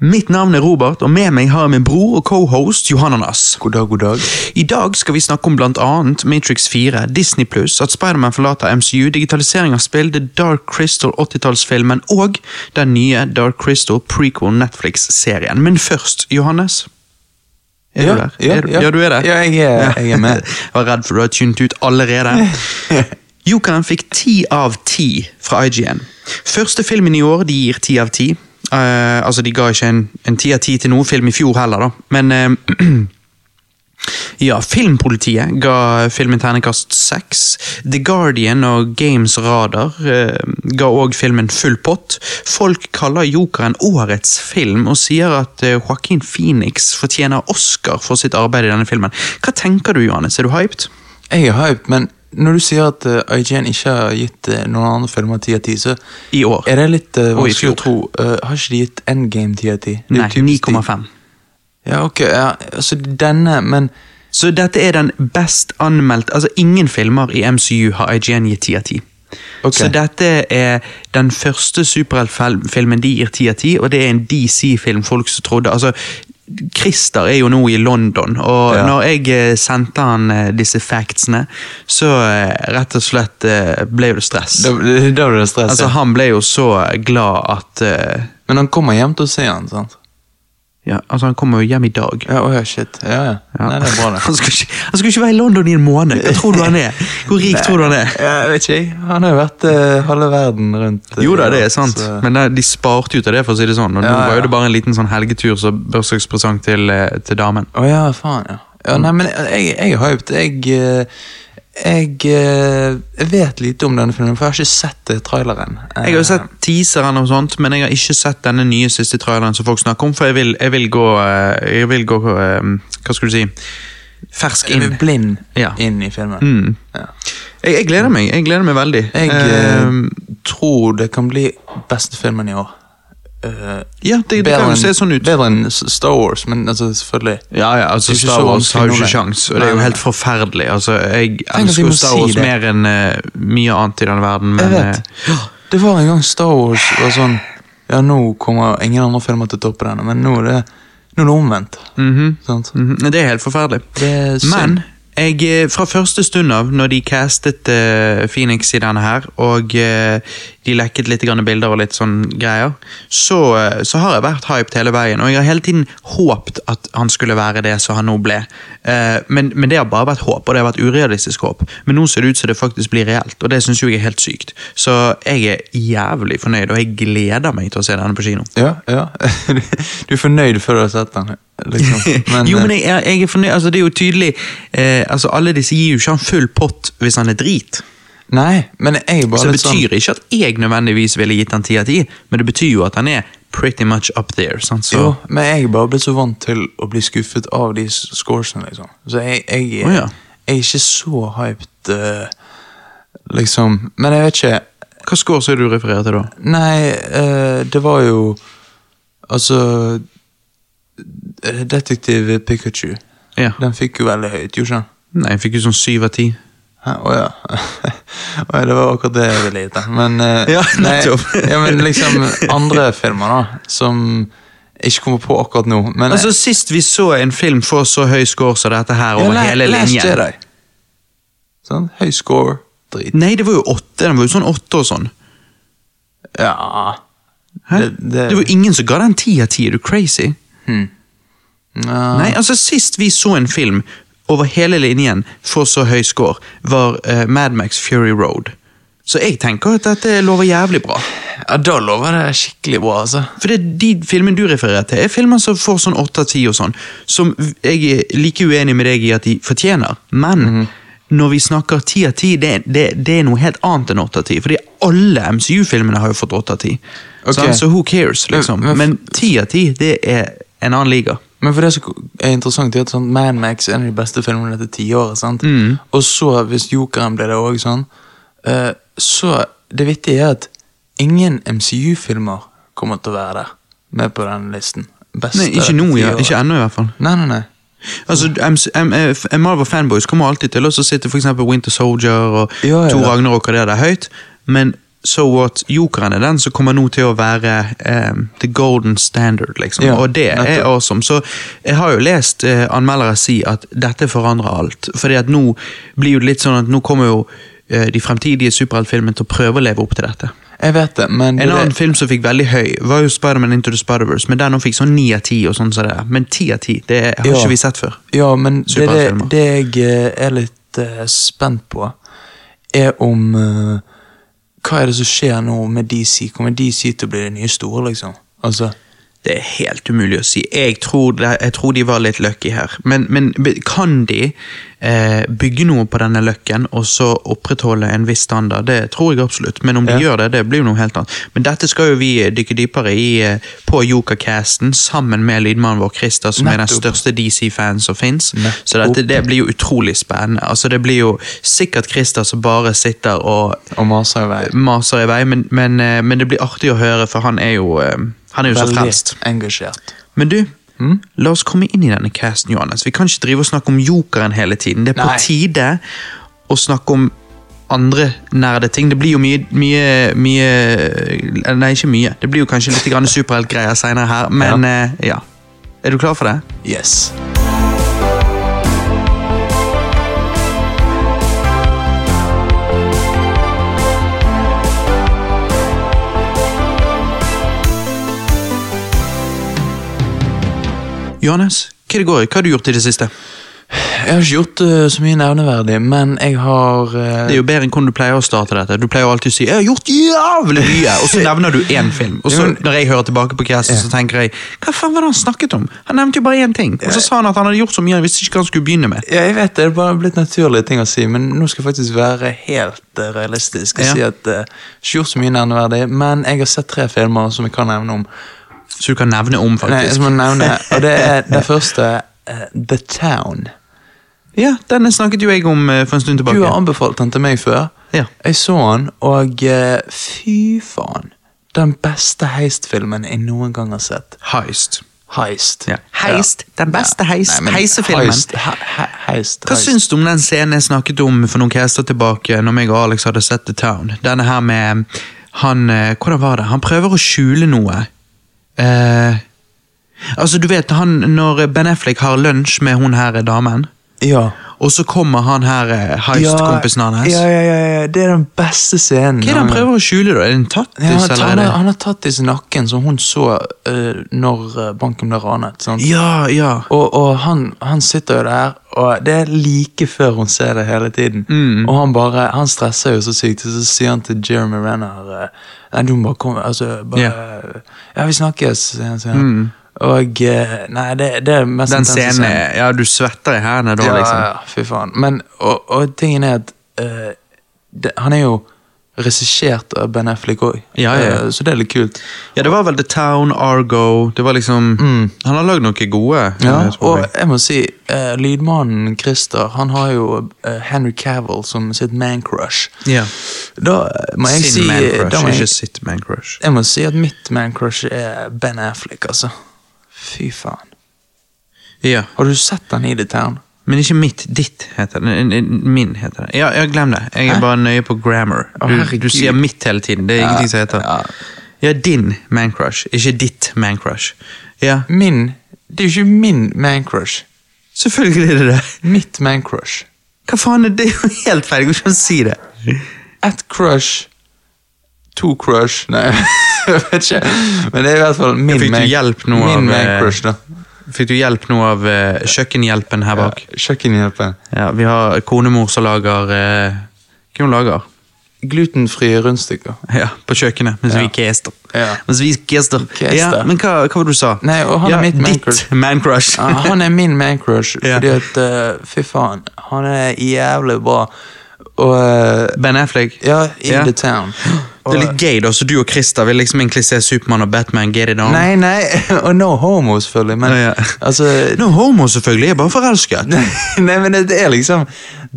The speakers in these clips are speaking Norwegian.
Mitt navn er Robert, og med meg har jeg min bror og cohost Johananas. God dag, god dag. I dag skal vi snakke om blant annet Matrix 4, Disney Pluss, at Spiderman forlater MCU, digitalisering av spill, The Dark Crystal 80-tallsfilmen og den nye Dark Crystal prequel Netflix-serien. Men først, Johannes. Er Ja, du der? ja, er du, ja. ja, du er der? Ja, jeg er- jeg er med. jeg var redd for du har tunet ut allerede. Jokeren fikk ti av ti fra IGN. Første filmen i år de gir ti av ti. Eh, altså, de ga ikke en en ti av ti til noen film i fjor heller, da. Men eh, ja, Filmpolitiet ga filmen terningkast seks. The Guardian og Games Radar eh, ga òg filmen full pott. Folk kaller Jokeren årets film, og sier at eh, Joaquin Phoenix fortjener Oscar for sitt arbeid i denne filmen. Hva tenker du, Johannes? Er du hyped? Jeg er hyped, men når du sier at uh, IGN ikke har gitt uh, noen andre filmer 10 av 10, så I år. er det litt uh, vanskelig å tro. Uh, har ikke de gitt Endgame 10 av 10? Er Nei, 9,5. Ja, ok, ja, altså denne, men Så dette er den best anmeldte Altså, ingen filmer i MCU har IGN gitt 10 av 10. Ok. Så dette er den første superheltfilmen de gir 10 av 10, og det er en DC-film folk som trodde Altså, Christer er jo nå i London, og Ja. når jeg eh, sendte han eh, disse factsene, så eh, rett og slett ble det stress. da, da ble det stress. Altså, han ble jo så glad at uh, Men han kommer hjem til å se han, sant? Ja, altså, han kommer jo hjem i dag. Ja, oh, shit. Ja, ja. Ja. Nei, det er bra, det. Han skal, ikke, han skal ikke være i London i en måned. Hva tror du han er? Hvor rik tror du han er? Jeg vet ikke. Han har jo vært uh, halve verden rundt. uh, Jo da, det er sant, så- men det, de sparte ut av det, for å si det sånn. Og nå var jo det bare en liten sånn helgetur som bursdagspresang til, eh, til damen. Å ja, faen, ja. ja nei, men jeg, jeg er hyped. Jeg, eh, jeg, eh, jeg vet lite om denne filmen, for jeg har ikke sett eh, traileren. Jeg har jo sett teaseren og sånt, men jeg har ikke sett denne nye siste traileren som folk snakker om, for jeg vil, jeg vil gå, eh, jeg vil gå eh, Hva skal du si? Fersk er inn. blind Ja. inn i filmen. Mm. Ja. Jeg, jeg gleder meg. Jeg gleder meg veldig. Jeg Eh, eh, tror det kan bli beste filmen i år. Eh, ja, det, det kan jo se sånn ut. Bedre enn Star Wars, men altså, selvfølgelig. Ja, ja, altså Star Wars har jo ikke sjans, og det er jo helt forferdelig. Altså, Jeg elsker jo Star si Wars det. mer enn uh, mye annet i denne verden, men Jeg vet. eh, Det var en gang Star Wars var sånn Ja, nå kommer ingen andre filmer til å toppe denne, men nå er det, nå er det omvendt. mhm, Sant? -hmm. Det er helt forferdelig. Er. Men jeg, fra første stund av, når de castet uh, Phoenix i denne her, og eh, de lekket litt grann bilder og litt sånn greier, så, eh, så har jeg vært hyped hele veien. Og jeg har hele tiden håpet at han skulle være det som han nå ble. Eh, men, men det har bare vært håp, og det har vært urealistisk håp. Men nå ser det ut som det faktisk blir reelt, og det syns jeg er helt sykt. Så jeg er jævlig fornøyd, og jeg gleder meg til å se denne på kino. Ja, ja. Du er fornøyd før du har sett den, liksom. jo, men eh, jeg, jeg er fornøyd. Altså, det er jo tydelig eh, altså, Alle disse gir jo ikke han full pott hvis han er drit. Nei, men jeg er bare Så det litt sånn betyr ikke at jeg nødvendigvis ville gitt han 10 av 10, men det betyr jo at han er pretty much up there. Sant? Så, Jo, men jeg er bare blitt så vant til å bli skuffet av de s- scoresene, liksom. Så jeg, jeg, Å, ja. jeg er ikke så hyped, eh, liksom. Men jeg vet ikke Hva score det du refererer til da? Nei, eh, det var jo Altså eh, Detektiv Pikachu. Ja. Den fikk jo veldig høyt, gjorde ikke den? Nei, jeg fikk jo sånn 7 av 10. Å ja. oh, ja, det var akkurat det jeg ville gitt. deg. Men, eh, Ja, nei, ja, men liksom andre filmer, da, som jeg ikke kommer på akkurat nå. Men Altså, Sist vi så en film få så høy score som dette her over hele Last linjen Jedi. Sånn, høy score, drit. Nei, det var jo åtte. Den var jo sånn åtte og sånn. Ja Det- det- Det var ingen som ga den ti av ti. Er du crazy? hmm. ja. Nei, altså Sist vi så en film over hele linjen for så høy score, var uh, Mad Max Fury Road. Så jeg tenker at dette lover jævlig bra. ja, da lover det skikkelig bra, altså. For det, de filmene du refererer til, er filmer som får sånn 8 av 10 og sånn, som jeg er like uenig med deg i at de fortjener. Men Mhm. når vi snakker 10 av 10, det, er noe helt annet enn 8 av 10. Fordi alle MCU-filmene har jo fått 8 av 10. Så who cares, liksom. Men- 10 av 10, det er en annen liga. Men for det som er interessant, er at sånn, Man Max er en av de beste filmene dette tiåret. Mm. Og så, hvis Jokeren ble det òg sånn, uh, så Det vittige er at ingen MCU-filmer kommer til å være der, med på den listen. Beste Nei, ikke nå, ja. Ikke ennå, i hvert fall. Nei, nei, nei. Altså, MC, M, F- Marvel fanboys kommer alltid til å sitte eksempel Winter Soldier og Ja, ja. Thor Ragnarok og det der høyt, men so what, Jokeren er den som kommer nå til å være um, the golden standard, liksom. Ja, og det er awesome. Så jeg har jo lest uh, anmeldere si at dette forandrer alt. Fordi at nå blir jo det litt sånn at nå kommer jo uh, de fremtidige superheltfilmene til å prøve å leve opp til dette. Jeg vet det, men En det, annen film som fikk veldig høy, var jo Spider-Man Into the Spider-Verse, men den fikk sånn ni av ti sånn det er. Men ti av ti, det har Ja. ikke vi sett før. Ja, men det, det, det jeg er litt uh, spent på, er om eh, Hva er det som skjer nå med DC? Kommer DC til å bli det nye store, liksom? Altså, Det er helt umulig å si. Jeg tror, det, jeg tror de var litt lucky her. Men, men kan de eh, bygge noe på denne løkken og så opprettholde en viss standard? Det tror jeg absolutt. Men om de Ja. gjør det, det blir jo noe helt annet. Men dette skal jo vi dykke dypere i eh, på Jokercasten sammen med lydmannen vår Christer, som er den største DC-fan som fins. Så dette, det blir jo utrolig spennende. Altså, det blir jo sikkert Christer som bare sitter og og maser i vei. maser i vei, men, men, eh, men det blir artig å høre, for han er jo, eh, han er jo så frelst. engasjert. Men du, Mm? la oss komme inn i denne casten, Johannes. Vi kan ikke drive og snakke om jokeren hele tiden. Det er på Nei. tide å snakke om andre nerde ting. Det blir jo mye, mye, mye Nei, ikke mye. Det blir jo kanskje litt superheltgreier senere her, men ja. ja. Er du klar for det? Yes. Johannes, hva det går i? Hva har du gjort i det siste? Jeg har ikke gjort uh, så mye nevneverdig, men jeg har uh... Det er jo bedre enn hvordan du pleier å starte dette. Du pleier jo alltid å si 'jeg har gjort jævlig mye', og så nevner du én film. Og så når jeg hører tilbake på casten, så tenker jeg 'hva faen var det han snakket om'? Han nevnte jo bare én ting. Og så sa han at han hadde gjort så mye han visste ikke hva han skulle begynne med. Ja, jeg vet det, det er bare blitt naturlige ting å si, men nå skal jeg faktisk være helt uh, realistisk og Ja. si at uh, ikke gjort så mye nevneverdig, men jeg har sett tre filmer som jeg kan nevne om. Så du kan nevne om, Nei, jeg faktisk. må nevne, og det er det første, uh, The Town. Ja, den snakket jo jeg om eh, for en stund tilbake. Du har anbefalt den til meg før. Ja. Jeg så den, og uh, fy faen. Den beste heistfilmen jeg noen gang har sett. Heist. Heist. Ja. Heist, den beste heist- Nei, heisefilmen. Heist, he, he, heist, Hva heist. syns du om den scenen jeg snakket om for noen caster tilbake, når meg og Alex hadde sett The Town? Denne her med han Hvordan var det? Han prøver å skjule noe. Eh, altså, du vet han når Ben Affleck har lunsj med hun her damen, Ja. Og så kommer han her eh, heist-kompisen hans. Ja, ja, ja, ja, det er den beste scenen. Hva er det han prøver å skjule, da? Er det en tattis, Ja, han, eller han, har, tattis tatt i nakken, som hun så uh, når eh, banken ble ranet. Sant? Ja, ja. Og, og han, han sitter jo der, og det er like før hun ser det hele tiden. Mm. Og han bare, han stresser jo så sykt, og så sier han til Jeremy Renner Nei, du må bare komme altså, bare, yeah. ja. vi snakkes, sier han. Sier han. Og eh, Nei, det, det er mest Den scenen er- Ja, du svetter i hendene da, ja, liksom. ja, fy faen. Men, og, og tingen er at uh, det, han er jo regissert av Ben Affleck òg, Ja, ja, uh, så det er litt kult. Ja, det var vel The Town, Argo Det var liksom Han har lagd noe gode. Mm. Ja, jeg og jeg. må si, uh, lydmannen Christer Han har jo Henry Cavill som sitt man-crush. ja. Da må jeg Sin si man-crush, da må ikke sitt man-crush. jeg må si at mitt man-crush er Ben Affleck, altså. Fy faen. Ja. Har du sett den i The Town? Men ikke mitt, ditt heter det. Min heter det. Ja, glem det. Jeg er bare nøye på grammar. Du, du sier mitt hele tiden. Det er ingenting som heter. Ja, din man-crush, ikke ditt man-crush. Ja, Min Det er jo ikke min man-crush. selvfølgelig er det det. Mitt man-crush. Hva faen er det? Det er jo helt feil. Jeg kan ikke si det. Ett crush. To crush Nei, jeg vet ikke. Men det er i hvert fall min Fikk du man- hjelp nå min av, eh, man-crush, da. Fikk du hjelp nå av eh, kjøkkenhjelpen her bak? Ja, Kjøkkenhjelpen. Ja, Vi har konemor som lager eh, Hva hun lager Glutenfrie rundstykker. Ja, på kjøkkenet, mens Ja. vi kester. Ja. Mens vi kester. Kester. Ja, men hva, hva var det du sa? Nei, og han er mitt man-crush. man-crush. Ja, han er min man-crush, fordi at uh, Fy faen, han er jævlig bra. Og eh, ben Affleck. Ja, in yeah. the town. Det er litt gøy, da, så du og Christer vil liksom egentlig se Supermann og Batman get it on. Nei, nei, og no homo, selvfølgelig, men Ja, ja. altså No homo, selvfølgelig. Jeg er bare forelsket. Nei, men det er liksom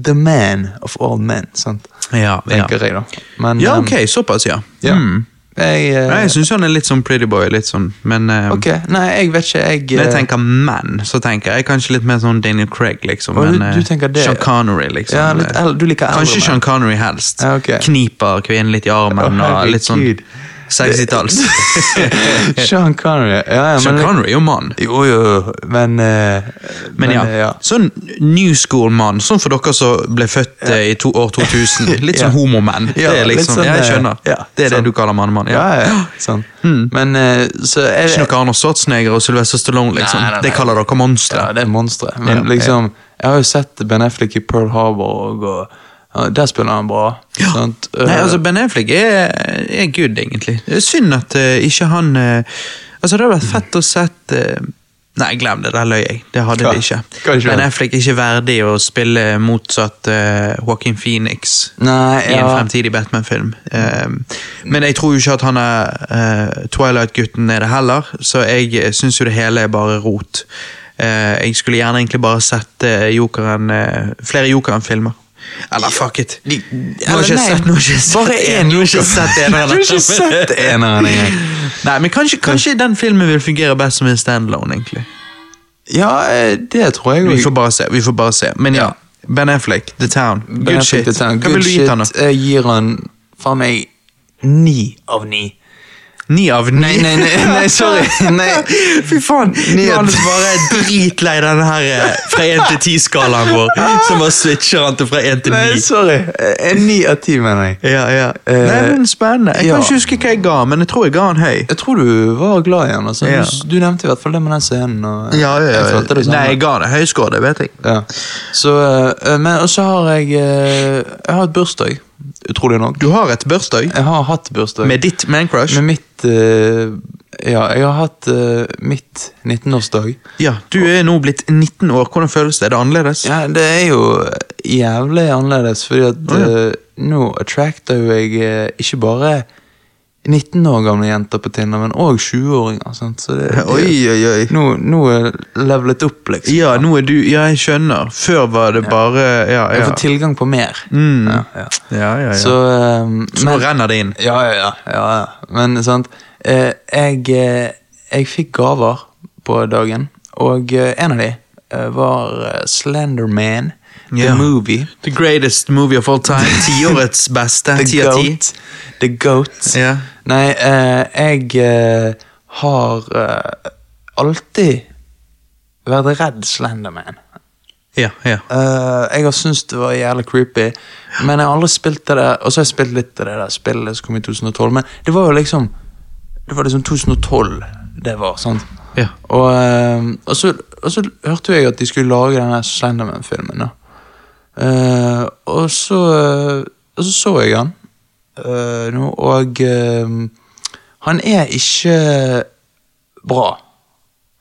the man of all men, sant? Ja, ja. jeg. Men, ja, um, ok, såpass, ja. Ja. Mm. Jeg, uh, Nei, Jeg syns han er litt sånn pretty boy, litt sånn, men uh, Ok, nei, jeg vet ikke. Jeg, Når jeg eh, tenker menn, så tenker jeg kanskje litt mer sånn Daniel Craig, liksom. Du- men, du du det, Sean. Connery, liksom. ja, litt Du liker eldre Kanskje. Sean Connery helst. Ja, ok. Kniper kvinnen litt i armen, oh, og litt sånn herregud. 60-talls. Sean Connery. Ja, ja, Sean men, Connery er jo mann. Jo, jo, men eh, Men ja, ja. sånn new school-mann, sånn for dere som ble født eh, i to, år 2000. Litt sånn homomenn. Ja, det er liksom, sånn, ja, jeg eh, skjønner. ja, det er sånn. det du kaller mann-mann. Ja, Ja. ja, sånn. Men eh, så er det Ikke noe Arnold Schwarzenegger og Sylvester Stallone, liksom. Nei, nei, nei. Det kaller dere monstre. Ja, det er monstre. Men Ja, liksom, jeg har jo sett Ben Affleck i Pearl Harbor, og, og ja, der spiller han bra. sant? Nei, Eh, altså Ben Affleck er, er good, egentlig. Det er synd at uh, ikke han uh, Altså, det hadde vært fett å sett uh, Nei, glem det, der løy jeg. Det hadde ja, de ikke. Ikke? Ben Affleck er ikke verdig å spille motsatt uh, Joaquin Phoenix Nei, i en fremtidig Batman-film. Eh, men jeg tror jo ikke at han er uh, Twilight-gutten er det heller, så jeg syns jo det hele er bare rot. Uh, jeg skulle gjerne egentlig bare sett uh, Jokeren, flere Jokeren-filmer. Eller fuck it. De- Nå har jeg ikke sett, nå har jeg bare én Nå har ikke sett en av Du ikke sett eneren engang. Nei, men kanskje, kanskje den filmen vil fungere best som en standalone, egentlig. Ja, eh, det tror jeg Vi får bare se. vi får bare se. Men ja, Ben Affleck, The Town. Good Ben Affleck shit. til Town. Hva vil du gi han, da? shit. Jeg gir han faen meg ni av ni. Ni av ni? Nei, nei, nei, nei, sorry. Nei. Fy faen! Ni Nå er bare dritlei den her eh, fra 1 til 10-skalaen vår. Som bare switcher han til fra 1 til 9. Nei, sorry. Eh, Ni av ti, mener jeg. Ja, ja. Eh, Nei, men Spennende. Jeg ja. kan ikke huske hva jeg ga, men jeg tror jeg ga han høy. Jeg tror du var glad i han. Altså. Ja. Du, du nevnte i hvert fall det med den scenen. Og Ja, ja, Jeg det. Nei, jeg ga det høy score, det vet jeg. Ja. Så, eh, men og så har jeg eh, Jeg har et bursdag, utrolig nok. Du har et bursdag Jeg har hatt bursdag. med ditt mancrush. Med mitt uh, Ja, jeg har hatt uh, mitt 19-årsdag. Ja, Du er nå blitt 19 år. Hvordan føles det? Er det annerledes? Ja, det er jo jævlig annerledes, fordi at oh, ja. uh, nå attracter jo jeg ikke bare 19 år gamle jenter på Tinder, men òg 20-åringer. Så det, det, Oi, oi, oi. Nå, nå er levelet opp, liksom. Ja, nå er du Ja, jeg skjønner. Før var det bare Ja, Jeg får tilgang på mer. Mm. Ja, ja. ja, ja, ja. Så, um, Så nå men- renner det inn. Ja, ja, ja. ja, ja. Men sant eh, jeg, eh, jeg fikk gaver på dagen, og eh, en av de eh, var eh, Slenderman, The. Movie. The greatest movie of all time. Tiårets beste. The Ti av ti. Goat. The Goat. Yeah. Nei, uh, jeg uh, har uh, alltid vært redd Slenderman. Ja, ja. Jeg har syntes det var jævlig creepy, men jeg har aldri spilt det der. Og så har jeg spilt litt av det der spillet som kom i 2012, men det var jo liksom Det var liksom 2012 det var, sant? Ja. Og, og, så, og så hørte jeg at de skulle lage denne Slenderman-filmen. da. Eh, og, så, eh, og så så jeg han uh, nå, og uh, han er ikke bra.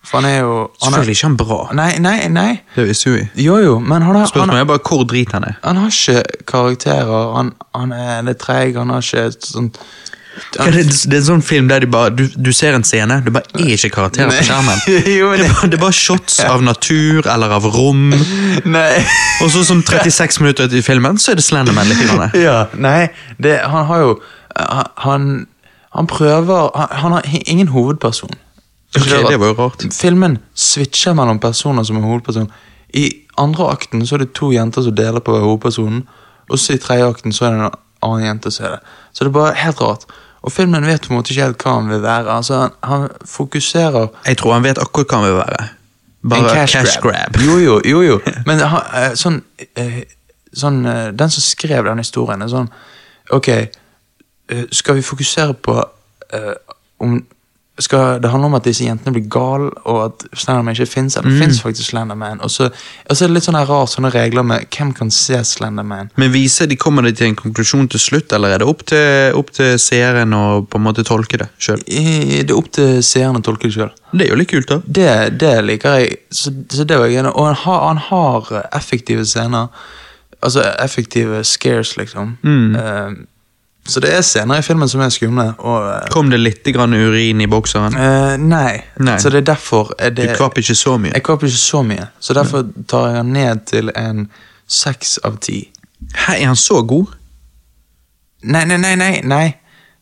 For han er jo han er, Selvfølgelig ikke han bra. Nei, nei, nei. Det visste vi. Jo, jo, men han har, han, Spørsmålet er bare hvor drit han er. han har ikke karakterer. Han, han er litt treig, han har ikke et er Det, det er en sånn film der de bare, du, du ser en scene, det bare er ikke karakterer på skjermen. jo, Det er, bare, det er bare shots av natur eller av rom. Og så sånn 36 minutter ut i filmen, så er det Slenderman litt. Grann. ja, nei, det, han har jo Han, han prøver Han, han har ingen hovedperson. Ok, det var jo rart. Filmen switcher mellom personer som er hovedperson. I andre akten så er det to jenter som deler på hovedpersonen, og så i tredje akten så er det en annen jente å se det. Så det er bare helt rart. Og filmen vet på en måte ikke helt hva han vil være. Altså, han, han fokuserer Jeg tror han vet akkurat hva han vil være. Bare en cash, grab. Jo, jo, jo. jo. Men han, eh, sånn, eh, sånn eh, Den som skrev den historien, er sånn Ok, skal vi fokusere på uh, om skal det handler om at disse jentene blir gale, og at Slenderman ikke fins? Eller Mm. fins faktisk Slenderman? Og så, er det litt sånne rare sånne regler med hvem kan se Slenderman. Men viser de kommer de til en konklusjon til slutt, eller er det opp til, opp til seeren å på en måte tolke det sjøl? Det er opp til seeren å tolke det sjøl. Det er jo litt kult, da. Det, det liker jeg. Så, så det var jeg enig. Og han har, han har effektive scener. Altså effektive scares, liksom. Mm. Eh, så det er scener i filmen som er skumle. Eh, Kom det litt grann urin i bokseren? Uh, nei. Nei. Så det er derfor er Du det, kvapp ikke så mye. Jeg kvapp ikke så mye. Så derfor tar jeg han ned til en seks av ti. Hæ, er han så god? Nei, nei, nei, nei. nei.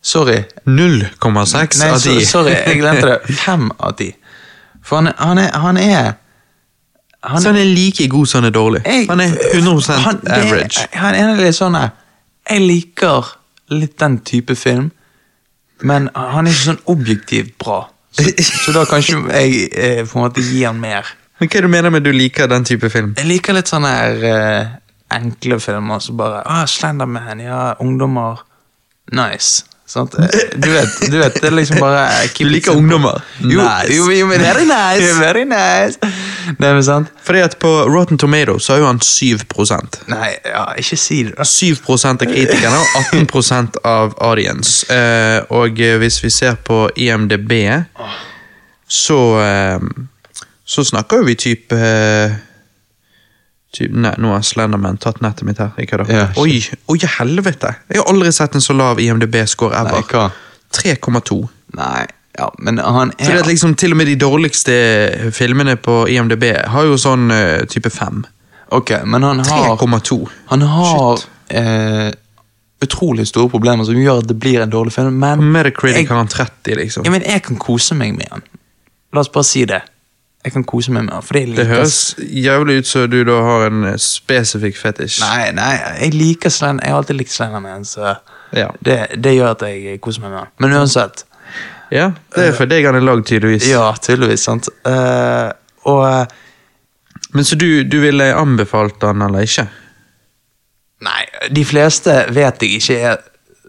Sorry. 0,6 av so, 10. sorry, jeg glemte det. 5 av 10. For han, han er Han er, han, Så han er like god som han er dårlig. Jeg- Han er 100 han- det er- average. Han er litt sånn Jeg liker litt den type film, men han er ikke sånn objektivt bra. Så, så da kan ikke jeg eh, på en måte gi han mer. Men Hva er det du mener med du liker den type film? Jeg liker litt sånne her eh, enkle filmer som bare ah, Slenderman, ja, ungdommer. Nice. Sant? Eh, Du vet, du vet, det er liksom bare Du liker ungdommer? Jo, Nice. jo, jo, men, Very nice. Very nice. Nei, men sant? Fordi at På Rotten Tomatoes så har jo han 7 Nei, ja, ikke si det. da. 7 av kritikerne og 18% av audience. Eh, og hvis vi ser på IMDb, så eh, Så snakker vi type eh, typ, Nei, nå har Slenderman tatt nettet mitt her. Ikke da. Ja, oi, oi, helvete! Jeg har aldri sett en så lav IMDb-score ever. 3,2. Nei, ja, men han er Fordi at liksom Til og med de dårligste filmene på IMDb har jo sånn uh, type 5. Ok, men han har 3,2. Han har eh, utrolig store problemer som gjør at det blir en dårlig film, men Metacritic jeg, har han 30, liksom. ja, men jeg kan kose meg med han. La oss bare si det. Jeg kan kose meg med for fordi jeg liker Det høres jævlig ut som du da har en eh, spesifikk fetisj. Nei, nei, jeg liker Slender, jeg har alltid likt Slenderman, så Ja. det, det gjør at jeg koser meg med den. Men uansett, ja, det er for deg han er lagd, tydeligvis. ja, tydeligvis, sant. Uh, og eh, Men så du, du ville anbefalt han eller ikke? Nei, de fleste vet jeg ikke er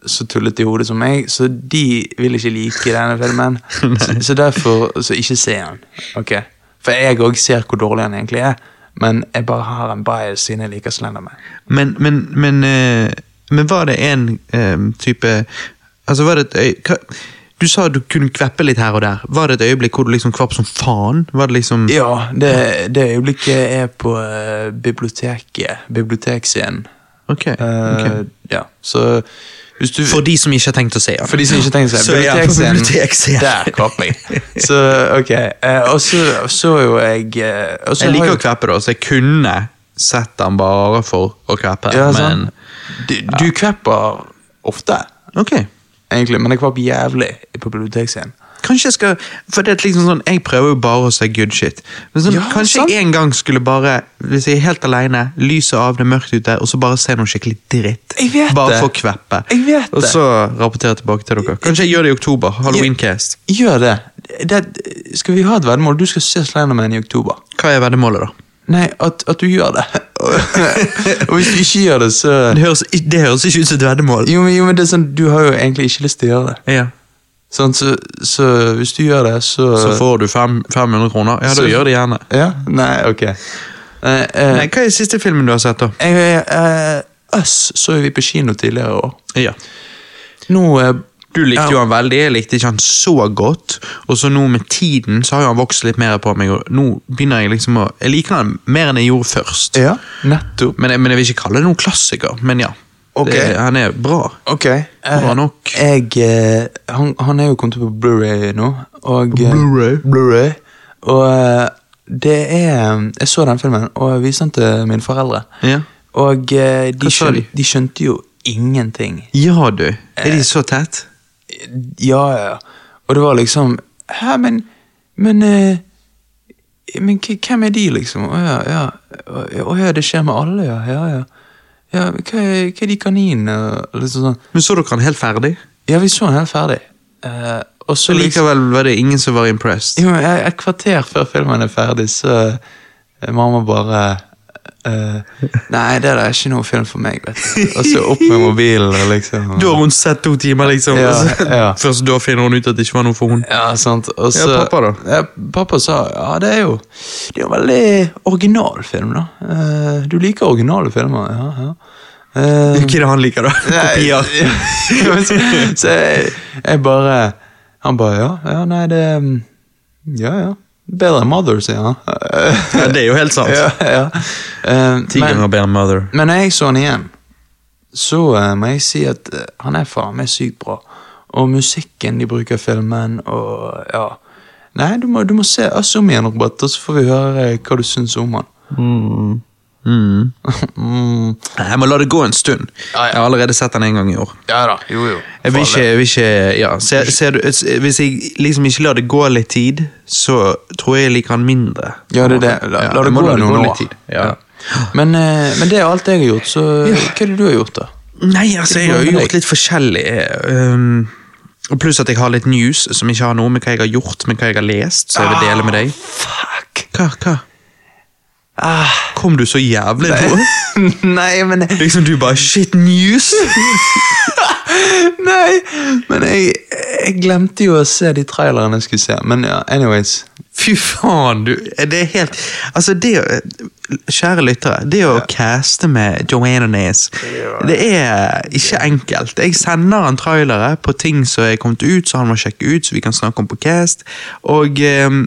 så tullete i hodet som meg, så de vil ikke like denne filmen. så, så derfor så ikke se den. ok? For jeg òg ser hvor dårlig han egentlig er, men jeg bare har en bias siden jeg liker Slenderman. Men, men, men, eh, men var det en eh, type Altså, var det et øy... Hva, du sa du kunne kveppe litt her og der. Var det et øyeblikk hvor du liksom kvapp som faen? Var det liksom Ja, det, det øyeblikket er på eh, biblioteket. Bibliotekscenen. Ok. okay. ok. Ja, så du For de som ikke har tenkt å se den. For de som ikke har Så å er den. på bibliotekscenen, der kvapper jeg. Så, ok. eh, og så så jo jeg og Jeg liker å kveppe, da, så jeg kunne sett den bare for å kveppe. Ja, men. Du, du kvepper ofte, ok. egentlig, men jeg kvapp jævlig på bibliotekscenen. Kanskje jeg skal For det er liksom sånn, Jeg prøver jo bare å se good shit. Men sånn, Ja, kanskje sant. jeg en gang skulle bare Hvis jeg er helt alene, lyset av, det er mørkt ute, og så bare se noe skikkelig dritt. Jeg vet bare det. for å kveppe. Jeg vet og så rapportere tilbake til dere. Kanskje jeg gjør det i oktober. Halloweencast. Gjør det. det. Skal vi ha et veddemål? Du skal se Slenderman i oktober. Hva er veddemålet, da? Nei, at, at du gjør det. og hvis du ikke gjør det, så Det høres, det høres ikke ut som et veddemål. jo, men, jo, men det er sånn, Du har jo egentlig ikke lyst til å gjøre det. Ja. Sånn, så, så hvis du gjør det, så Så får du fem, 500 kroner. Ja, da gjør det gjerne. Ja? Nei, ok. Eh, eh, Nei, Hva er siste filmen du har sett, da? jeg, eh, Us så vi på kino tidligere i år. Ja. Nå eh, Du likte jo han veldig, jeg likte ikke han så godt. Og så nå med tiden så har jo han vokst litt mer på meg, og nå begynner jeg liksom å Jeg liker han mer enn jeg gjorde først. Ja, nettopp. Men, men jeg vil ikke kalle det noen klassiker. Men ja, Ok. det, han er bra. Ok. Bra nok. Jeg, eh, han, han er jo kommet på Blu-ray nå. Og, eh, Blu-ray? Blu-ray. Og eh, det er Jeg så den filmen, og viste den til mine foreldre. Ja, Og eh, de, skjønte, de skjønte jo ingenting. ja du. Er de så tett? Ja, ja. Og det var liksom Hæ, men Men eh, Men hvem er de, liksom? Å ja, ja. Å ja, det skjer med alle, ja. Ja, ja. Ja hva, er, hva er de kaninene? Liksom sånn. Men så dere han helt ferdig? Ja, vi så han helt ferdig. Eh, og så liksom likevel var det ingen som var impressed. jo, men et et kvarter før filmen er ferdig, så eh, mamma bare eh, Nei, det der er ikke noe film for meg, vet du. Og så opp med mobilen og liksom Da har hun sett to timer, liksom. Ja, ja. Først da finner hun ut at det ikke var noe for hun. Ja, sant. Og Ja, pappa da? Ja, pappa sa ja, det er jo Det er jo en veldig original film, da. Uh, du liker originale filmer, ja. ja. Eh, er det han liker, da. Kopier. Så, så jeg, jeg bare Han bare ja, ja, nei, det Ja, ja. Bedre enn Mother, sier han. Ja, det er jo helt sant. ja, ja. Uh, Ti ganger bedre enn Mother. men når jeg så han igjen, så uh, må jeg si at uh, han er faen meg sykt bra. Og musikken de bruker i filmen, og ja Nei, du må, du må se oss om igjen, Robert, og så får vi høre eh, hva du syns om han. Mm. Mm. Mm. Jeg må la det gå en stund. Ja, ja. Jeg har allerede sett den en gang i år. Ja da, jo jo. Jeg vil ikke, jeg vil ikke ja. ser, ser du, Hvis jeg liksom ikke lar det gå litt tid, så tror jeg jeg liker den mindre. Ja, det er det. La, Ja, la det gå la det gå litt tid. Ja. Men, eh, men det er alt jeg har gjort, så hva er det du har gjort, da? Nei, altså, jeg har jo gjort litt forskjellig. Um, og pluss at jeg har litt news som ikke har noe med hva jeg har gjort, men hva jeg har lest, så jeg vil dele med deg. Fuck. Hva? hva? Ah. Kom du så jævlig på? Nei, men Liksom du bare Shit, news! Nei, men jeg, jeg glemte jo å se de trailerne jeg skulle se. Men ja, anyways. Fy faen, du. Det er helt Altså, det å Kjære lyttere, det å caste med Joanna Nes, det er ikke enkelt. Jeg sender han trailere på ting som er kommet ut, så han må sjekke ut, så vi kan snakke om på cast. Og ehm,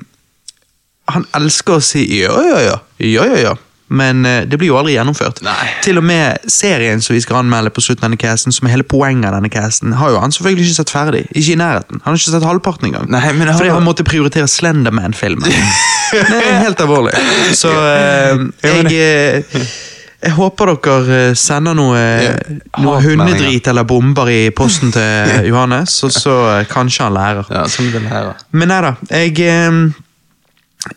han elsker å si ja, ja, ja. Ja, ja, ja. Men eh, det blir jo aldri gjennomført. Nei. Til og med serien som vi skal anmelde på slutten av denne casten, som er hele poenget av denne casten, har jo han selvfølgelig ikke sett ferdig. Ikke i nærheten. Han har ikke sett halvparten engang. Nei, men han Fordi har- han måtte prioritere Slenderman-filmen. det er helt alvorlig. Så eh, jeg eh, jeg håper dere eh, sender noe, noe hundedrit eller bomber i posten til Johannes, og så eh, kanskje han lærer. Ja, sånn vil jeg lære. Men nei da. Jeg eh,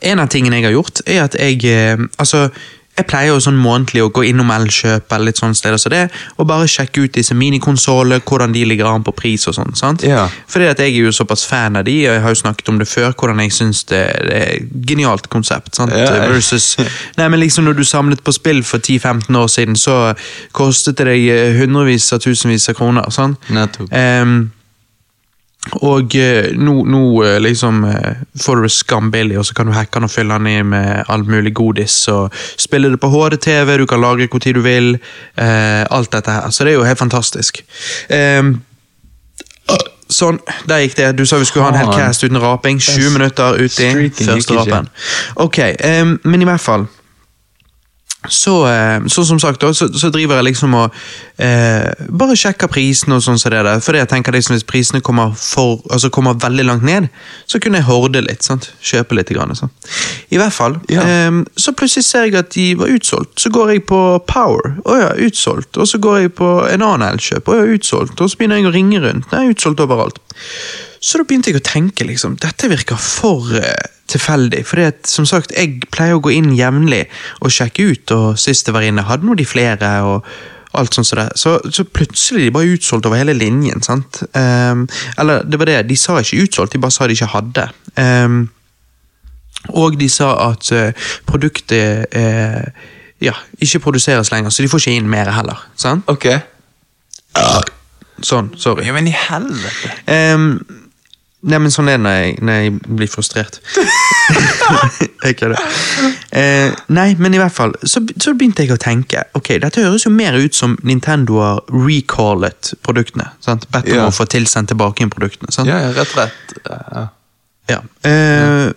En av tingene jeg har gjort, er at jeg eh, Altså, jeg pleier jo sånn månedlig å gå innom Elkjøp eller litt sånne steder som det, og bare sjekke ut disse minikonsollene, hvordan de ligger an på pris og sånn. sant? Ja. Fordi at jeg er jo såpass fan av de, og jeg har jo snakket om det før, hvordan jeg syns det, det er et genialt konsept. sant? Ja. Versus Nei, men liksom når du samlet på spill for 10-15 år siden, så kostet det deg hundrevis av tusenvis av kroner. sant? Nettopp. Ehm, og eh, nå, nå eh, liksom eh, får du det skambillig, og så kan du hacke den og fylle den i med all mulig godis. og Spille det på HD-TV, du kan lagre hvor tid du vil. eh, alt dette her. Så det er jo helt fantastisk. Eh, sånn, der gikk det. Du sa vi skulle ha en hel cast uten raping. 20 minutter uti første rapen. Ok, eh, men i hvert fall så, eh, så som sagt, så, så driver jeg liksom og eh, bare sjekker prisene og sånn som det der. Fordi jeg tenker liksom hvis prisene kommer, for, altså kommer veldig langt ned, så kunne jeg horde litt. sant? Kjøpe litt. Grann, sant? I hvert fall. Ja. eh, så plutselig ser jeg at de var utsolgt. Så går jeg på Power. Å ja, utsolgt. Og så går jeg på en annen Elkjøp. Å ja, utsolgt. Og så begynner jeg å ringe rundt. Nei, utsolgt overalt. Så da begynte jeg å tenke liksom, dette virker for eh, tilfeldig. fordi at, som sagt, jeg pleier å gå inn jevnlig og sjekke ut, og sist jeg var inne, hadde nå de flere. og alt sånt som det. Så, så plutselig de bare utsolgt over hele linjen. sant? Um, eller det var det, de sa ikke utsolgt, de bare sa de ikke hadde. Um, og de sa at uh, produktet uh, ja, ikke produseres lenger, så de får ikke inn mer heller. sant? Ok. Sånn, sorry. Ja, men i helvete. Ehm, nei, men sånn er det når jeg, når jeg blir frustrert. jeg kødder. Eh, nei, men i hvert fall, så, så begynte jeg å tenke Ok, dette høres jo mer ut som Nintendo har recallet produktene. sant? Bedt om Ja. å få tilsendt tilbake inn produktene. sant? Ja, ja, rett, rett. Ja. Ja. Eh,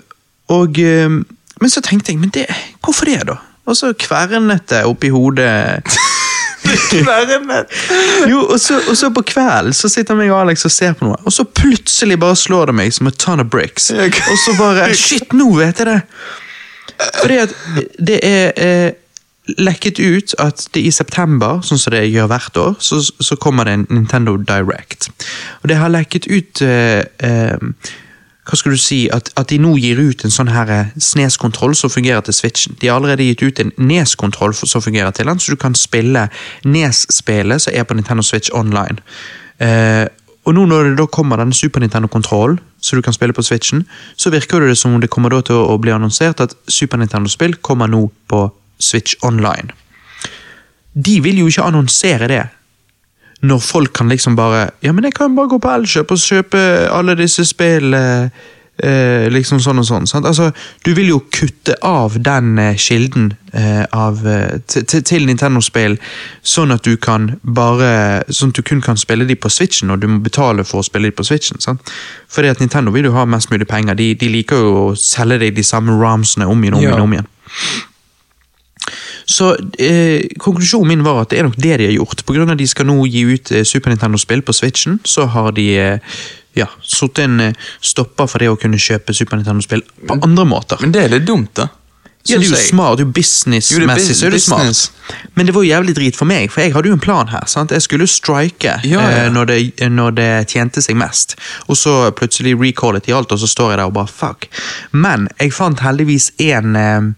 og eh, Men så tenkte jeg, men det, hvorfor det, da? Og så kvernet det oppi hodet Jo, og så, og så på kvelden så sitter meg og Alex og ser på noe, og så plutselig bare slår det meg som et ton of bricks. Og så bare Shit, nå vet jeg det! Fordi at det er eh, lekket ut at det i september, sånn som det gjør hvert år, så, så kommer det en Nintendo Direct. Og det har lekket ut eh, eh, hva skal du si, at, at de nå gir ut en sånn her sneskontroll SNES-kontroll som fungerer til Switchen. De har allerede gitt ut en NES-kontroll som fungerer til den, så du kan spille Nes-spelet som er på Nintendo Switch online. Eh, og nå når det da kommer denne Super Nintendo-kontrollen, så du kan spille på Switchen, så virker det som om det kommer til å bli annonsert at Super Nintendo-spill kommer nå på Switch online. De vil jo ikke annonsere det når folk kan liksom bare Ja, men jeg kan bare gå på Elkjøp og kjøpe alle disse spill eh, eh, liksom sånn og sånn. Sant? Altså, du vil jo kutte av den eh, kilden eh, av, eh, til, Nintendo-spill, sånn at du kan bare Sånn at du kun kan spille de på Switchen, og du må betale for å spille de på Switchen. Sant? Fordi at Nintendo vil jo ha mest mulig penger. De, de liker jo å selge deg de samme ramsene om igjen om Ja. igjen. om igjen. Så eh, konklusjonen min var at det er nok det de har gjort. På grunn av at de skal nå gi ut eh, Super Nintendo-spill på Switchen, så har de eh, ja, satt en eh, stopper for det å kunne kjøpe Super Nintendo-spill på andre måter. Men det er litt dumt, da. Ja, det er jo jeg. smart, det er jo businessmessig så er det smart. Men det var jo jævlig drit for meg, for jeg hadde jo en plan her. sant? Jeg skulle strike Ja, ja. eh, når, det, når det tjente seg mest. Og så plutselig recallet i alt, og så står jeg der og bare fuck. Men jeg fant heldigvis en eh,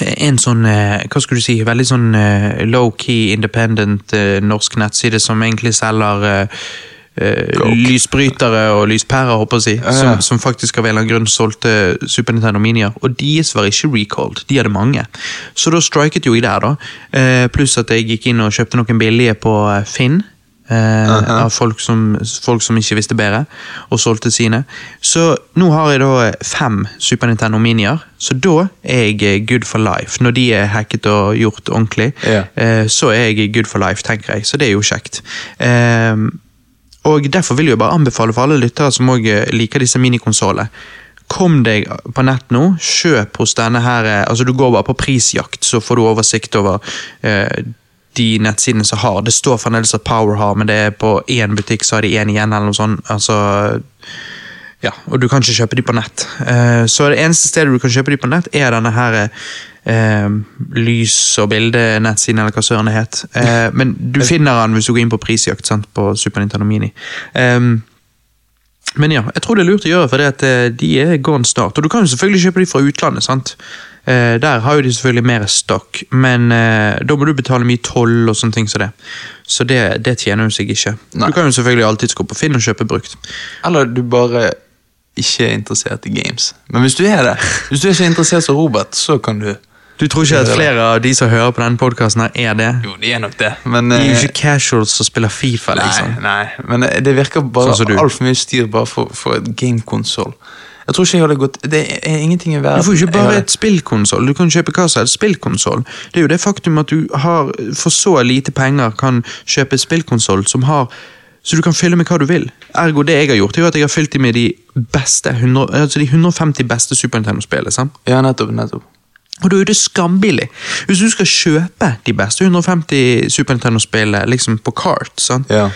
en sånn, eh, hva skulle du si, veldig sånn eh, low-key, independent eh, norsk nettside som egentlig selger eh, eh, lysbrytere og lyspærer, håper jeg å si, Ja, ja. som, som faktisk av en eller annen grunn solgte Super Nintendo Minier, og deres var ikke recalled, de hadde mange. Så da striket jo jeg der, da. Eh, pluss at jeg gikk inn og kjøpte noen billige på eh. Eh, Av folk som, folk som ikke visste bedre, og solgte sine. Så nå har jeg da fem Super Nintendo Minier, så da er jeg eh, good for life. Når de er hacket og gjort ordentlig, yeah. eh, så er jeg good for life, tenker jeg. Så det er jo kjekt. Eh, og Derfor vil jeg bare anbefale for alle lyttere som også liker disse minikonsollene. Kom deg på nett nå, kjøp hos denne her eh, Altså Du går bare på prisjakt, så får du oversikt over eh, de nettsidene som har. Det står fremdeles at Power har, men det er på én butikk så har de én igjen, eller noe sånt. Altså ja, og du kan ikke kjøpe de på nett. Uh, så det eneste stedet du kan kjøpe de på nett, er denne her uh, lys- og bildenettsiden, eller hva søren det het. Uh, men du finner den hvis du går inn på prisjakt sant, på Super Nintendo Mini. Um, men ja, jeg tror det er lurt å gjøre, for det at de er gone snart. Og du kan jo selvfølgelig kjøpe de fra utlandet, sant. Eh, der har jo de selvfølgelig mer stokk, men eh, da må du betale mye toll og sånne ting som det. Så det, det tjener jo seg ikke. Nei. Du kan jo selvfølgelig alltid gå på Finn og kjøpe brukt. Eller du bare ikke er interessert i games. Men hvis du er det, hvis du er så interessert som Robert, så kan du Du tror ikke at flere av de som hører på denne podkasten er det? Jo, de er nok det, men De er jo eh, ikke casuals som spiller Fifa, liksom. Nei, nei, men det virker bare Sånn altfor mye styr bare for, for et gamekonsoll. Jeg tror ikke jeg hadde gått Det er ingenting i verden Du får ikke bare et spillkonsoll, du kan kjøpe hva som helst spillkonsoll. Det er jo det faktum at du har for så lite penger kan kjøpe spillkonsoll som har så du kan fylle med hva du vil. Ergo det jeg har gjort, er jo at jeg har fylt dem med de beste 100, altså de 150 beste Super Nintendo-spillene. Ja, nettopp. nettopp. Og da er det skambillig. Hvis du skal kjøpe de beste 150 Super Nintendo-spillene liksom på kart, sant? Ja.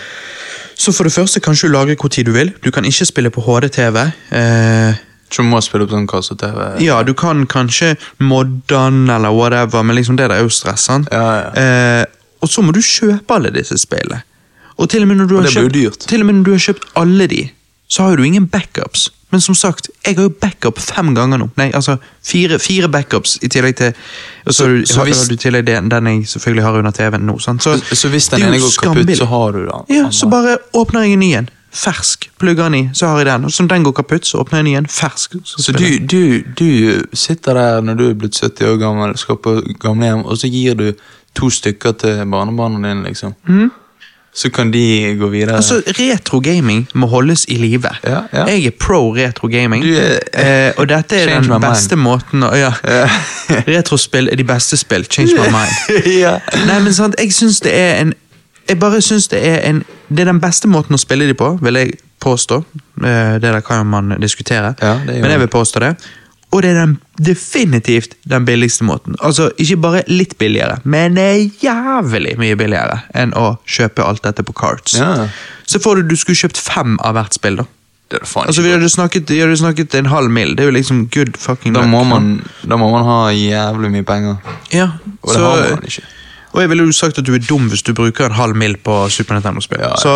så for det første kan du lagre hvor tid du vil. Du kan ikke spille på HD-TV. Eh, du må spille opp sånn kasse-TV. ja, du kan kanskje modde den eller whatever, men liksom det der er jo stress. Ja, ja. Eh, og så må du kjøpe alle disse spillene. Og til og med når du har kjøpt, med når du har kjøpt alle de, så har du ingen backups. Men som sagt, jeg har jo backup fem ganger nå. Nei, altså fire, fire backups i tillegg til Og så, Så- har du- så hvis- har du tillegg den, den jeg selvfølgelig har under TV-en nå. Så, Så, så hvis den ene går kaputt, så har du den. Ja, så bare åpner jeg en ny en. Fersk. Plugger den i, så har jeg den. Og som den går kaputt, så åpner jeg en ny en. Fersk. Så, Så du, du, du sitter der når du er blitt 70 år gammel, skal på gamlehjem, og så gir du to stykker til barnebarna dine, liksom. Så kan de gå videre. Altså, Retro-gaming må holdes i live. Ja, ja. Jeg er pro retro-gaming, Du er- eh, og dette er den beste beste måten å ja. Retrospill er de beste spill. Change my mind. ja. Nei, men sant, jeg syns det er en Jeg bare syns det er en Det er den beste måten å spille de på, vil jeg påstå. Eh, Det der kan jo man diskutere, Ja, men jeg vil påstå det. Og det er den, definitivt den billigste måten. Altså, Ikke bare litt billigere, men jævlig mye billigere enn å kjøpe alt dette på carts. Ja. Så får du, du skulle kjøpt fem av hvert spill, da. Altså, Vi hadde snakket, vi hadde snakket en halv mil. Det er jo liksom good fucking Da må, man, da må man ha jævlig mye penger. Ja, Og det har man ikke. Og jeg ville jo sagt at du er dum hvis du bruker en halv mil på Super Nintendo-spill. Ja, ja. Så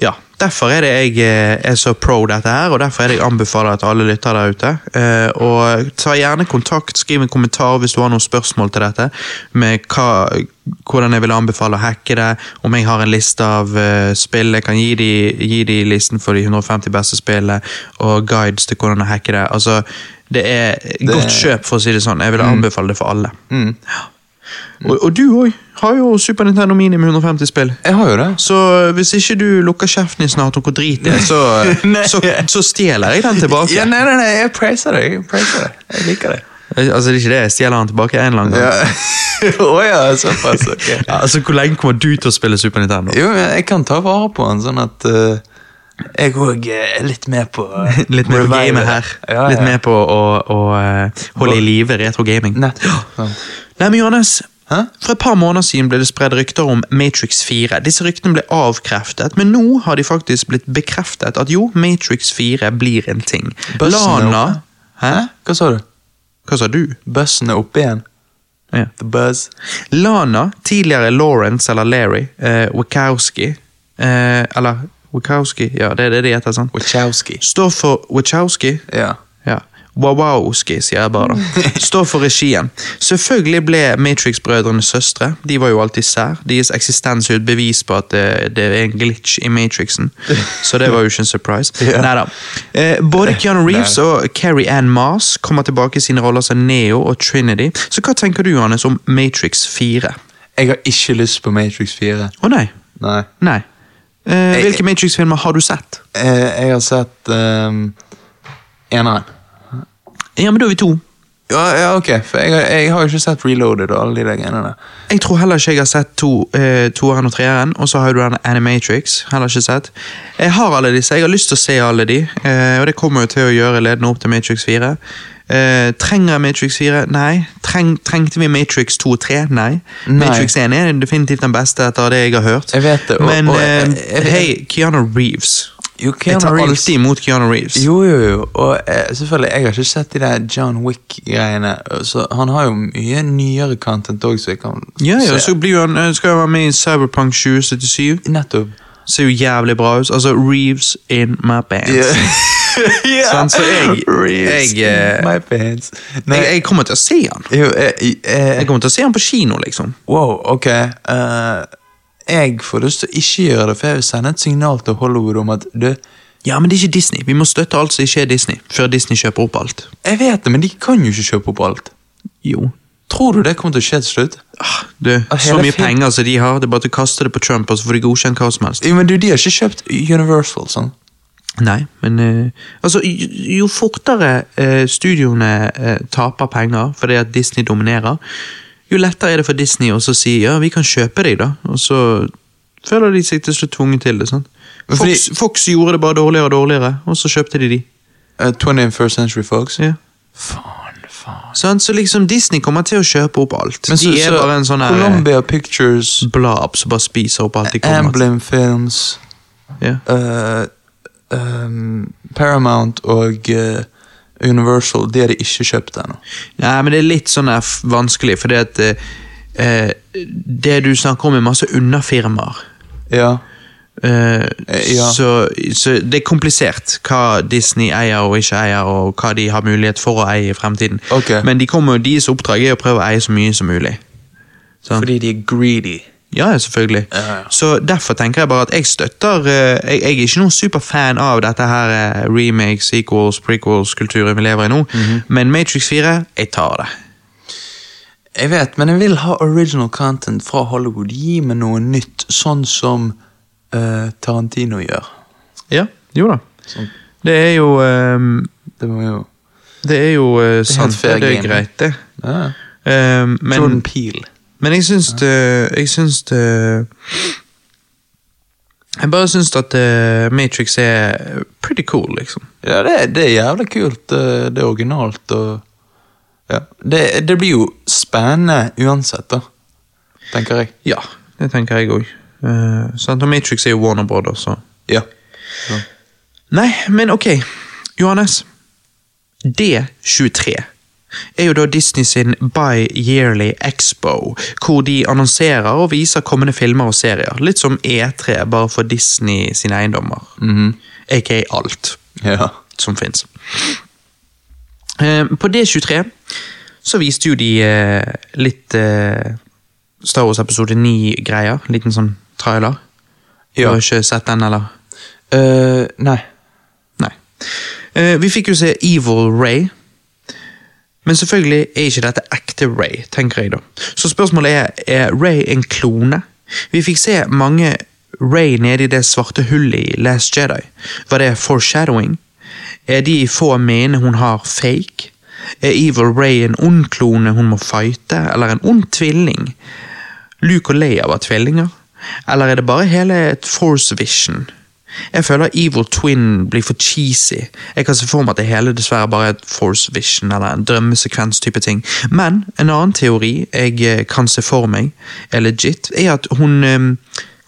ja, derfor er det jeg eh, er så pro dette her, og derfor er det jeg anbefaler at alle lytter der ute. Eh, og ta gjerne kontakt, skriv en kommentar hvis du har noen spørsmål til dette. Med hva, hvordan jeg vil anbefale å hacke det, om jeg har en liste av eh, spill. Jeg kan gi de, gi de listen for de 150 beste spillene, og guides til hvordan å hacke det. Altså, det er godt kjøp, for å si det sånn. Jeg vil anbefale det for alle. Mm. Og, og du òg har jo Super Nintendo Mini med 150 spill. Jeg har jo det. Så hvis ikke du lukker kjeften i snart og hvor drit det er, så, så, så stjeler jeg den tilbake. Ja, nei, nei, nei, jeg praiser deg. Jeg praiser deg. Jeg liker det. Altså, det er ikke det, jeg stjeler den tilbake en eller annen gang. Ja. oh, ja, såpass. okay. Ja, altså, Hvor lenge kommer du til å spille Super Nintendo? Jo, jeg kan ta vare på den, sånn at eh, jeg òg er litt med på Litt med på gamet her. Ja, Litt ja. med på å, å eh, holde i live retro gaming. Nettopp. Sånn. Nei, men Johannes, Hæ? For et par måneder siden ble det spredd rykter om Matrix 4. Disse ryktene ble avkreftet, men nå har de faktisk blitt bekreftet at jo, Matrix 4 blir en ting. Bussen Lana. Hæ? Hva sa du? Hva sa du? Bussen er oppe igjen. Ja. The buzz. Lana, tidligere Lawrence eller Larry, eh, Wachowski eh, Eller Wachowski, ja, det er det de heter, sant? Wachowski. Står for Wachowski. Ja. Ja. Wawowski, sier jeg bare. Står for regien. Selvfølgelig ble Matrix-brødrene søstre. De var jo alltid sær. Deres eksistens er et bevis på at det, det er en glitch i Matrixen. Så det var jo ikke en surprise. Ja. Neida. Eh, både Keanu Reeves og Carrie Ann Mars kommer tilbake i sine roller som Neo og Trinity. Så hva tenker du, Johannes, om Matrix 4? Jeg har ikke lyst på Matrix 4. Å nei. Nei. Nei. Eh, hvilke Matrix-filmer har du sett? Eh, jeg har sett um, eneren. Ja, men da er vi to. Ja, ja, ok, for jeg, jeg har ikke sett Reloaded og alle de der greiene der. Jeg tror heller ikke jeg har sett to, eh, toeren og treeren, og så har du den Animatrix. Heller ikke sett. Jeg har alle disse, jeg har lyst til å se alle de, eh, og det kommer jo til å gjøre ledende opp til Matrix 4. Eh, trenger jeg Matrix 4? Nei. Treng, trengte vi Matrix 2 og 3? Nei. Nei. Matrix 1 er definitivt den beste etter det jeg har hørt. Jeg vet det, og- Men og jeg- eh, hei, Keanu Reeves. Jo, Jeg tar Reeves- alltid imot Keanu Reeves. Jo, jo, jo. Og eh, selvfølgelig, jeg har ikke sett de der John Wick-greiene. Så han har jo mye nyere content òg, så jeg kan Ja, ja, se. så blir han, eh, skal han være med i Cyberpunk 2077. Nettopp. Ser jo jævlig bra ut. Altså, Reeves in my pants. Sånn, så jeg- jeg, eh, Jeg, jeg kommer til å se han. eh, eh, Jeg kommer til å se han på kino, liksom. Wow, ok. Uh, jeg får lyst til å ikke gjøre det, for jeg vil sende et signal til Hollywood om at du, Ja, men det er ikke Disney. Vi må støtte alt som ikke er Disney, før Disney kjøper opp alt. Jeg vet det, men de kan jo ikke kjøpe opp alt. Jo. Tror du det kommer til å skje til slutt? Ah, Du, så mye penger som de har, det er bare å kaste det på Trump, og så får de godkjent hva som helst. Jo, men du, De har ikke kjøpt Universal, sånn. Nei, men eh, altså, jo, jo fortere eh, studioene eh, taper penger fordi at Disney dominerer, jo lettere er det for Disney å si ja, vi kan kjøpe dem, da. Og så føler de seg til slutt tvunget til det. sant? Fordi... Fox, Fox gjorde det bare dårligere og dårligere, og så kjøpte de de. Uh, 21st Century Fox. Ja. Faen, faen. Sant? Så liksom Disney kommer til å kjøpe opp alt. Men så, de er så bare en sånn her Columbia Pictures, blob som bare spiser opp alt de kommer. Amblin Films, Ja. eh, ehm, Paramount og uh, Universal, de har de ikke kjøpt ennå. Nei, men det er litt sånn vanskelig, fordi at eh, eh, det du snakker om er masse underfirmaer. Ja. Uh, ja. så, så det er komplisert hva Disney eier og ikke eier, og hva de har mulighet for å eie i fremtiden. Okay. Men de kommer, deres oppdrag er å prøve å eie så mye som mulig. Sånn. Fordi de er greedy. Ja, selvfølgelig. Ja, ja. Så derfor tenker jeg bare at jeg støtter eh, jeg, jeg er ikke noen superfan av dette her remakes, remake, sequels, prequels-kulturen vi lever i nå, Mhm. men Matrix 4, jeg tar det. Jeg vet, men jeg vil ha original content fra Hollywood. Gi meg noe nytt, sånn som uh, Tarantino gjør. Ja, jo da. Sånn. Det er jo um, Det var jo Det er jo uh, sant, det, det er greit, det. ja. Jordan men, Peele. Men jeg syns det Jeg syns det Jeg bare syns at eh, Matrix er pretty cool, liksom. Ja, det, det er jævlig kult. eh, Det er originalt og ja. det, det blir jo spennende uansett, da. Tenker jeg. Ja, det tenker jeg òg. og Matrix er jo Warner Brothers, så Ja. Så. Nei, men ok. Johannes. D23 er jo da Disney sin bi-yearly expo, hvor de annonserer og viser kommende filmer og serier. Litt som E3, bare for Disney sine eiendommer. Aka alt Ja. som fins. På D23 så viste jo de eh, litt eh, Star Wars episode 9-greier. Liten sånn trailer. Du har ikke sett den, eller? Uh, nei. Nei. Eh, vi fikk jo se Evil Ray. Men selvfølgelig er ikke dette ekte Ray, tenker jeg da. Så spørsmålet er, er Ray en klone? Vi fikk se mange Ray nede i det svarte hullet i Last Jedi. Var det foreshadowing? Er de få minnene hun har fake? Er Evil Ray en ond klone hun må fighte, eller en ond tvilling? Luke og Leia var tvillinger? Eller er det bare hele et force vision? Jeg føler Evil Twin blir for cheesy. Jeg kan se for meg at det hele dessverre bare er et force vision eller en drømmesekvens-type ting. Men en annen teori jeg eh, kan se for meg, er legit, er at hun um,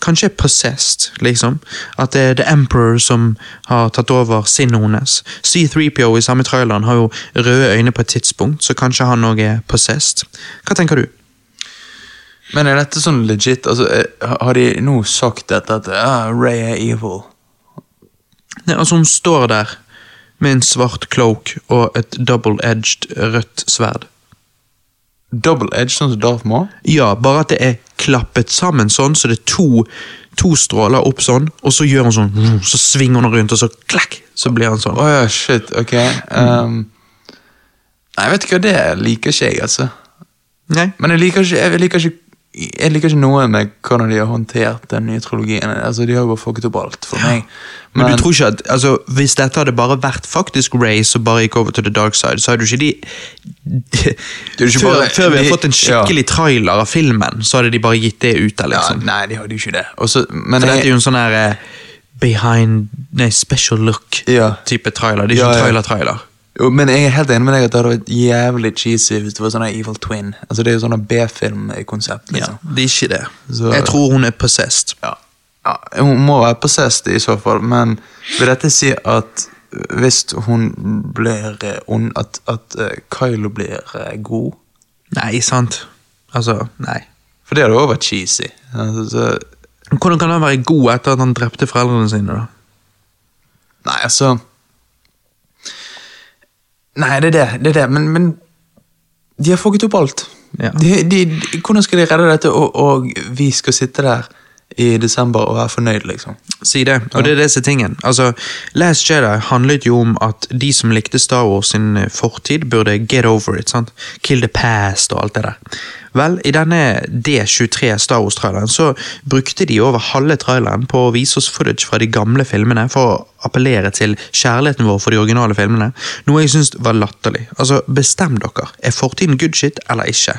kanskje er possessed, liksom. At det er The Emperor som har tatt over sinnet hennes. C3PO i samme traileren har jo røde øyne på et tidspunkt, så kanskje han òg er possessed. Hva tenker du? Men er dette sånn legit? Altså, eh, har de nå sagt dette at ah, Ray er evil? Nei, altså Hun står der med en svart cloak og et double-edged rødt sverd. Double-edged, sånn som Darth Maul? Ja, bare at det er klappet sammen sånn, så det er to, to stråler opp sånn, og så gjør hun sånn, så svinger hun rundt, og så klakk, så blir han sånn. Oh, ja, shit, ok. Um, nei, vet du hva, det liker ikke jeg, altså. Nei? Men jeg liker ikke, jeg liker ikke jeg liker ikke noe med hvordan de har håndtert den nye trilogien. Altså, De har jo bare fucket opp alt for meg. Men, du tror ikke at, altså, Hvis dette hadde bare vært faktisk Ray som bare gikk over til the dark side, så hadde jo ikke de er ikke før, bare- før vi hadde fått en skikkelig trailer av filmen, så hadde de bare gitt det ut der, ja, liksom. Nei, de hadde jo ikke det. Også, men For dette er jo en sånn her eh, behind Nei, special look-type trailer. Det er Ja, ikke ja. trailer-trailer. Jo, men jeg er helt enig med deg at det hadde vært jævlig cheesy hvis det var sånn Evil Twin. Altså, Det er jo sånn B-film-konsept. Ja, liksom. det er ikke det. Så- Jeg tror hun er possessed. Ja. ja. Hun må være possessed i så fall, men vil dette si at hvis hun blir eh, ond, at, at eh, Kylo blir eh, god? Nei, sant. Altså, nei. For det hadde også vært cheesy. Altså, så, Hvordan kan han være god etter at han drepte foreldrene sine, da? nei, altså Nei, det er det, det, er det. Men, men de har fucket opp alt. Ja. De, de, de, hvordan skal de redde dette, og, og vi skal sitte der i desember og være fornøyd, liksom? Si det, og det er det som er tingen. Altså, Last Jedi handlet jo om at de som likte Star Wars sin eh, fortid, burde get over it. sant? Kill the past og alt det der. Vel, i denne D23 Star Wars-traileren så brukte de over halve traileren på å vise oss footage fra de gamle filmene for å appellere til kjærligheten vår for de originale filmene, noe jeg syns var latterlig. Altså, bestem dere. Er fortiden good shit eller ikke?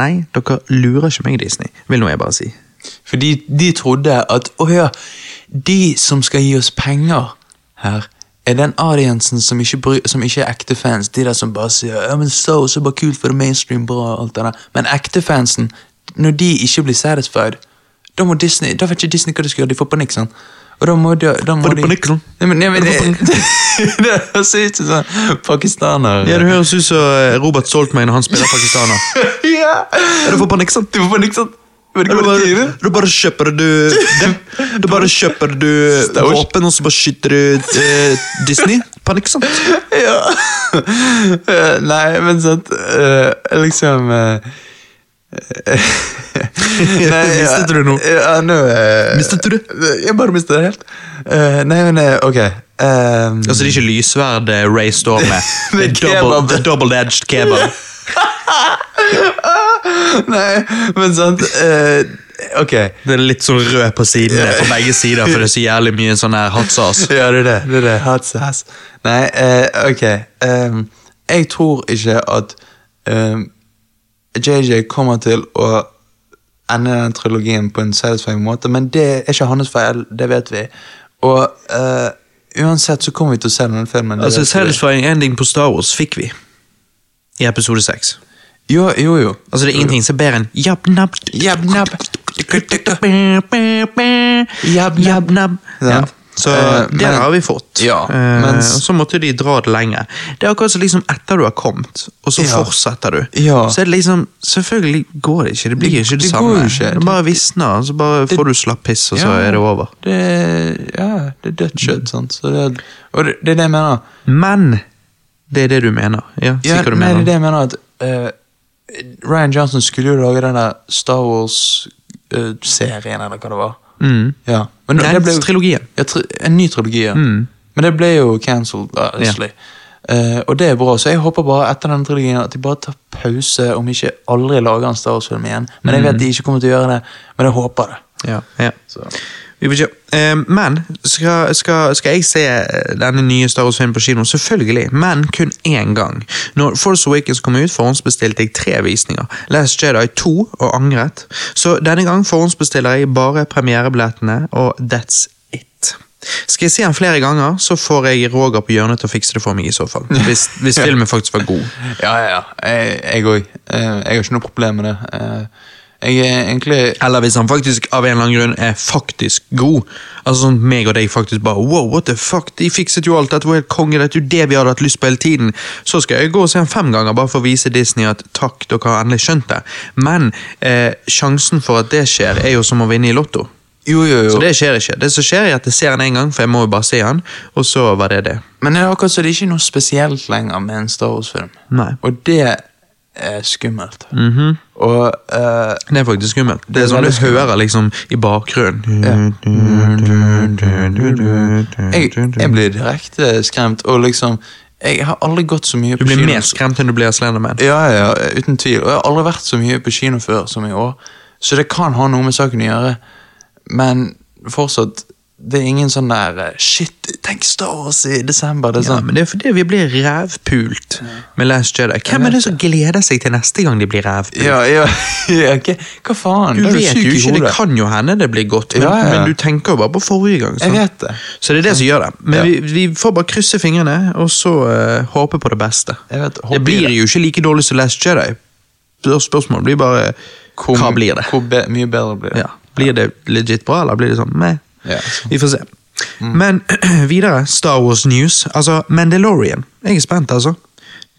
Nei, dere lurer ikke meg, Disney, vil nå jeg bare si. Fordi de trodde at å ja, de som skal gi oss penger her, er den audiensen som ikke, bry, som ikke er ekte fans. De der som bare sier ja, men so, er bare kult for det mainstream bra. og alt det der. Men ekte fansen, når de ikke blir satisfied, da må Disney, da vet ikke Disney hva de skal gjøre. De får panikk. sånn. Og da må de, da må Får de panikk, sånn? Nei, men, nei, men, det, det høres ut som sånn pakistaner. Ja, Det høres ut som eh, Robert Saltman når han spiller pakistaner. ja. Er du får panikk, sant? Du får panikk Da bare, da bare kjøper du Da bare kjøper du våpen, og så bare skyter du eh, Disney. Panikk, sant? Ja. Eh, Nei, men sant uh, Liksom uh, nei, Mistet du noe? Ja, nå uh, Mistet du det? Jeg bare mistet det helt. Nei, men ok. Um, Altså, Det er ikke lysverd Ray står med. Det er double- er double-edged kebab. nei, men sant eh, Ok. Det er litt sånn rød på sidene på begge sider, for det er så jævlig mye sånn her hot sauce. Ja, det er det. det, er det. Hot sauce. Nei, eh, ok. Um, jeg tror ikke at um, JJ kommer til å ende den trilogien på en satisfying måte, men det er ikke hans feil, det vet vi. Og uh, uansett så kommer vi til å se denne filmen. Altså. Satisfying ending på Star Wars fikk vi i episode 6. Jo, jo, jo. Altså, det er ingenting som er bedre enn jabnab, jabnab, Jab-nab. Jab, jab, nab. Ja. Ja. Så uh, det men- har vi fått. Ja, uh, og så måtte de dra det lenger. Det er akkurat som liksom etter du har kommet, og så Ja. fortsetter du. Ja. Så er det liksom Selvfølgelig går det ikke. Det blir Det- ikke det, det samme. går ikke. Det bare visner, så bare får du slapp piss, og så er det over. Det, ja, det er dødt kjøtt, sant. Så det, og det, det er det jeg mener. Men det er det du mener. Ja, si Ja, hva du mener. mener. det er det jeg mener at eh, Ryan Johnson skulle jo lage den der Star Wars-serien, eller hva det var. Mm. Ja. Men Nei, det ble, trilogien. ja, tri, en ny trilogi, ja. Mm. Men det ble jo cancelled, obviously. uh, og det er bra, så jeg håper bare etter den trilogien at de bare tar pause, om ikke aldri lager en Star Wars-film igjen. Men jeg vet de ikke kommer til å gjøre det, men jeg håper det. Ja, ja. Så. Eh, men skal, skal, skal jeg se eh, denne nye Star Wars-filmen på kino? Selvfølgelig, men kun én gang. Når Force Awakens kom ut, forhåndsbestilte jeg tre visninger. Last Jedi 2 og angret. Så denne gang forhåndsbestiller jeg bare premierebillettene, og that's it. Skal jeg se den flere ganger, så får jeg Roger på hjørnet til å fikse det for meg. i så fall. Hvis, hvis filmen faktisk var god. Ja, ja, ja. Jeg- Jeg òg. Jeg har ikke noe problem med det. Jeg er egentlig Eller hvis han faktisk av en eller annen grunn er faktisk god. Altså sånn meg og deg faktisk bare Wow, what the fuck, de fikset jo alt, dette var helt konge, dette er jo det vi hadde hatt lyst på hele tiden. Så skal jeg gå og se han fem ganger bare for å vise Disney at takk, dere har endelig skjønt det. Men eh, sjansen for at det skjer, er jo som å vinne i Lotto. Jo, jo, jo. Så det skjer ikke. Det som skjer er at jeg ser han en gang, for jeg må jo bare se han, og så var det det. Men det er akkurat så det er ikke noe spesielt lenger med en Star Wars-film. Nei. Og det er skummelt. Mhm. Og uh, Det er faktisk skummelt. Det Det er sånn du hører liksom i bakgrunnen. jeg, jeg blir direkte skremt, og liksom Jeg har aldri gått så mye på kino. Du blir kino. mer skremt enn du blir av Slenderman. Ja, ja, uten tvil. Og jeg har aldri vært så mye på kino før som i år. Så det kan ha noe med saken å gjøre. Men fortsatt, det er ingen sånn der eh, Shit, tenk Star Wars i desember. Det er Ja, sånn, men det er fordi vi blir rævpult med Last Jedi. Hvem er det som gleder seg til neste gang de blir rævpult? ja, ja, ja, hva, hva faen? Du vet jo ikke, det kan jo hende det blir godt, men, Ja, ja, ja. men du tenker jo bare på forrige gang. Jeg vet det. Så det er det som gjør det. Men Ja. vi, vi får bare krysse fingrene, og så uh, håpe på det beste. Vet, Det blir det. jo ikke like dårlig som Last Jedi. Spørsmålet blir bare Hvor, hva blir det? Hvor be, mye bedre blir det? Ja. Blir det legit bra, eller blir det sånn meh? Vi får se. Men videre, Star Wars News. Altså, Mandalorian. Jeg er spent, altså.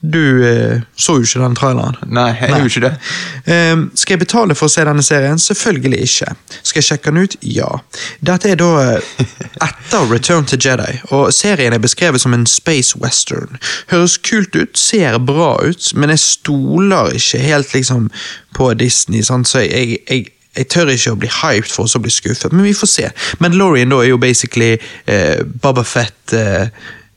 Du eh, så jo ikke den traileren. Nei, jeg Nei. gjorde ikke det. Um, skal jeg betale for å se denne serien? Selvfølgelig ikke. Skal jeg sjekke den ut? Ja. Dette er da eh, etter Return to Jedi, og serien er beskrevet som en space western. Høres kult ut, ser bra ut, men jeg stoler ikke helt liksom på Disney, sant? så jeg, jeg jeg tør ikke å bli hyped for å bli skuffet, men vi får se. Mandalorian da er jo basically uh, Baba Fett uh,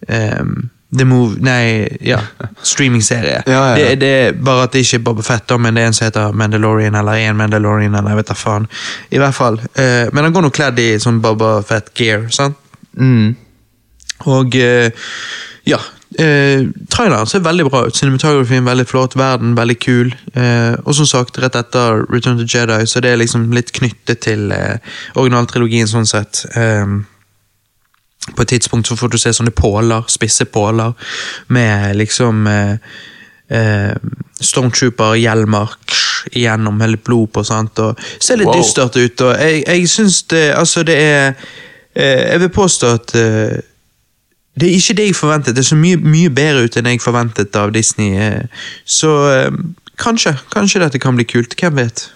um, The Move Nei, ja. Streamingserie. Ja, ja, ja. Det, det er bare at det ikke er Boba Fett, da, men det er en som heter Mandalorian, eller en Mandalorian, eller jeg vet da faen. I hvert fall. Uh, men han går nå kledd i sånn Boba Fett-gear, sant? Mm. Og uh, ja. Eh, traileren ser veldig bra ut. Cinematografien veldig flott, verden veldig kul. Eh, og som sagt, rett etter Return to Jedi, så det er liksom litt knyttet til eh, originaltrilogien sånn sett. Eh, på et tidspunkt så får du se sånne påler, spisse påler, med liksom eh, eh, Stormtrooper-hjelmer igjennom hele blod på, sant, og ser litt Wow. dystert ut. og Jeg, jeg syns det Altså, det er eh, Jeg vil påstå at eh, det er ikke det jeg forventet. Det så mye, mye bedre ut enn jeg forventet av Disney. eh. Så eh, kanskje kanskje dette kan bli kult. Hvem vet?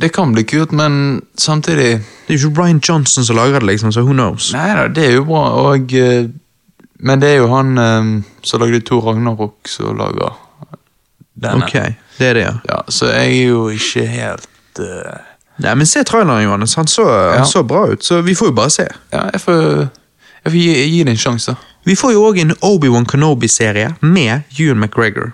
Det kan bli kult, men samtidig Det er jo ikke Ryan Johnson som lager det, liksom, så who knows? Nei da, det er jo bra, og eh, Men det er jo han som lagde Tor Ragnarok, som lager denne. Ok, det er det, ja. Ja, så jeg er jo ikke helt uh... Nei, men se traileren, Johannes. Han så, Ja. han så bra ut, så vi får jo bare se. Ja, jeg får, jeg får gi, gi det en sjanse. Vi får jo òg en Obi-Wan Kenobi-serie med Ewan McGregor.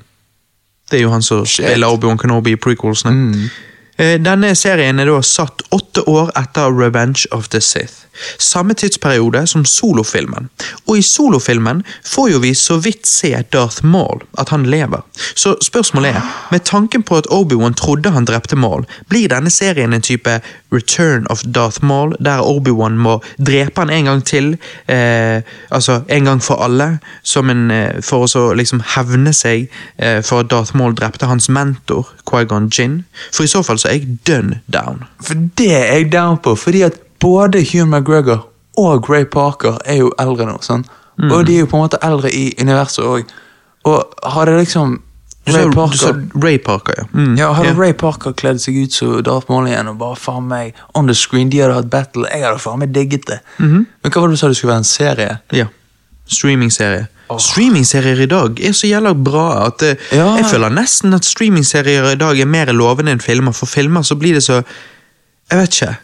Det er jo han som spiller Obi-Wan Kenobi i prequelsene. Mm. Eh, Denne serien er da satt åtte år etter Revenge of the Sith. Samme tidsperiode som solofilmen. Og i solofilmen får jo vi så vidt se Darth Maul, at han lever. Så spørsmålet er, med tanken på at Obi-Wan trodde han drepte Maul, blir denne serien en type Return of Darth Maul, der Obi-Wan må drepe han en gang til, eh, altså en gang for alle, som en, eh, for å liksom hevne seg eh, for at Darth Maul drepte hans mentor, Qui-Gon Jinn? For i så fall så er jeg dønn down. For det er jeg down på, fordi at både Hugh McGregor og Ray Parker er jo eldre nå. Sånn. Mm. Og de er jo på en måte eldre i universet òg. Og hadde liksom Du Ray du Parker sa Ray Parker, ja. Mm, Ja, hadde yeah. Ray Parker kledd seg ut som Darth Maul igjen og bare faen meg on the screen, de hadde hatt battle, jeg hadde faen meg digget det. Mhm. Men hva var det du sa det skulle være en serie? Ja. Streamingserie. Streamingserier i dag er så jævla bra at eh, Ja. jeg føler nesten at streamingserier i dag er mer lovende enn filmer. For filmer så blir det så Jeg vet ikke.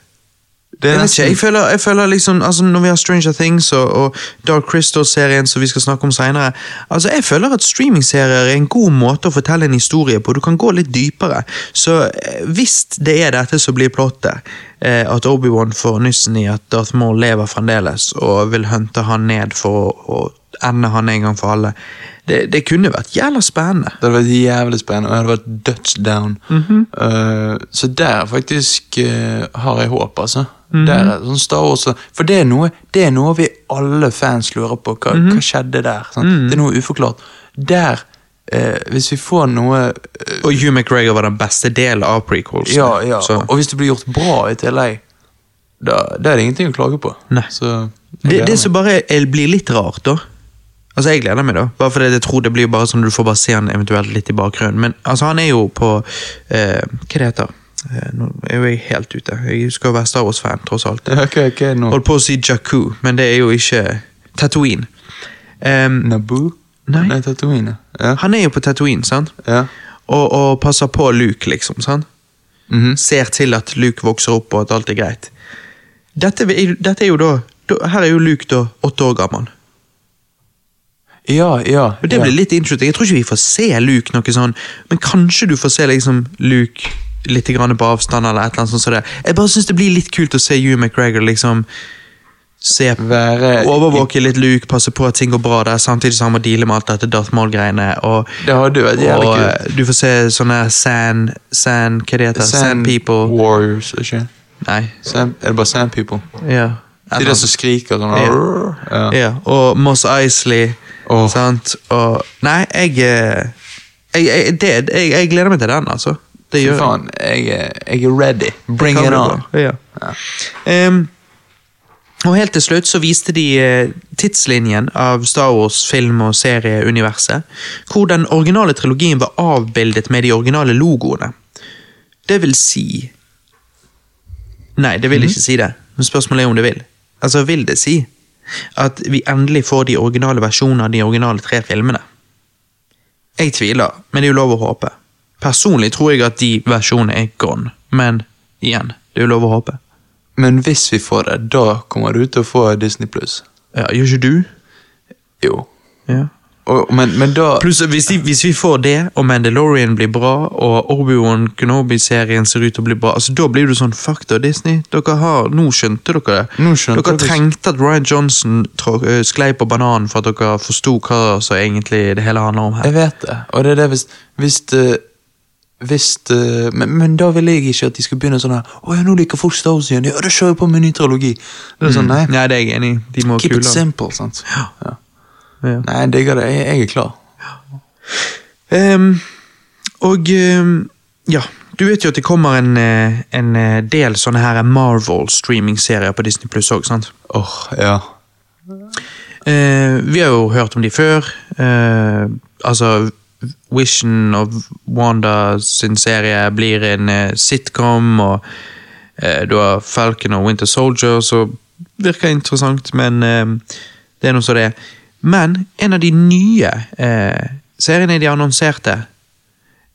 Det Jeg, vet ikke, jeg, føler, jeg føler liksom, altså Når vi har Stranger Things og, og Dark Crystal-serien som vi skal snakke om senere, altså jeg føler at streamingserier er en god måte å fortelle en historie på. Du kan gå litt dypere. Så eh, hvis det er dette som blir plottet, eh, at Obi-Wan får nyssen i at Darth Maul lever fremdeles og vil hunte han ned for å, å ende han en gang for alle, det, det kunne vært jævla spennende. Det hadde vært jævlig spennende, og det hadde vært dødsdown. -hmm. uh, så der faktisk uh, har jeg håp, altså. Mhm. Der er sånn Star Wars, For det er, noe, det er noe vi alle fans lurer på. Hva, Mhm. hva skjedde der? Sant? Det er noe uforklart. Der eh, Hvis vi får noe eh, Og Hugh McGregor var den beste delen av prequels. Ja, ja. Og hvis det blir gjort bra i tillegg, da, da er det ingenting å klage på. Så det, det som bare blir litt rart, da Altså, Jeg gleder meg, da. Bare fordi jeg tror det blir bare sånn du får bare se han eventuelt litt i bakgrunnen. Men altså, han er jo på eh, Hva det heter eh, Nå er jeg helt ute. Jeg skal jo være Star Wars-fan, tross alt. Okay, okay, nå? Holdt på å si Jakku, men det er jo ikke Tatooine. Um, Naboo? Nei. Nei, Tatooine. Ja. han er jo på Tatooine, sant? ja. Og, og passer på Luke, liksom. sant? Mhm. Ser til at Luke vokser opp, og at alt er greit. Dette, dette er jo da Her er jo Luke da åtte år gammel. Ja, ja. Og Det blir litt interesting. Jeg tror ikke vi får se Luke noe sånn, men kanskje du får se liksom Luke litt grann på avstand, eller et eller annet sånt. så det. Jeg bare syns det blir litt kult å se Hugh McGregor liksom se Være Overvåke litt Luke, passe på at ting går bra der, samtidig som han må deale med alt dette Darth Maul-greiene. Og, Det har du, jævlig og kult. eh, du får se sånne sand, sand Hva det heter Sand, people. Warriors, ikke Nei. Sand, Er det bare Sand People? Ja. De der som skriker sånn Ja. ja. ja. Og Moss Isley. Åh. Sant? Og Nei, jeg eh, jeg, jeg, det, jeg jeg gleder meg til den, altså. Det gjør faen, jeg, jeg er ready. Bring it on. Ja. Ja. Um, og helt til slutt så viste de eh, tidslinjen av Star Wars film- og serieuniverset, hvor den originale trilogien var avbildet med de originale logoene. Det vil si Nei, det vil ikke si det, men spørsmålet er om det vil. Altså, vil det si at vi endelig får de originale versjonene av de originale tre filmene? Jeg tviler, men det er jo lov å håpe. Personlig tror jeg at de versjonene er gone, men igjen, det er jo lov å håpe. Men hvis vi får det, da kommer du til å få Disney Pluss. Ja, Gjør ikke du? Jo. Ja. Og, men, men da Pluss hvis, de, hvis vi får det, og Mandalorian blir bra, og Obi-Wan Kenobi-serien ser ut til å bli bra, altså da blir du sånn Fuck da, Disney. Dere har, Nå skjønte dere det. Nå skjønte dere trengte at Ryan Johnson sklei på bananen for at dere forsto hva som egentlig det hele handler om her. Jeg vet det. Og det er det hvis Hvis det hvis uh, men, men da vil jeg ikke at de skal begynne sånn her Å ja, nå liker folk Star Wars igjen. Ja, da kjører jeg på med ny trilogi. Det er sånn, nei. Nei, det er jeg enig i. De må Keep it simple, sant. Ja. Ja. Nei, jeg digger det. Jeg, jeg er klar. Ehm, og um, ja, du vet jo at det kommer en, eh, en eh, del sånne her Marvel streaming-serier på Disney Pluss òg, sant? Åh, ja. Uh, vi har jo hørt om de før. Uh, altså Vision of Wanda sin serie blir en uh, sitcom, og du har Falcon og Winter Soldier, som virker interessant, men det er noe så det er. Men en av de nye eh, seriene de annonserte,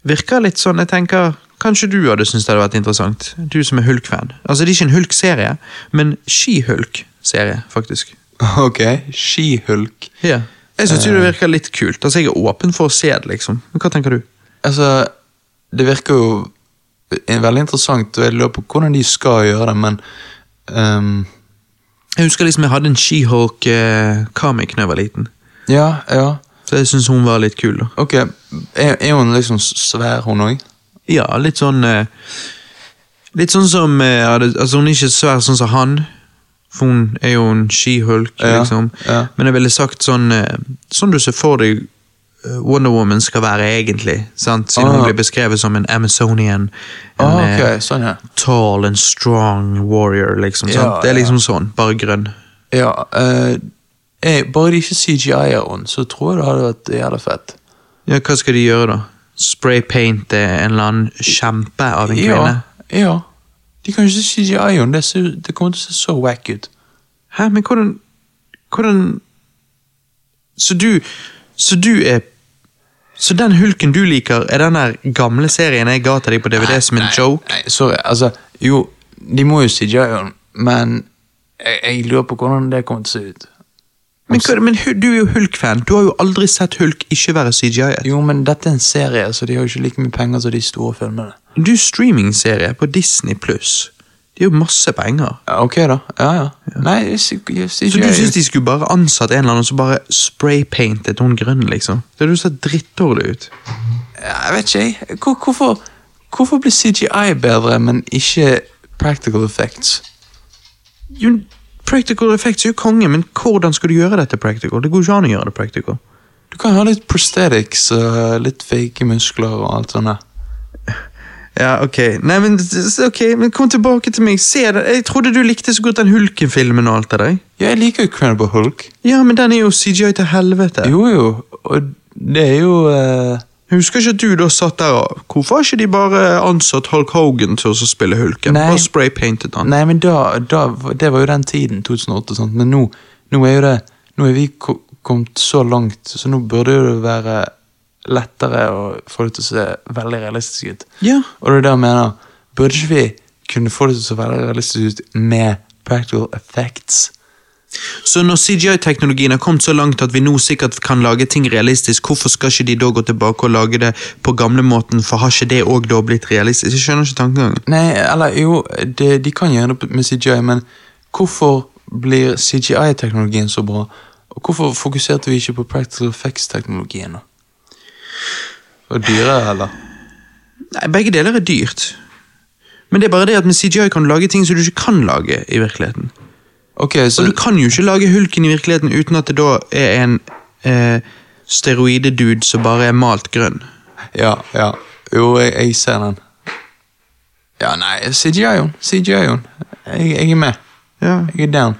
virker litt sånn Jeg tenker Kanskje du hadde syntes det hadde vært interessant, du som er Hulk-fan. Altså, Det er ikke en Hulk-serie, men She-Hulk-serie, faktisk. Ok, Skihulk. Ja. Jeg syns det virker litt kult. Altså, Jeg er åpen for å se det, liksom. Men hva tenker du? Altså, det virker jo eh, veldig interessant, og jeg lurer på hvordan de skal gjøre det, men ehm, Jeg husker liksom jeg hadde en She-Hulk-comic da jeg var liten. Ja, ja. Så jeg syns hun var litt kul. da. Ok, er, er hun liksom svær, hun òg? Ja, litt sånn eh, Litt sånn som eh, Altså, hun er ikke svær sånn som han. For hun er jo en She-Hulk, Ja, liksom. ja. Men jeg ville sagt sånn eh, Sånn du ser for deg eh, Wonder Woman skal være egentlig, sant? siden Ah. hun blir beskrevet som en Amazonian. En Ah, okay. sånn ja. tall and strong warrior, liksom. Ja, det er ja. liksom sånn, bare grønn. Ja, uh, jeg, bare de ikke CGI-er henne, så tror jeg det hadde vært jævla fett. Ja, hva skal de gjøre, da? Spraypainte en eller annen kjempe av en kvinne? Ja, ja. De kan ikke CGI henne, det, det kommer til å se så wack ut. Hæ, men hvordan Hvordan Så du Så du er Så den hulken du liker, er den der gamle serien jeg ga til deg på DVD som en joke? Nei, sorry, altså, jo, de må jo CGI henne, men jeg, jeg lurer på hvordan det kommer til å se ut. Men, hva, men du er jo Hulk-fan. Du har jo aldri sett Hulk ikke være CGI-et. Jo, men dette er en serie, så de har jo ikke like mye penger som de store filmene. Du er streamingserie på Disney pluss. Det er jo masse penger. Ja, ok da, ja, ja. Nei, jeg, jeg, jeg, Så du syns de skulle bare ansatt en eller annen som bare spraypaintet hun grønn, liksom? Det hadde sett drittdårlig ut. Jeg vet ikke, jeg. Hvor, hvorfor, hvorfor blir CGI bedre, men ikke practical effects? Jo, practical effects er jo konge, men hvordan skal du gjøre dette practical? Det går ikke an å gjøre det practical. Du Du kan ha litt prosthetics litt fake muskler og alt sånt. Ja, ok. Nei, men, ok, men kom tilbake til meg. Se. Jeg trodde du likte så godt den Hulken-filmen og alt av deg. Ja, jeg liker jo Incredible Hulk. Ja, men den er jo CGI til helvete. Jo, jo. Og det er jo uh... Husker ikke at du da satt der og Hvorfor har ikke de bare ansatt Hulk Hogan til å spille Hulken? Nei. Bare spraypainted han. Nei, men da, da Det var jo den tiden, 2008 og sånt, men nå, nå er jo det Nå er vi kommet så langt, så nå burde det være lettere å få det til å se veldig realistisk ut. Ja. Og det er det jeg mener. Burde ikke vi kunne få det til å se veldig realistisk ut med practical effects? Så når CGI-teknologien har kommet så langt at vi nå sikkert kan lage ting realistisk, hvorfor skal ikke de da gå tilbake og lage det på gamlemåten, for har ikke det òg da blitt realistisk? Jeg skjønner ikke tankegangen. Nei, eller jo, det, de kan gjøre det med CGI, men hvorfor blir CGI-teknologien så bra? Og hvorfor fokuserte vi ikke på practical effects-teknologien? da? Og dyrere, eller? Nei, Begge deler er dyrt. Men det er bare det at med CGI kan du lage ting som du ikke kan lage i virkeligheten. Ok, så Og du kan jo ikke lage Hulken i virkeligheten uten at det da er en eh, steroidedude som bare er malt grønn. Ja, ja. Jo, jeg, jeg ser den. Ja, nei, CGI-en. CGI-en. Jeg, jeg er med. Ja. Jeg er down.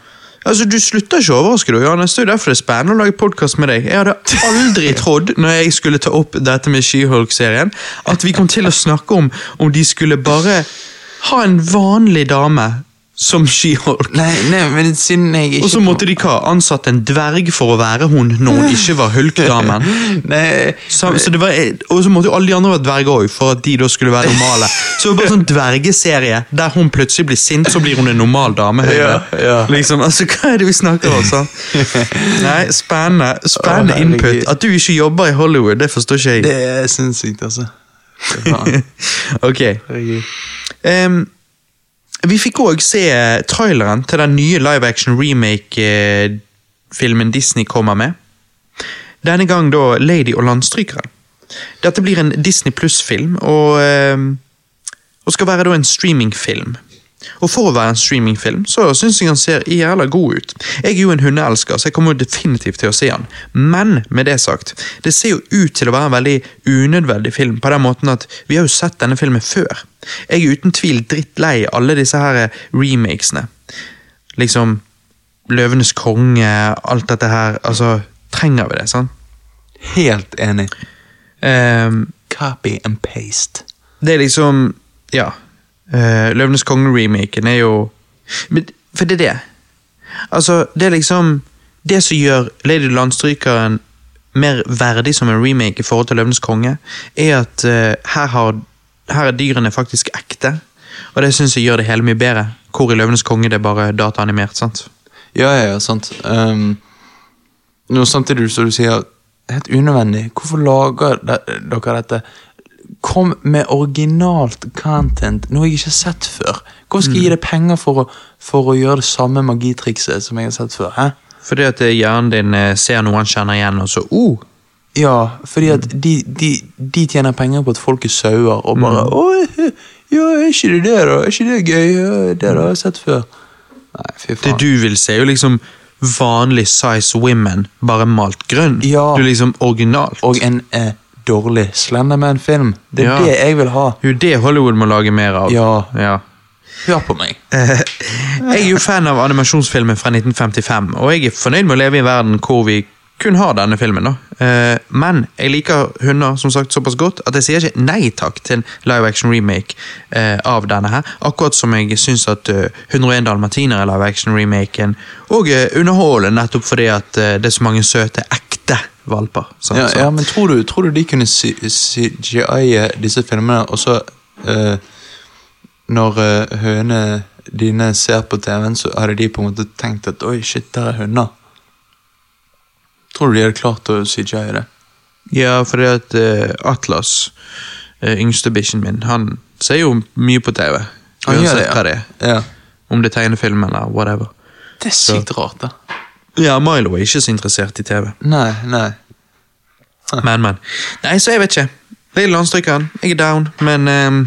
Altså, Du slutter ikke å overraske, du, Johannes. Det er jo derfor det er spennende å lage podkast med deg. Jeg hadde aldri trodd, når jeg skulle ta opp dette med She-Hulk-serien, at vi kom til å snakke om om de skulle bare ha en vanlig dame som She-Hulk. Nei, nei, men siden jeg ikke Og så måtte de hva, ansatt en dverg for å være hun når hun ikke var Hulk-damen. Så, så det var, og så måtte jo alle de andre være dverger òg, for at de da skulle være normale. Så det var bare sånn dvergeserie der hun plutselig blir sint, så blir hun en normal dame. Ja, ja. Liksom, altså, Hva er det vi snakker om? sånn? Nei, Spennende spennende input. At du ikke jobber i Hollywood, det forstår ikke jeg. det er sinnssykt, altså. Ok. Herregud. Vi fikk òg se traileren til den nye live action remake-filmen Disney kommer med. Denne gang da Lady og landstrykeren. Dette blir en Disney pluss-film, og, og skal være da en streamingfilm. Og for å være en streamingfilm, så syns jeg han ser jævla god ut. Jeg er jo en hundeelsker, så jeg kommer jo definitivt til å se han. Men med det sagt, det ser jo ut til å være en veldig unødvendig film, på den måten at vi har jo sett denne filmen før. Jeg er uten tvil drittlei alle disse her remakesene. Liksom Løvenes konge, alt dette her. Altså, trenger vi det, sant? Helt enig. Um, Copy and paste. Det er liksom Ja. Uh, Løvenes konge-remaken er jo For det er det. Altså, det er liksom Det som gjør Lady Landstrykeren mer verdig som en remake i forhold til Løvenes konge, er at uh, her, har, her er dyrene faktisk ekte. Og det syns jeg gjør det hele mye bedre. Hvor i Løvenes konge det er bare dataanimert. sant? Ja, ja, ja, sant. Um, nå samtidig som du sier helt unødvendig, hvorfor lager dere dette? Kom med originalt content, noe jeg ikke har sett før. Hvorfor skal jeg gi deg penger for å, for å gjøre det samme magitrikset som jeg har sett før? hæ? Fordi at eh, hjernen din eh, ser noe han kjenner igjen, og så oh, Ja, fordi at de, de, de tjener penger på at folk er sauer, og bare Oi, ja, er ikke det det, da? Er ikke det gøy? Det har jeg sett før. Nei, fy faen. Det du vil se, er jo liksom vanlig size women, bare malt grønn. Ja. Du er liksom originalt. Og en eh, dårlig Slenderman-film. Det er Ja. det jeg vil ha. Jo det Hollywood må lage mer av. Ja. Ja. Hør på meg. Eh, jeg er jo fan av animasjonsfilmen fra 1955, og jeg er fornøyd med å leve i en verden hvor vi kun har denne filmen. da. Eh, Men jeg liker hunder som sagt såpass godt at jeg sier ikke nei takk til en live action remake eh, av denne her. Akkurat som jeg syns at eh, 101 dalmatiner er live action remaken og eh, underholder nettopp fordi at eh, det er så mange søte, ekte valper. Sånn, Ja, sånn. ja, men tror du, tror du de kunne CGI-e disse filmene, og så uh, Når uh, hønene dine ser på TV-en, så hadde de på en måte tenkt at oi, shit, der er hunder. Tror du de hadde klart å CGI-e det? Ja, fordi at uh, Atlas, yngste bikkjen min, han ser jo mye på TV. Han gjør det, ja. det er. Ja. Om det er tegnefilm eller whatever. Det er sykt rart, da. Ja, Milo er ikke så interessert i TV. Nei, nei. Men, men. Nei, så jeg vet ikke. Lille landstrykeren, jeg er down, men um,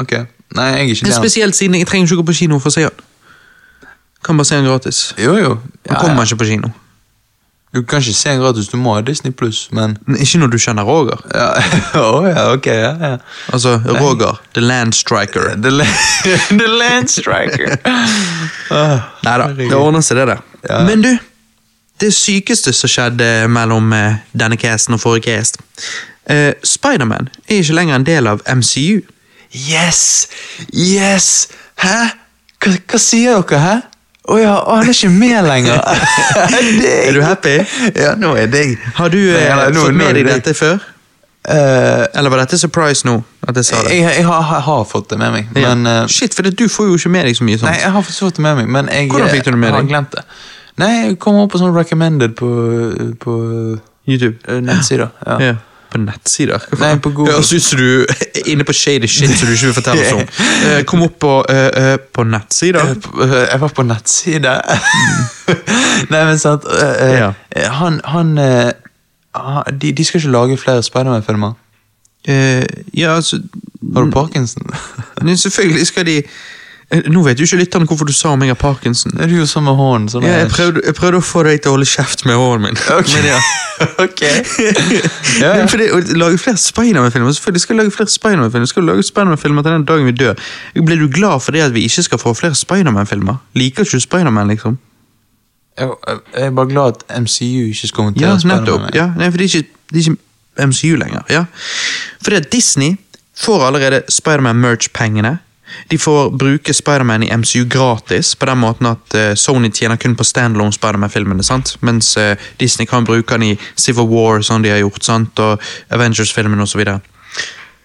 Ok. Nei, jeg er ikke down. Spesielt siden jeg trenger ikke gå på kino for å se han. Kan bare se han gratis. Jo, jo. Han kommer ikke på kino. Du kan ikke se en gratis, du må ha Disney pluss, men Ikke når du kjenner Roger. ja. oh, ja, ok, ja, ja. Altså, Roger, the land striker. The, la the Land Striker. Ah, Nei da, det ordner seg, det der. Ja. Men du, det sykeste som skjedde mellom eh, denne casten og forrige cast Uh, Spiderman er ikke lenger en del av MCU. Yes! Yes! Hæ? Hva, hva sier dere, hæ? Å ja, oh, han er ikke med lenger. Er du happy? Ja, nå er det Har du eh, ja, nå- fått med deg dette før? Uh, Eller var dette surprise nå? at jeg sa det? jeg, jeg, har, jeg har fått det med meg, Ja. men uh, Shit, for det, du får jo ikke med deg så mye sånt. Nei, jeg har fått det med meg, men jeg Hvordan fikk du det med Jeg har glemt det. Nei, jeg kom opp på sånn recommended på, på YouTube. eh, nettsider. Ja. Ja. På nettsider? Nei, på Google. Høres ut som du er inne på shady shit som du ikke vil fortelle oss om. Eh, Kom opp på, uh, uh, på nettsider. Jeg var på nettsider Nei, men sant Ja. Han, han de, de skal ikke lage flere Spiderman-filmer. Ja, altså Har du parkinson? Men Selvfølgelig skal de Nå vet jo ikke lytterne hvorfor du sa om jeg har parkinson. Er du jo sånn med hånden? Sånn Ja, jeg, prøvde, jeg prøvde å få deg til å holde kjeft med hånden min. Ok. Men ja. okay. Ja, ja. Fordi Å lage flere Spiderman-filmer Selvfølgelig skal vi lage flere Spiderman-filmer Skal lage Spiderman-filmer til den dagen vi dør. Blir du glad for det at vi ikke skal få flere Spiderman-filmer? Liker ikke du Spiderman, liksom? Jeg, jeg er bare glad at MCU ikke skal Ja, håndtere Spiderman. nettopp. Ja, nei, for det er, ikke, det er ikke MCU lenger. Ja. Fordi at Disney får allerede Spiderman-merch-pengene. De får bruke Spiderman i MCU gratis, på den måten at eh, Sony tjener kun på standalone Spiderman-filmene, mens eh, Disney kan bruke den i Civil War, sånn de har gjort, sant? og Avengers-filmen osv.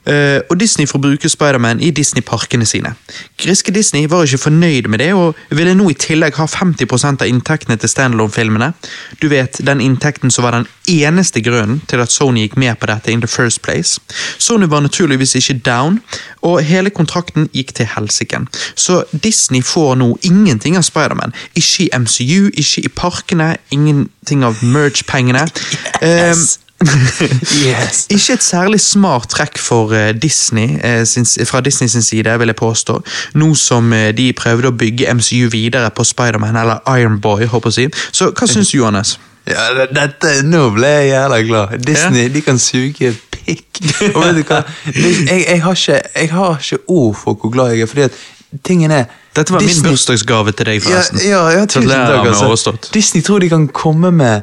Uh, og Disney får bruke Spiderman i Disney-parkene sine. Griske Disney var ikke fornøyd med det, og ville nå i tillegg ha 50% av inntektene til standalone-filmene. Du vet, Den inntekten som var den eneste grunnen til at Sony gikk med på dette in the first place. Sony var naturligvis ikke down, og hele kontrakten gikk til helsiken. Så Disney får nå ingenting av Spiderman. Ikke i MCU, ikke i parkene, ingenting av merch-pengene. Yes. Um, Yes. ikke et særlig smart trekk for eh, Disney, eh, fra Disney sin side, vil jeg påstå. Nå som eh, de prøvde å bygge MCU videre på Spiderman, eller Ironboy, håper jeg å si. Så hva syns du, Johannes? Ja, dette, Nå ble jeg jævla glad. Disney de kan suge pikk. Og vet du hva? Jeg, jeg, har ikke, jeg har ikke ord for hvor glad jeg er, fordi at tingen er Dette var min Disney- bursdagsgave til deg, forresten. ja, ja tusen takk. Altså. Disney tror de kan komme med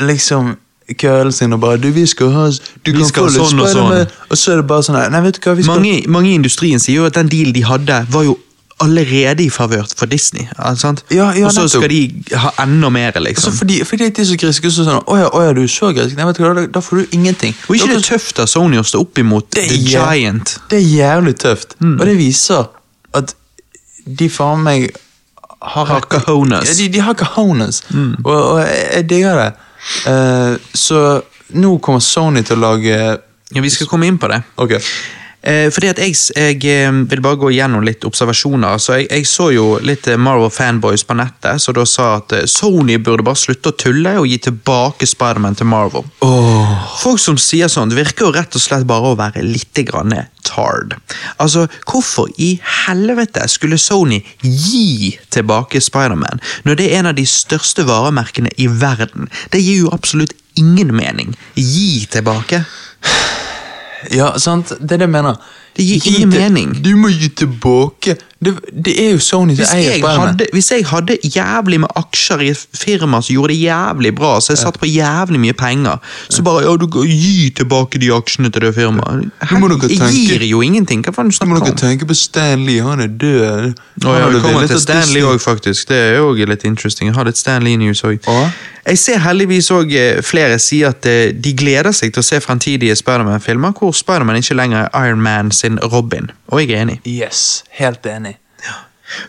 liksom kølen sin og bare du, vi skal ha du kan skal få litt sånn og sånn. sånn. Og så er det bare sånn Nei, vet du hva, vi skal Mange, mange i industrien sier jo at den dealen de hadde, var jo allerede i favør for Disney. sant? Ja, ja, og så skal de ha enda mer, altså, liksom. fordi, fordi de er så griske, så sånn åja, ja, å ja, du er så grisk. Nei, vet du hva, da, da får du ingenting. og ikke da, det tøft av Sony å stå opp imot The Giant. Det er jævlig tøft. Mm. Og det viser at de faen meg har Har cojones. Ja, de, de har cojones. Og, og jeg, jeg digger det. Eh, så nå kommer Sony til å lage Ja, Vi skal komme inn på det. Ok. Eh, fordi at jeg, jeg eh, vil bare gå gjennom litt observasjoner. Altså, jeg, jeg så jo litt eh, Marvel fanboys på nettet som da sa at Sony burde bare slutte å tulle og gi tilbake Spiderman til Marvel. Folk som sier sånn, det virker jo rett og slett bare å være litt grann tard. Altså, hvorfor i helvete skulle Sony gi tilbake Spiderman når det er en av de største varemerkene i verden? Det gir jo absolutt ingen mening. Gi tilbake. Ja, sant. Det er det jeg mener. Det gir Gi ingen mening. Du må gi tilbake. Det, det er jo Sony som eier spillene. Hvis jeg hadde jævlig med aksjer i et firma som gjorde det jævlig bra, så jeg satt på jævlig mye penger, så bare ja, du gi tilbake de aksjene til det firmaet. må Jeg gir jo ingenting. Hva faen snakker må om? du dere om? tenke på Stanley, han er død. Nå, ja, det kommer til Stanley òg, faktisk. Det er jo litt interesting. Jeg har litt Stanley News òg. Jeg ser heldigvis òg flere si at eh, de gleder seg til å se fremtidige Spiderman-filmer hvor Spiderman ikke lenger er Iron Man sin Robin. Og jeg er enig. Yes, helt enig. Ja.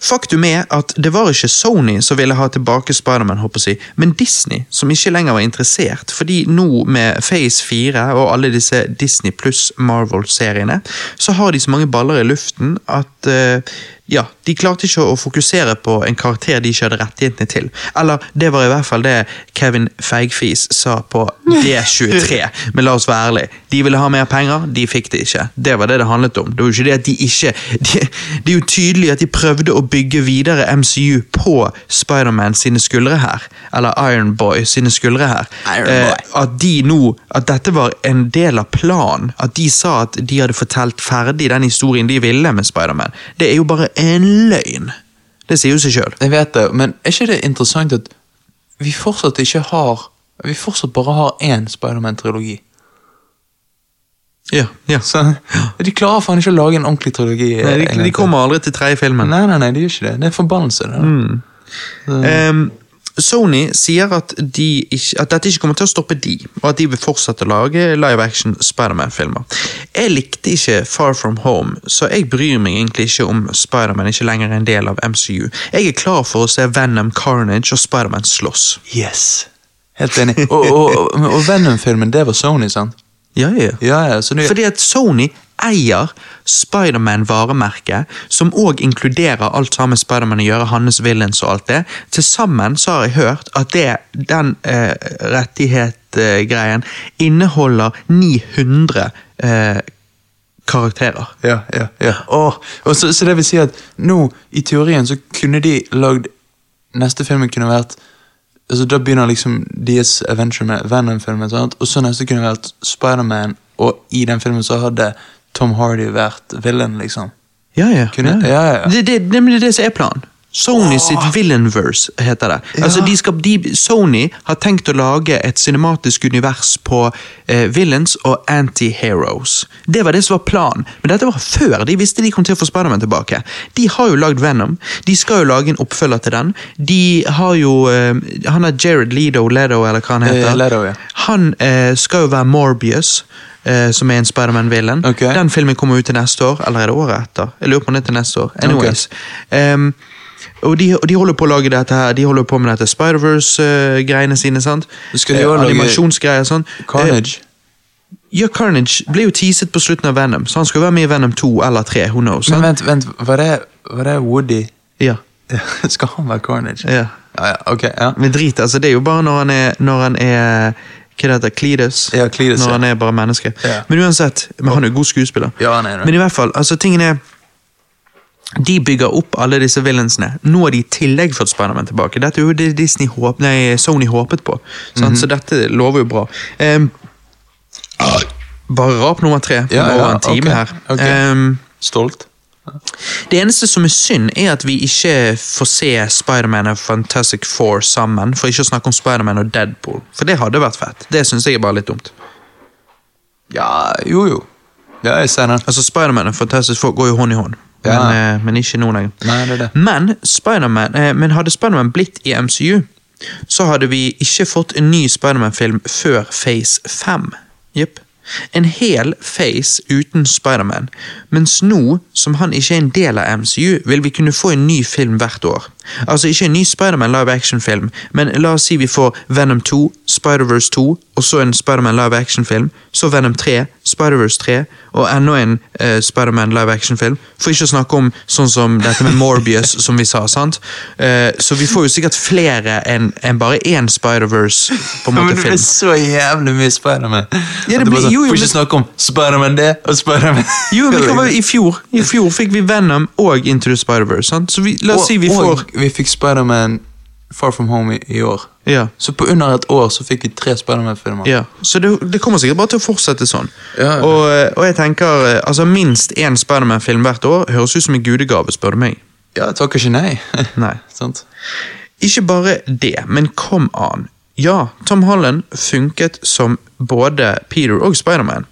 Faktum er at det var ikke Sony som ville ha tilbake Spiderman, jeg, men Disney som ikke lenger var interessert, fordi nå med Phase 4 og alle disse Disney pluss Marvel-seriene, så har de så mange baller i luften at eh, ja, de klarte ikke å fokusere på en karakter de ikke hadde rettighetene til. Eller det var i hvert fall det Kevin Feigfis sa på D23. Men la oss være ærlige. De ville ha mer penger, de fikk det ikke. Det var det det handlet om. Det var jo ikke det at de ikke de, Det er jo tydelig at de prøvde å bygge videre MCU på Spiderman sine skuldre her. Eller Ironboy sine skuldre her. Eh, at de nå At dette var en del av planen. At de sa at de hadde fortalt ferdig den historien de ville med Spiderman. Det er jo bare en løgn. Det sier jo seg sjøl. Jeg vet det, men er ikke det interessant at vi fortsatt ikke har Vi fortsatt bare har én Spiderman-trilogi? Ja, ja. Så, De klarer faen ikke å lage en ordentlig trilogi. Nei, de, de kommer aldri til tredje filmen. Nei, nei, nei, de gjør ikke det. Det er forbannelse. Det. Mm. Ehm, Sony sier at, de ikke, at dette ikke kommer til å stoppe de, og at de vil fortsette å lage live action Spiderman-filmer. Jeg likte ikke Far From Home, så jeg bryr meg egentlig ikke om Spiderman ikke lenger er en del av MCU. Jeg er klar for å se Venom, Carnage og Spiderman slåss. Yes. Helt enig. Og, og, og, Venom-filmen, det var Sony, sant? Ja, ja. Ja, ja, Fordi at Sony eier Spiderman-varemerket, som òg inkluderer alt sammen Spiderman å gjøre, hans villains og alt det. Til sammen så har jeg hørt at det, den eh, rettighet-greien inneholder 900 eh, karakterer. Ja, ja, ja. Åh, og så, så det vil si at nå, i teorien, så kunne de lagd Neste filmen kunne vært altså Da begynner liksom deres adventure med Venom-filmen, og så neste kunne vært Spiderman, og i den filmen så hadde Tom Hardy vært villain, liksom. Ja, ja. Kunne- ja. ja, ja. Det, det, det, det er det som er planen. Sony sitt Villainverse heter det. Altså, de skal, de, Sony har tenkt å lage et cinematisk univers på eh, villains og anti-heroes. Det var det som var planen, men dette var før de visste de kom til å få Spiderman tilbake. De har jo lagd Venom, de skal jo lage en oppfølger til den. De har jo eh, Han er Jared Ledo, Ledo, eller hva han heter. Ledo, Leto, ja. Han eh, skal jo være Morbius. Eh, som er en Spiderman-villain. Okay. Den filmen kommer ut til neste år, eller er det året etter? Jeg lurer på om det til neste år. Anyways. Em, og, de, og de holder på å lage dette her, de holder på med dette Spider-Verse-greiene sine. sant? Eh, Animasjonsgreier sånn. Carnage. Eh, ja, Carnage ble jo teaset på slutten av Venom, så han skal være med i Venom 2 eller 3. Who knows? Men vent, vent, var det, var det Woody? Ja, Skal han være Carnage? ja. Ja, ja, ok, ja. Men drit, altså, det er jo bare når han er, når han er hva det heter, Cletus. Ja, Cletus, når ja. han er bare menneske. Ja. Men uansett, men han er jo god skuespiller. Ja, han er. Men i hvert fall, altså tingen er De bygger opp alle disse villainsene. Nå har de i tillegg fått Spiderman tilbake. Dette er jo det Disney håp, nei, Sony håpet på. mm -hmm. Så dette lover jo bra. Um, bare rap nummer tre Ja, ja, over en time okay, her. Okay. Um, Stolt? Det eneste som er synd, er at vi ikke får se Spiderman og Fantastic Four sammen. For ikke å snakke om Spiderman og Deadpool. For det hadde vært fett. Det syns jeg er bare litt dumt. Ja, jo jo. Ja, jeg ser den. Altså Spiderman og Fantastic Four går jo hånd i hånd, men, Ja. eh, men ikke nå lenger. Nei, det er det. Men, Spiderman, eh, men hadde Spiderman blitt i MCU, så hadde vi ikke fått en ny Spiderman-film før Phase 5. Jepp. En hel face uten Spiderman. Mens nå, som han ikke er en del av MCU, vil vi kunne få en ny film hvert år. Altså ikke en ny Spiderman live action-film, men la oss si vi får Venom 2, Spider-Verse 2, og så en Spiderman live action-film, så Venom 3, Spider-Verse 3, og enda en uh, Spiderman live action-film. For ikke å snakke om sånn som dette med Morbius, som vi sa. sant? Uh, så vi får jo sikkert flere enn en bare én Spider-Verse på en Men måte det blir så jævlig mye Spiderman. Ja, det blir- bare sånn, jo, jo, Får ikke snakke om Spiderman det og Spiderman Jo, men hva var I fjor I fjor fikk vi Venom og Into the Spider-Verse. sant? Så vi, la oss si vi og, får og vi fikk Spiderman Far From Home i, i år. Ja. Så på under et år så fikk vi tre Spiderman-filmer. Ja, så det, det kommer sikkert bare til å fortsette sånn. Ja. Og, eh, og jeg tenker, eh, altså Minst én Spiderman-film hvert år høres ut som en gudegave, spør du meg. Ja, takker ikke nei. Nei. Sant? Ikke bare det, men kom an. Ja, Tom Holland funket som både Peter og Spiderman.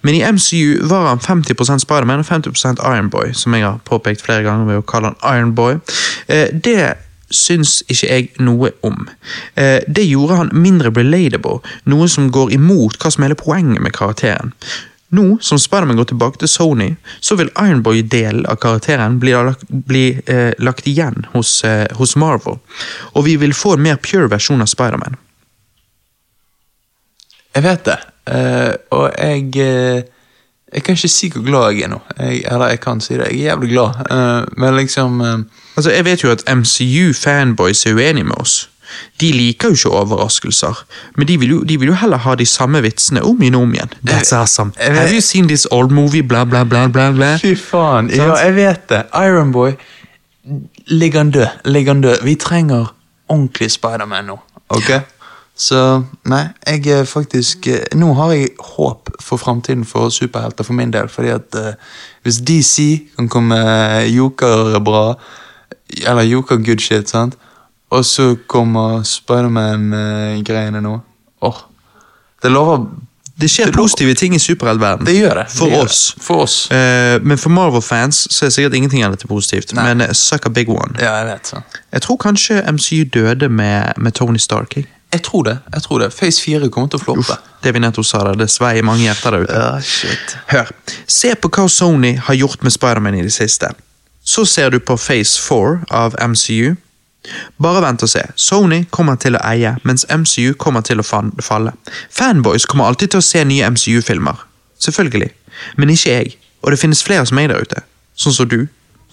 Men i MCU var han 50% Spiderman og 50% Ironboy, som jeg har påpekt flere ganger ved å kalle han Ironboy. Eh, det syns ikke jeg noe om. Eh, det gjorde han mindre relatable, noe som går imot hva som er hele poenget med karakteren. Nå som Spiderman går tilbake til Sony, så vil Ironboy-delen av karakteren bli, lagt, bli eh, lagt igjen hos, eh, hos Marvel. Og vi vil få en mer pure versjon av Spiderman. Jeg vet det. Eh, og jeg eh, Jeg kan ikke si hvor glad jeg er nå. Jeg, eller jeg kan si det, jeg er jævlig glad. uh, men liksom uh, Altså, Jeg vet jo at MCU-fanboys er uenige med oss. De liker jo ikke overraskelser, men de vil jo, de vil jo heller ha de samme vitsene om igjen og om igjen. That's awesome. jeg Have you seen this old movie, bla, bla, bla, bla, bla? Fy faen. Ja, jeg vet det. Ironboy, ligger han død? Ligger han død? Vi trenger ordentlig Spiderman nå. Ok? Så nei, jeg er faktisk eh, Nå har jeg håp for framtiden for superhelter for min del. Fordi at uh, hvis DC kan komme eh, joker bra, eller joker good shit, sant, og så kommer Spiderman-greiene nå Åh, Det lover Det skjer Det positive ting i superheltverdenen. Det gjør det. For det gjør oss. Det. For oss. Uh, men for Marvel-fans så er sikkert ingenting av dette positivt. Nei. Men uh, suck a big one. Ja, jeg vet så. Jeg tror kanskje MCU døde med, med Tony Stark. jeg. Jeg tror det. jeg tror det. Face 4 kommer til å floppe. Det vi nettopp sa der, det svei i mange hjerter der ute. Ja, shit. Hør, se på hva Sony har gjort med Spiderman i det siste. Så ser du på Phase 4 av MCU. Bare vent og se. Sony kommer til å eie, mens MCU kommer til å falle. Fanboys kommer alltid til å se nye MCU-filmer. Selvfølgelig. Men ikke jeg. Og det finnes flere som meg der ute. Sånn som du.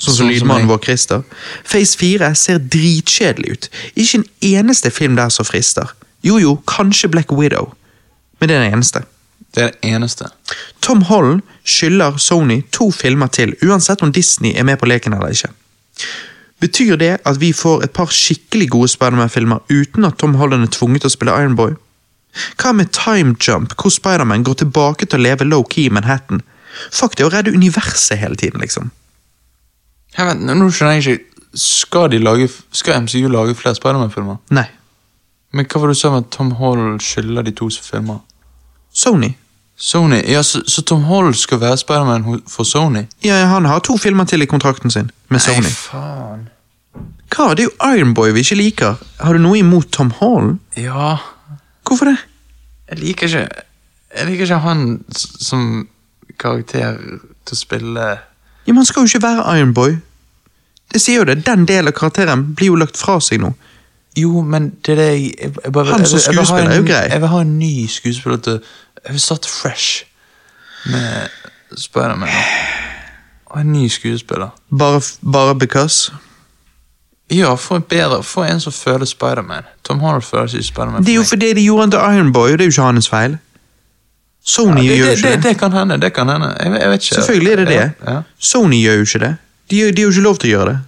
Sånn som Sånn lydmannen vår Christer. Phase 4 ser dritkjedelig ut. Ikke en eneste film der som frister. Jo jo, kanskje Black Widow. Men det er den eneste. Det er det eneste. Tom Holland skylder Sony to filmer til, uansett om Disney er med på leken eller ikke. Betyr det at vi får et par skikkelig gode Spiderman-filmer uten at Tom Holland er tvunget til å spille Ironboy? Hva med Time Jump, hvor Spiderman går tilbake til å leve low-key i Manhattan? Fuck det å redde universet hele tiden, liksom. Jeg vet, nå skjønner jeg ikke Skal, de lage, skal MCU lage flere Spiderman-filmer? Nei. Men hva var det du sa om at Tom Holland skylder de to som filmer? Sony. Sony, ja, så, så Tom Holland skal være Spiderman ho- for Sony? Ja, han har to filmer til i kontrakten sin, med Sony. Nei, faen. Hva? Det er jo Ironboy vi ikke liker. Har du noe imot Tom Holland? Ja, Hvorfor det? jeg liker ikke Jeg liker ikke han s- som karakter til å spille Ja, men Han skal jo ikke være Ironboy. Det sier jo det. Den delen av karakteren blir jo lagt fra seg nå. Jo, men det er det jeg, jeg, bare, Han som skuespiller en er jo grei. Jeg vil ha en ny skuespiller til Jeg vil starte fresh med Spiderman. Og en ny skuespiller. Bare, bare because. Ja, få en bedre Få en som føler Spiderman. Tom Holland føler seg Spiderman. Det er jo fordi de gjorde han til Ironboy, og det er jo ikke hans feil. Sony ja, det, gjør jo ikke det, det. kan hende. Det kan hende. Jeg, jeg vet ikke. Selvfølgelig er det det. Ja, ja. Sony gjør jo ikke det. De, har jo ikke lov til å gjøre det.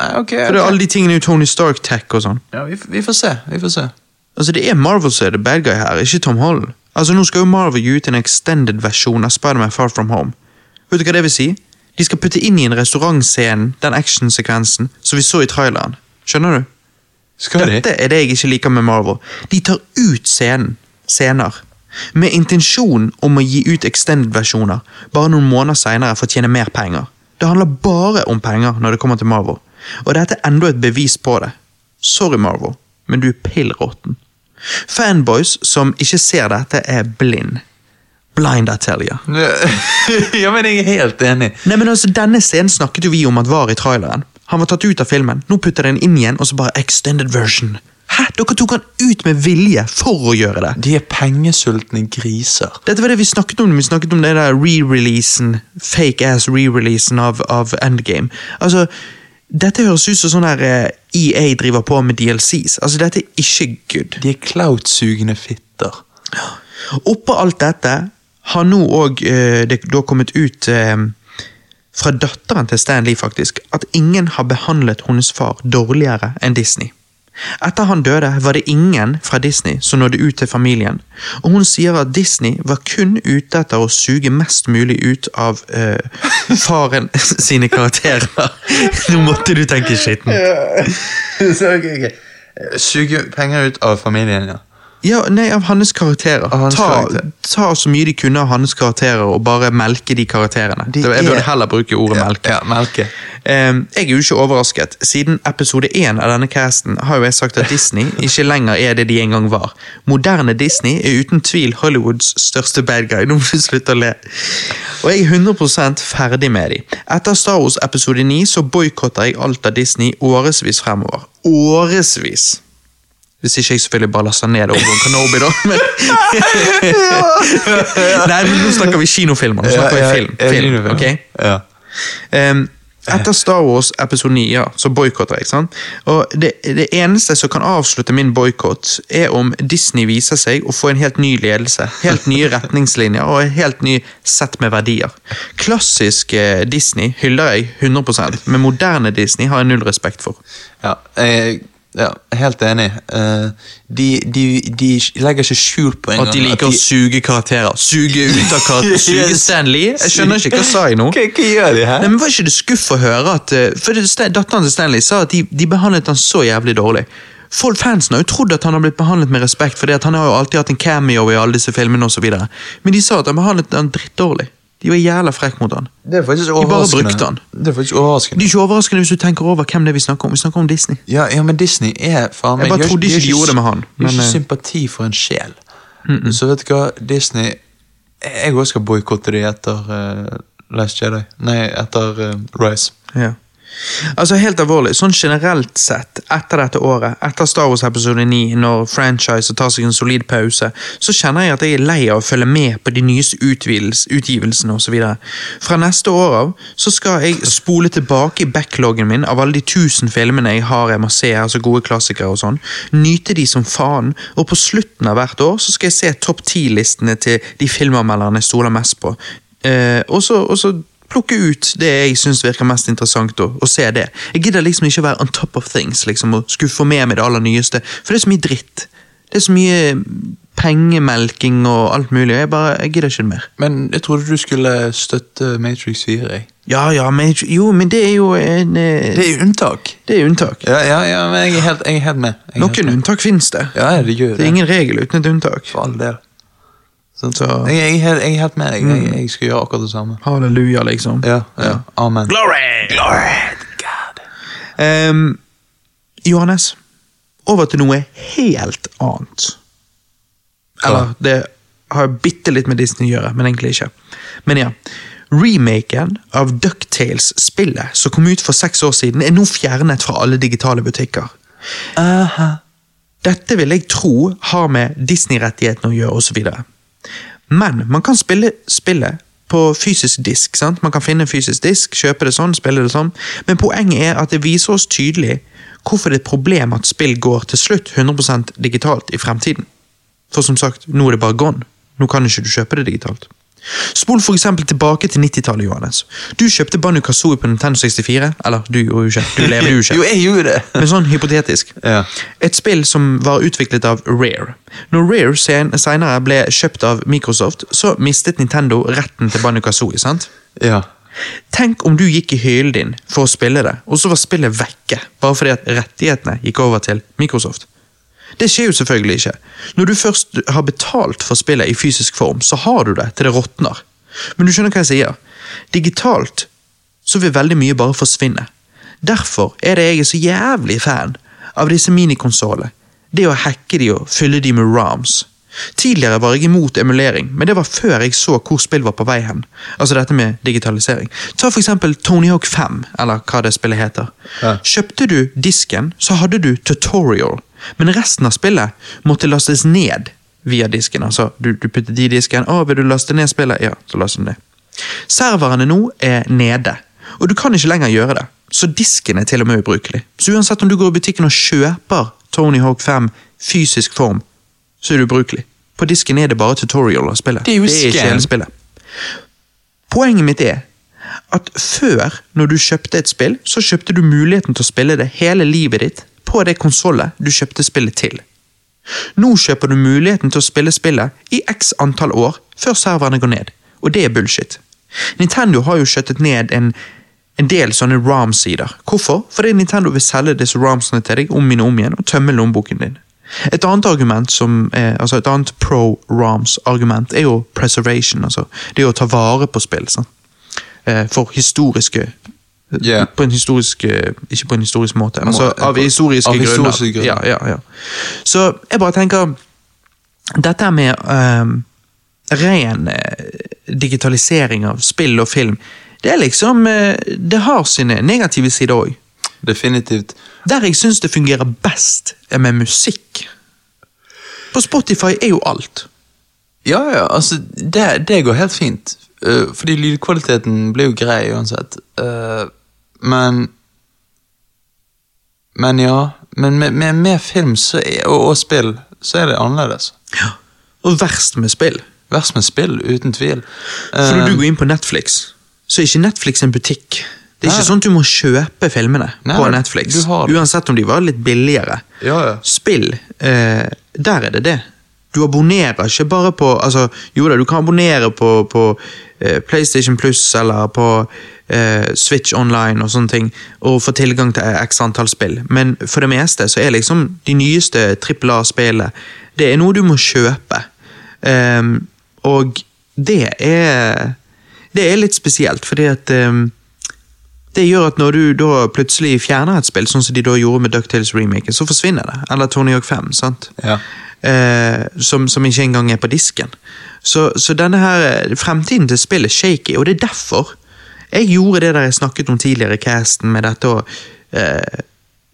Nei, ok. For det er alle de tingene jo Tony Stark-tech og sånn. Ja, vi, vi får se. Vi får se. Altså, det er Marvel som er the bad guy her, ikke Tom Holland. Altså, Nå skal jo Marvel gi ut en extended versjon av Spiderman Far From Home. Vet du hva det vil si? De skal putte inn i en restaurantscene den actionsekvensen som vi så i traileren. Skjønner du? Skal de? Dette er det jeg ikke liker med Marvel. De tar ut scenen, scener, med intensjon om å gi ut extended-versjoner, bare noen måneder seinere for å tjene mer penger. Det handler bare om penger når det kommer til Marvel, og dette er enda et bevis på det. Sorry, Marvel, men du er pill råtten. Fanboys som ikke ser dette, er blind. Blind, I tell you. ja, men jeg er helt enig. Nei, men altså, Denne scenen snakket jo vi om at var i traileren. Han var tatt ut av filmen. Nå putter den inn igjen, og så bare extended version. Hæ? Dere tok han ut med vilje for å gjøre det. De er pengesultne griser. Dette var det vi snakket om. Vi snakket om det der re-releasen, fake-ass re-releasen av, av Endgame. Altså, dette høres ut som sånn der eh, EA driver på med DLCs. Altså, dette er ikke good. De er cloud-sugende fitter. Oppå alt dette har nå òg eh, det da kommet ut eh, fra datteren til Stanley faktisk, at ingen har behandlet hennes far dårligere enn Disney. Etter han døde, var det ingen fra Disney som nådde ut til familien, og hun sier at Disney var kun ute etter å suge mest mulig ut av eh, faren sine karakterer. Nå måtte du tenke skitten. Suge penger ut av familien, ja. Ja, nei, av hans karakterer. Av hans ta, karakter. ta så mye de kunne av hans karakterer, og bare melke de karakterene. De jeg burde er- heller bruke ordet Ja, melke. ja, melke. Um, jeg er jo ikke overrasket. Siden episode én av denne casten har jo jeg sagt at Disney ikke lenger er det de en gang var. Moderne Disney er uten tvil Hollywoods største bad guy. Nå må du slutte å le. Og jeg er 100 ferdig med de. Etter Star Wars episode 9 så boikotter jeg alt av Disney årevis fremover. Årevis! Hvis ikke jeg selvfølgelig bare laster ned Obi-Wan Kenobi, da. Men... Nei, men nå snakker vi kinofilmer. Nå snakker vi film. film ok? Um, etter Star Wars episode 9 ja, så boikotter jeg. sant? Og det, det eneste som kan avslutte min boikott, er om Disney viser seg å få en helt ny ledelse. Helt nye retningslinjer og et helt ny sett med verdier. Klassisk eh, Disney hyller jeg 100% men moderne Disney har jeg null respekt for. Ja, jeg, ja, helt enig. Eh, de, de, de legger ikke skjul på engang At de liker å suge karakterer. Suge ut av karakterer. Suge Yes. Stanley. Jeg skjønner ikke, hva sa jeg nå? Hva, hva gjør de her? Nei, men Var ikke det skuff å høre at eh, For Datteren til Stanley sa at de, de behandlet han så jævlig dårlig. Folk Fansen har jo trodd at han har blitt behandlet med respekt, at han har jo alltid hatt en cameo i alle disse filmene og så videre. Men de sa at han behandlet han drittdårlig. De var jævla frekke mot han. Det er faktisk overraskende. De bare brukte han. Det er faktisk overraskende. Det er ikke overraskende hvis du tenker over hvem det er vi snakker om. Vi snakker om Disney. Ja, ja, men Disney er faen meg Jeg bare de trodde ikke de gjorde det med han, Men, det er ikke eh, sympati for en sjel. Så vet du hva, Disney Jeg òg skal boikotte de etter uh, Last Jedi. Nei, etter uh, Rise. Ja. Altså Helt alvorlig, sånn generelt sett, etter dette året, etter Star Wars episode 9, når franchise tar seg en solid pause, så kjenner jeg at jeg er lei av å følge med på de nyeste utgivelsene osv. Fra neste år av så skal jeg spole tilbake i backloggen min av alle de tusen filmene jeg har jeg må se, altså gode klassikere og sånn, nyte de som faen, og på slutten av hvert år så skal jeg se topp ti-listene til de filmanmelderne jeg stoler mest på. Eh, og så plukke ut det jeg syns virker mest interessant, og, og se det. Jeg gidder liksom ikke å være on top of things liksom, og skulle få med meg det aller nyeste, for det er så mye dritt. Det er så mye pengemelking og alt mulig. Jeg bare, jeg gidder ikke det mer. Men jeg trodde du skulle støtte Matrix 4. Jeg. Ja, ja, men, jo, men det er jo en eh, Det er unntak. Det er unntak. Ja, ja, ja, men jeg er helt, jeg er helt med. Jeg Noen helt med. unntak finnes det. Ja, det gjør det. Det er ingen regel uten et unntak. For all del. Sånn, Så- jeg, jeg, helt, jeg er helt med deg. Jeg, jeg skal gjøre akkurat det samme. Halleluja, liksom. Ja, ja. Amen. Glory! Glory to God. Um, Johannes, over til noe helt annet. Eller, det har bitte litt med Disney å gjøre, men egentlig ikke. Men ja. Remaken av Ducktales-spillet som kom ut for seks år siden, er nå fjernet fra alle digitale butikker. Dette vil jeg tro har med Disney-rettighetene å gjøre, osv. Men man kan spille spillet på fysisk disk. sant? Man kan finne en fysisk disk, kjøpe det sånn, spille det sånn. Men poenget er at det viser oss tydelig hvorfor det er et problem at spill går til slutt 100% digitalt i fremtiden. For som sagt, nå er det bare gone. Nå kan ikke du kjøpe det digitalt. Spol for eksempel tilbake til 90-tallet, Johannes. Du kjøpte Banu Kazooie på Nintendo 64. Eller, du gjorde jo ikke. Du lever jo ikke. Jo, jeg gjorde det. Men sånn hypotetisk. Ja. Et spill som var utviklet av Rare. Når Rare sen senere ble kjøpt av Microsoft, så mistet Nintendo retten til Banu Kazooie, sant? Ja. Tenk om du gikk i hyllen din for å spille det, og så var spillet vekke, bare fordi at rettighetene gikk over til Microsoft. Det skjer jo selvfølgelig ikke. Når du først har betalt for spillet i fysisk form, så har du det til det råtner. Men du skjønner hva jeg sier? Digitalt så vil veldig mye bare forsvinne. Derfor er det jeg er så jævlig fan av disse minikonsollene. Det å hacke de og fylle de med ROMs. Tidligere var jeg imot emulering, men det var før jeg så hvor spill var på vei hen. Altså dette med digitalisering. Ta for eksempel Tony Hawk 5, eller hva det spillet heter. Ja. Kjøpte du disken, så hadde du tutorial, men resten av spillet måtte lastes ned via disken. Altså, du, du puttet i disken, å, vil du laste ned spillet? Ja, så laster du ned. Serverne nå er nede, og du kan ikke lenger gjøre det. Så disken er til og med ubrukelig. Så uansett om du går i butikken og kjøper Tony Hawk 5 fysisk form, så er det ubrukelig. På disken er det bare tutorial av spillet. Det er jo ikke hele spillet. Poenget mitt er at før, når du kjøpte et spill, så kjøpte du muligheten til å spille det hele livet ditt på det konsollet du kjøpte spillet til. Nå kjøper du muligheten til å spille spillet i x antall år før serverne går ned, og det er bullshit. Nintendo har jo skjøttet ned en, en del sånne ROM-sider. Hvorfor? Fordi Nintendo vil selge disse ROMsene til deg om igjen og om igjen og tømme lommeboken din. Et annet argument som er, altså et annet pro-ROMs-argument er jo preservation, altså det å ta vare på spill. sant? Eh, For historiske Ja. På en historisk eh, Ikke på en historisk måte, altså av historiske av grunner. historiske grunner. Ja, ja, ja. Så jeg bare tenker Dette med ehm, ren eh, digitalisering av spill og film, det er liksom Det har sine negative sider òg. definitivt. Der jeg syns det fungerer best, er med musikk. På Spotify er jo alt. Ja, ja, altså, det, det går helt fint. Uh, fordi lydkvaliteten blir jo grei uansett. Eh, men Men ja. Men med, med, med film så er, og, og spill så er det annerledes. Ja, Og verst med spill. Verst med spill, uten tvil. For når Eh, du går inn på Netflix, så er ikke Netflix en butikk. Det er Nei. ikke sånn at du må kjøpe filmene Nei, på Netflix. Uansett om de var litt billigere. Ja, ja. Spill, eh, der er det det. Du abonnerer ikke bare på altså, Jo da, du kan abonnere på, på eh, PlayStation Plus eller på eh, Switch Online og sånne ting, og få tilgang til x antall spill, men for det meste så er liksom de nyeste trippel A-spillene Det er noe du må kjøpe. Um, og det er Det er litt spesielt, fordi at ehm, det gjør at når du da plutselig fjerner et spill, sånn som de da gjorde med DuckTales remaken, så forsvinner det. Eller Tony Hawk 5, sant? Ja. Eh, som, som ikke engang er på disken. Så, så denne her eh, fremtiden til spillet er shaky, og det er derfor jeg gjorde det der jeg snakket om tidligere i casten, med dette å eh,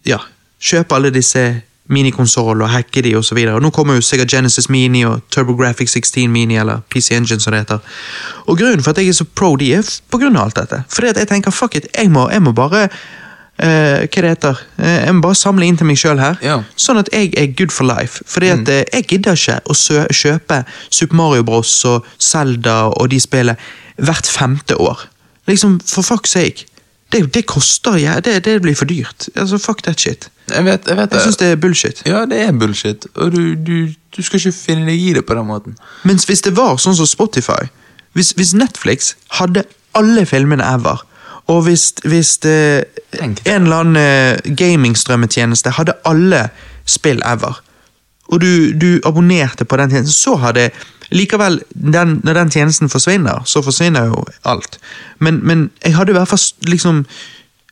ja, kjøpe alle disse minikonsoll og hacke de. Og nå kommer jo Sega Genesis Mini og TurboGrafx 16 Mini, eller PC Engine som det heter. Og grunnen for at jeg er så pro de, er på grunn av alt dette. Fordi at jeg tenker, fuck it, jeg må, jeg må bare uh, hva det heter, Uh, jeg må bare samle inn til meg sjøl her, Ja. sånn at jeg er good for life. Fordi at uh, jeg gidder ikke å kjøpe Super Mario Bros. og Zelda og de spillene hvert femte år. Liksom, for fuck's sake. Det, det koster, ja, det, det blir for dyrt. Altså, Fuck that shit. Jeg vet, jeg vet Jeg syns det er bullshit. Ja, det er bullshit, og du, du, du skal ikke finne deg i det på den måten. Mens hvis det var sånn som Spotify, hvis, hvis Netflix hadde alle filmene ever, og hvis, hvis det, en eller annen eh, gamingstrømmetjeneste hadde alle spill ever, og du, du abonnerte på den tjenesten, så hadde likevel, den, når den tjenesten forsvinner, så forsvinner jo alt. Men, men jeg hadde i hvert fall liksom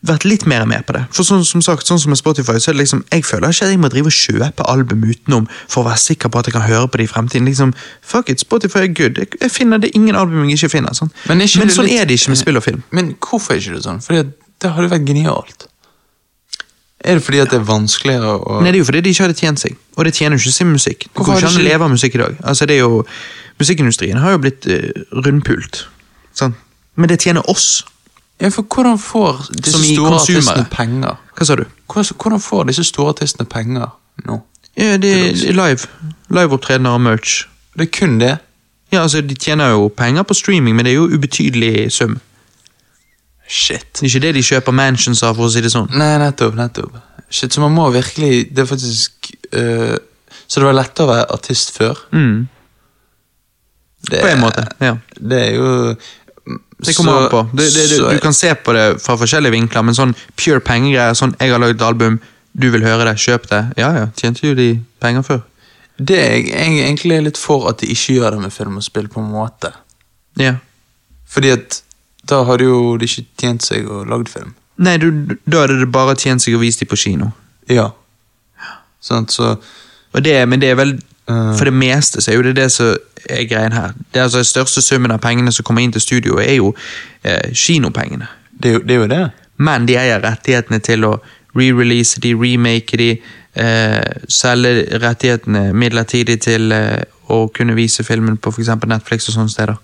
vært litt mer med på det. For sånn som sagt, sånn som med Spotify, så er det liksom, jeg føler ikke at jeg må drive og kjøpe album utenom for å være sikker på at jeg kan høre på det i fremtiden. Liksom, fuck it, Spotify er good. Jeg, jeg finner det ingen album jeg ikke finner. Sånn. Men ikke men sånn litt- er det ikke med spill og film. Men hvorfor er ikke det sånn? Fordi det hadde vært genialt. Er det fordi at det er vanskeligere å Nei, det er jo fordi de ikke hadde tjent seg. Og det tjener jo ikke sin musikk. Det Hvorfor går ikke an å leve av musikk i dag. Altså, det er jo, Musikkindustrien har jo blitt uh, rundpult. Sånn. Men det tjener oss. Ja, for hvordan får disse store artistene penger? Hva sa du? Hvordan får disse store artistene penger nå? Ja, det er live. Liveopptredener og merch. Det er kun det. Ja, altså, De tjener jo penger på streaming, men det er jo ubetydelig sum. Shit. Det er ikke det de kjøper mansions av, for å si det sånn. Nei, nettopp, nettopp. Shit, Så man må virkelig Det er faktisk øh, Så det var lettere å være artist før? Mm, Det, på en måte, ja. Det er jo Det kommer så- an på. Det, det, det, du kan se på det fra forskjellige vinkler, men sånn pure pengegreier, sånn 'jeg har lagd album, du vil høre det, kjøp det', ja ja, tjente jo de penger før. Det er jeg egentlig litt for at de ikke gjør det med film og spill, på en måte. Ja. Fordi at da hadde jo det ikke tjent seg å lage film. Nei, du, da hadde det bare tjent seg å vise dem på kino. Ja. Sånn, så det, men det er vel Eh. For det meste så er jo det det som er greien her. Det er altså Den største summen av pengene som kommer inn til studio, er jo eh, kinopengene. det det er jo det. Men de eier rettighetene til å re-release de, remake de, eh, selge rettighetene midlertidig til eh, å kunne vise filmen på f.eks. Netflix og sånne steder.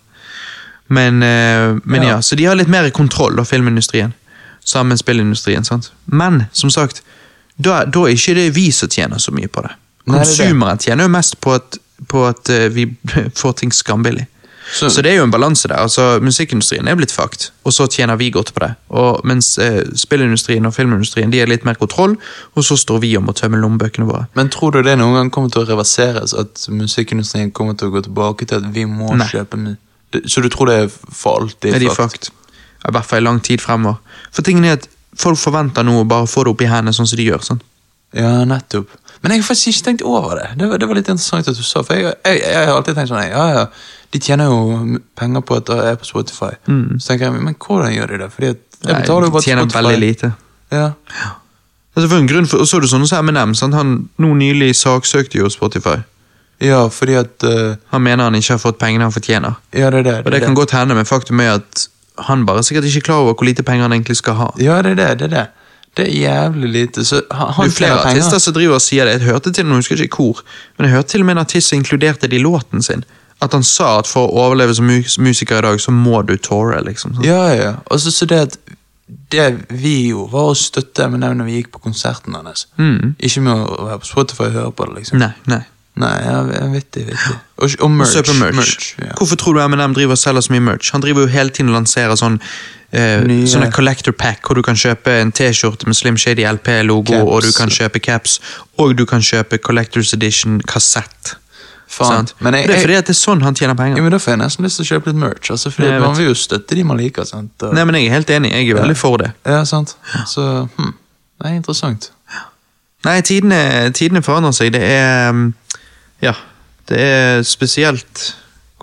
Men, eh, men ja. Ja. så de har litt mer kontroll av filmindustrien. Sammen med spillindustrien. sant? Men som sagt, da, da er ikke det vi som tjener så mye på det. Er. Konsumeren tjener jo mest på at, på at eh, vi får ting skambillig. Så- Så, det er jo en balanse der. altså Musikkindustrien er blitt fucked, og så tjener vi godt på det. Og Mens eh, spillindustrien og filmindustrien de har litt mer kontroll, og så står vi om å tømme lommebøkene våre. Men tror du det noen gang kommer til å reverseres? At musikkindustrien kommer til å gå tilbake til at vi må Nei. kjøpe Det- Så du tror det er for alltid Er de fucked? I hvert fall i lang tid fremover. For tingen er at folk forventer nå å bare få det opp i hendene sånn som de gjør. sånn. Ja, nettopp. Men jeg har faktisk ikke tenkt over det. Det var, det var litt interessant at du sa, for jeg, jeg, jeg har alltid tenkt sånn Ja, ja, de tjener jo penger på at jeg er på Spotify. Så tenker jeg, men hvordan gjør de det? Fordi jeg betaler jo bare de tjener Spotify. veldig lite. Ja. Altså for en grunn for, og så er det sånn som Eminem, sant? han nå nylig saksøkte jo Spotify. Ja, fordi at uh, Han mener han ikke har fått pengene han fortjener. Ja, det er det. Og det det kan det. godt hende, men faktum er at han bare er sikkert ikke klar over hvor lite penger han egentlig skal ha. Ja, det er det. det er det. Det er jævlig lite. Så han, du, er flere penger. artister som driver og sier det. Jeg hørte til, noen, husker ikke hvor, kor, men jeg hørte til og med en artist som inkluderte det i låten sin. At han sa at for å overleve som mus musiker i dag, så må du toure, liksom. sånn. Ja, ja. Og så så det at det vi gjorde, var å støtte Eminem når vi gikk på konserten hans. Ikke med å være på Spotify og høre på det, liksom. Nei, Nei, nei. Nei, ja, vittig, vittig. Og, og merch. Kjøpe merch. ja. Hvorfor tror du M&M driver og selger så mye merch? Han driver jo hele tiden og lanserer sånn eh, Nye- sånne collector pack, hvor du kan kjøpe en T-skjorte med Slim Shady LP-logo, og du kan kjøpe caps, og du kan kjøpe Collectors Edition kassett. Men jeg, det er fordi at det er sånn han tjener penger. ja, men da får jeg nesten lyst til å kjøpe litt merch. Altså, fordi Nei, Man vil jo støtte de man liker. sant? Og, Nei, men Jeg er helt enig, jeg er veldig for det. ja, sant? Så hm, det er interessant. Nei, tidene, tidene forandrer seg. Det er um, Ja, det er spesielt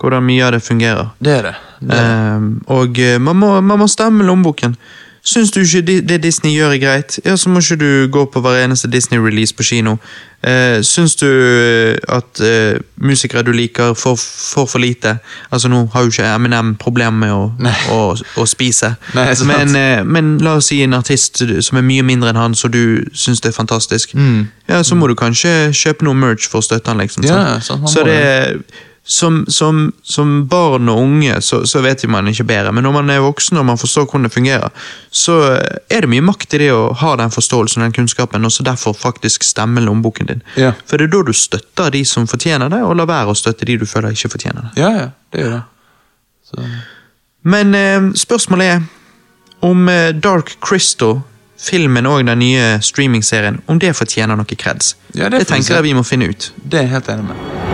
hvordan mye av det fungerer. Det er det. det, det. Um, og eh, man må, man må stemme lommeboken. Syns du ikke det Disney gjør er greit, ja, så må ikke du gå på hver eneste Disney-release på kino. Eh, syns du eh, at eh, musikere du liker, får for, for lite Altså Nå har jo ikke Eminem problemer med å, å, å spise, Nei, men, eh, men la oss si en artist som er mye mindre enn han, så du syns det er fantastisk. Mm. Ja, Så må du kanskje kjøpe noe merch for å støtte han, liksom. Ja, sant? så det er som, som, som barn og unge så, så vet man ikke bedre, men når man er voksen og man forstår hvordan det fungerer, så er det mye makt i det å ha den forståelsen og den kunnskapen, og så derfor faktisk stemme lommeboken din. Ja. For det er da du støtter de som fortjener det, og lar være å støtte de du føler ikke fortjener det. Ja, ja, det gjør det. Så, Men eh, spørsmålet er om eh, Dark Crystal, filmen og den nye streamingserien, om det fortjener noe kreds. Ja, det det tenker jeg vi må finne ut. det er jeg helt enig med.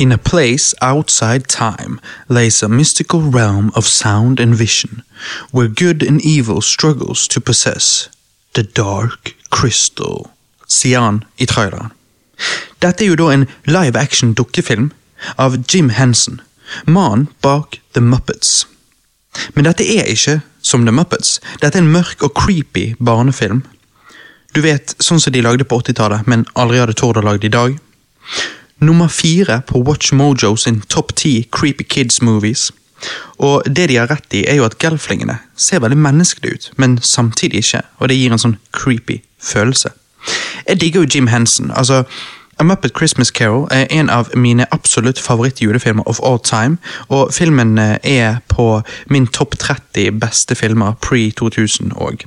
In a place outside time lays a mystical realm of sound and vision, where good and evil struggles to possess the dark crystal, sier han i traileren. Dette er jo da en live action dukkefilm av Jim Henson, mannen bak The Muppets. Men dette er ikke som The Muppets. Dette er en mørk og creepy barnefilm. Du vet, sånn som de lagde på 80-tallet, men aldri hadde tord å lage i dag. Nummer fire på Watch Mojo sin topp ti Creepy Kids Movies. Og det de har rett i, er jo at gelflingene ser veldig menneskelige ut, men samtidig ikke, og det gir en sånn creepy følelse. Jeg digger jo Jim Henson. altså A Muppet Christmas Carol er en av mine absolutt favoritt-julefilmer of all time, og filmen eh, er på min topp 30 beste filmer pre-2000 òg.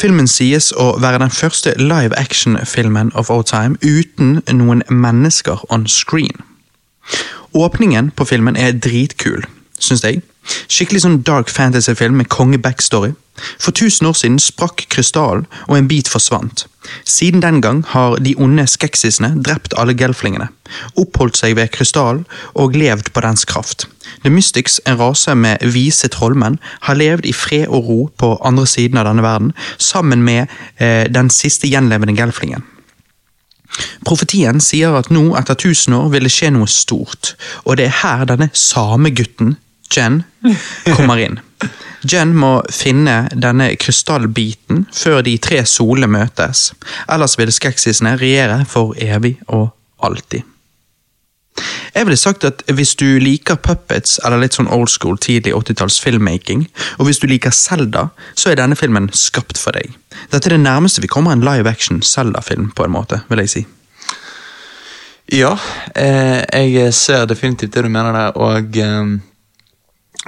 Filmen sies å være den første live action-filmen of all time uten noen mennesker on screen. Åpningen på filmen er dritkul, syns jeg. Skikkelig sånn dark fantasy-film med konge-backstory. For tusen år siden sprakk krystallen, og en bit forsvant. Siden den gang har de onde skeksisene drept alle gelflingene, oppholdt seg ved krystallen og levd på dens kraft. The Mystics, en rase med vise trollmenn, har levd i fred og ro på andre siden av denne verden, sammen med eh, den siste gjenlevende gelflingen. Profetien sier at nå, etter tusen år, vil det skje noe stort, og det er her denne samegutten, Jen, kommer inn. Jen må finne denne krystallbiten før de tre solene møtes, ellers vil skeksisene regjere for evig og alltid. Jeg ville sagt at hvis du liker puppets eller litt sånn old school tidlig 80-talls filmmaking, og hvis du liker Zelda, så er denne filmen skapt for deg. Dette er det nærmeste vi kommer en live action Zelda-film, på en måte, vil jeg si. Ja, eh, jeg ser definitivt det du mener der, og eh,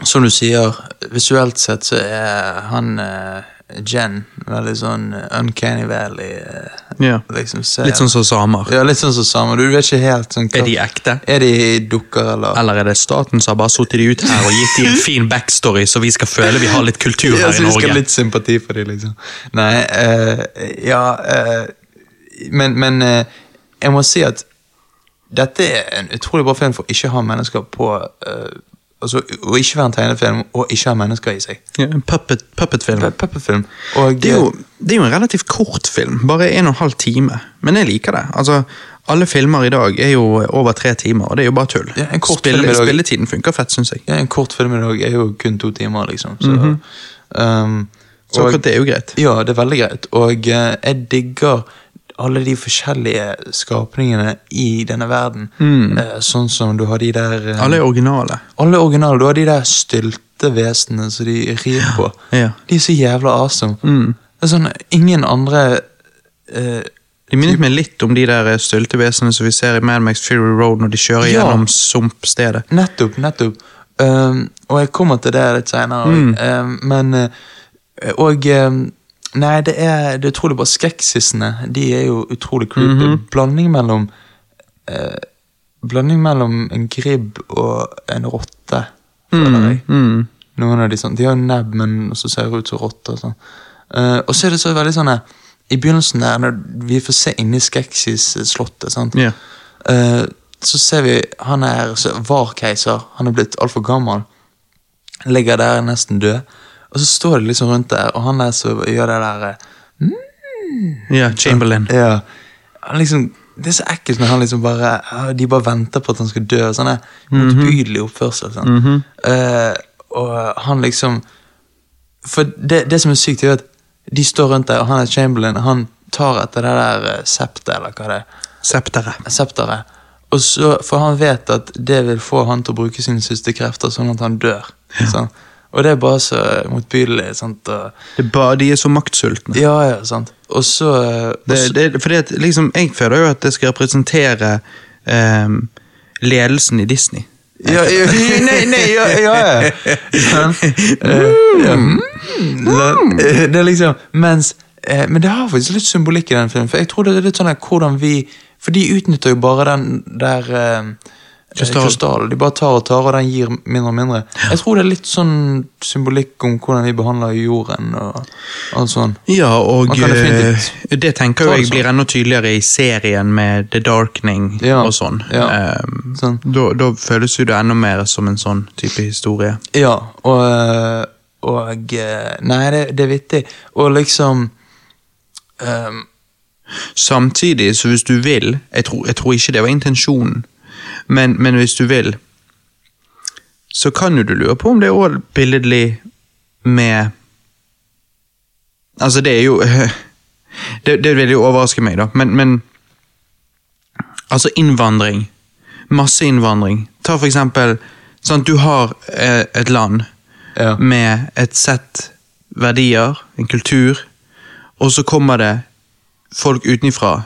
som du sier, visuelt sett så er han eh, Jen veldig sånn uncanny valley. Ja. Liksom, Litt sånn som samer. Ja, litt sånn som samer. Du vet ikke helt sånn Er de ekte? Er de dukker, eller? Eller er det staten som har bare satt de ut her og gitt de en fin backstory, så vi skal føle vi har litt kultur her Ja, her så i vi skal ha litt sympati for de, liksom. Nei, uh, ja uh, Men, men uh, jeg må si at dette er en utrolig bra film for ikke å ha mennesker på Altså, Å ikke være en tegnefilm og ikke ha mennesker i seg. Ja, en puppet, puppetfilm. Pe- Puppetfilm. Og Det er, jo, det er jo en relativt kort film, bare en og en halv time. Men jeg liker det. Altså, Alle filmer i dag er jo over tre timer, og det er jo bare tull. Ja, en kort film i dag- Spilletiden funker fett, syns jeg. ja, En kort film i dag er jo kun to timer, liksom. Så, Mhm. um, Så og- akkurat det er jo greit. Ja, det er veldig greit. Og eh, jeg digger alle de forskjellige skapningene i denne verden. Eh, sånn som du har de der eh, Mm. Alle er originale. alle originale. Du har de der stylte vesenene som de rir på. Ja. Mm. De er så jævla awesome. Det er sånn, ingen andre eh, De minnet meg litt om de der styltevesenene som vi ser i Mad Max Fury Road når de kjører Ja. gjennom sumpstedet. Nettopp, nettopp. Um, og jeg kommer til det litt senere. Mm. Um, men uh, Og um, Nei, det er, det er utrolig bra. Skrekksissene de er jo utrolig creepy. Mhm. Blanding mellom eh, Blanding mellom en gribb og en rotte, føler jeg. Mm. Noen av De sånn, de har nebb, men så ser ut som rotter. Sånn. Uh, og så er det så veldig sånn I begynnelsen der, når vi får se inni Skeksis-slottet sant? Ja. Eh, så ser vi han er var keiser, han er blitt altfor gammel. Ligger der nesten død. Og så står de liksom rundt der, og han er så gjør det der mm, ja, Chamberlain. Ja. Han liksom, det er så ekkelt når han liksom bare De bare venter på at han skal dø. Sånn motbydelig oppførsel. Sånn. Eh, og han liksom For det, det som er sykt, er at de står rundt der, og han er Chamberlain. Han tar etter det der eh, septet, eller hva det er. Septere. Septeret. Og så, for han vet at det vil få han til å bruke sine siste krefter, sånn at han dør. Sånn. Og det er bare så motbydelig. sant? Det er bare, de er så maktsultne. ja, ja, sant. Og så eh, fordi at, liksom, jeg føler jo at det skal representere ehm, ledelsen i Disney. ja, ja, Nei, nei, ja, ja, ja. Sånn. Eh, ja. Mm. Sånn. Eh, Det er liksom Mens eh, Men det har faktisk litt symbolikk i den filmen. For jeg tror det er litt sånn at hvordan vi For de utnytter jo bare den der Krystall. De bare tar og tar, og den gir mindre og mindre. Jeg tror det er litt sånn symbolikk om hvordan vi behandler jorden og alt sånn. Ja, og eh, det tenker jo jeg sånn. blir enda tydeligere i serien med The Darkening Ja, og sånn. ja, um, sånn. Da, da føles jo det enda mer som en sånn type historie. Ja, og, eh, og eh, Nei, det, det er vittig. Og liksom um, Samtidig, så hvis du vil Jeg tror, jeg tror ikke det var intensjonen, men, men hvis du vil, så kan jo du lure på om det er òg billedlig med Altså, det er jo Det, det vil jo overraske meg, da, men, men Altså, innvandring. Masseinnvandring. Ta for eksempel sånn, Du har eh, et land Ja. med et sett verdier, en kultur, og så kommer det folk utenfra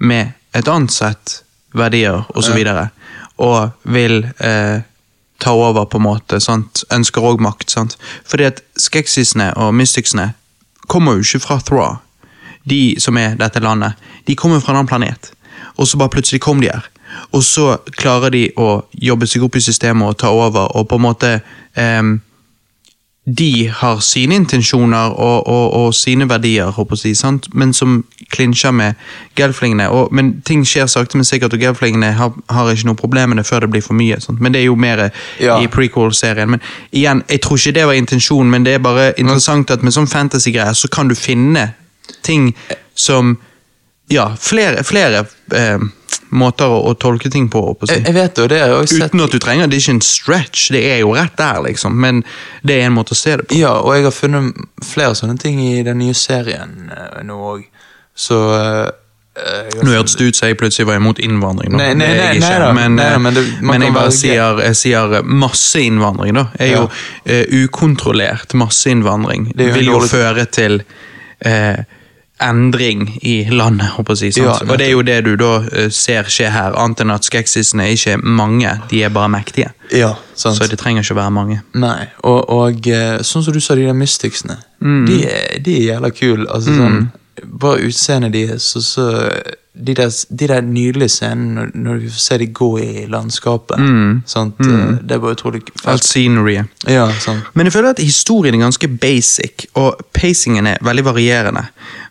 med et annet sett verdier og så og vil eh, ta over på en måte, sant? ønsker òg makt. Sant? Fordi at skeksisene og mysticsene kommer jo ikke fra Thra, de som er dette landet. De kommer fra en annen planet, og så bare plutselig kom de her. Og så klarer de å jobbe seg opp i systemet og ta over, og på en måte ehm, de har sine intensjoner og, og, og sine verdier, jeg sant? men som klinsjer med gelflingene. Og, men ting skjer sakte, men sikkert, og gelflingene har, har ikke noe problem med det før det blir for mye. Sant? Men det er jo mer Ja. i prequel-serien. Men igjen, jeg tror ikke det var intensjonen, men det er bare interessant at med sånn fantasy-greier så kan du finne ting som Ja, flere, flere eh, måter å, å tolke ting på, håper jeg jeg, vet jo, det har jeg også sett. Uten at du trenger Det er ikke en stretch, det er jo rett der, liksom. Men det er en måte å se det på. Ja, og jeg har funnet flere sånne ting i den nye serien eh, nå òg. Så eh, har Nå hørtes det ut som jeg plutselig var imot innvandring. nå. Nei, nei, nei, ikke, nei da, men, nei eh, men det- men jeg bare sier, jeg sier masseinnvandring, da. Er jo uh, ukontrollert masseinnvandring. Vil jo føre til eh, endring i landet, håper jeg. Ja, og det er jo det du da eh, ser skje her, annet enn at skeksisene er ikke mange, de er bare mektige. Ja, sant. Så det trenger ikke å være mange. Nei, og, og eh, sånn som du sa, de der mysticsene. Mm. De, de er jævla kule. Altså, sånn, bare utseendet deres, og så de der, de der nydelige scenene når, når vi får se de gå i landskapet. Sant? Det er bare utrolig Alt sceneryet. Ja. Men jeg føler at historien er ganske basic, og pacingen er veldig varierende.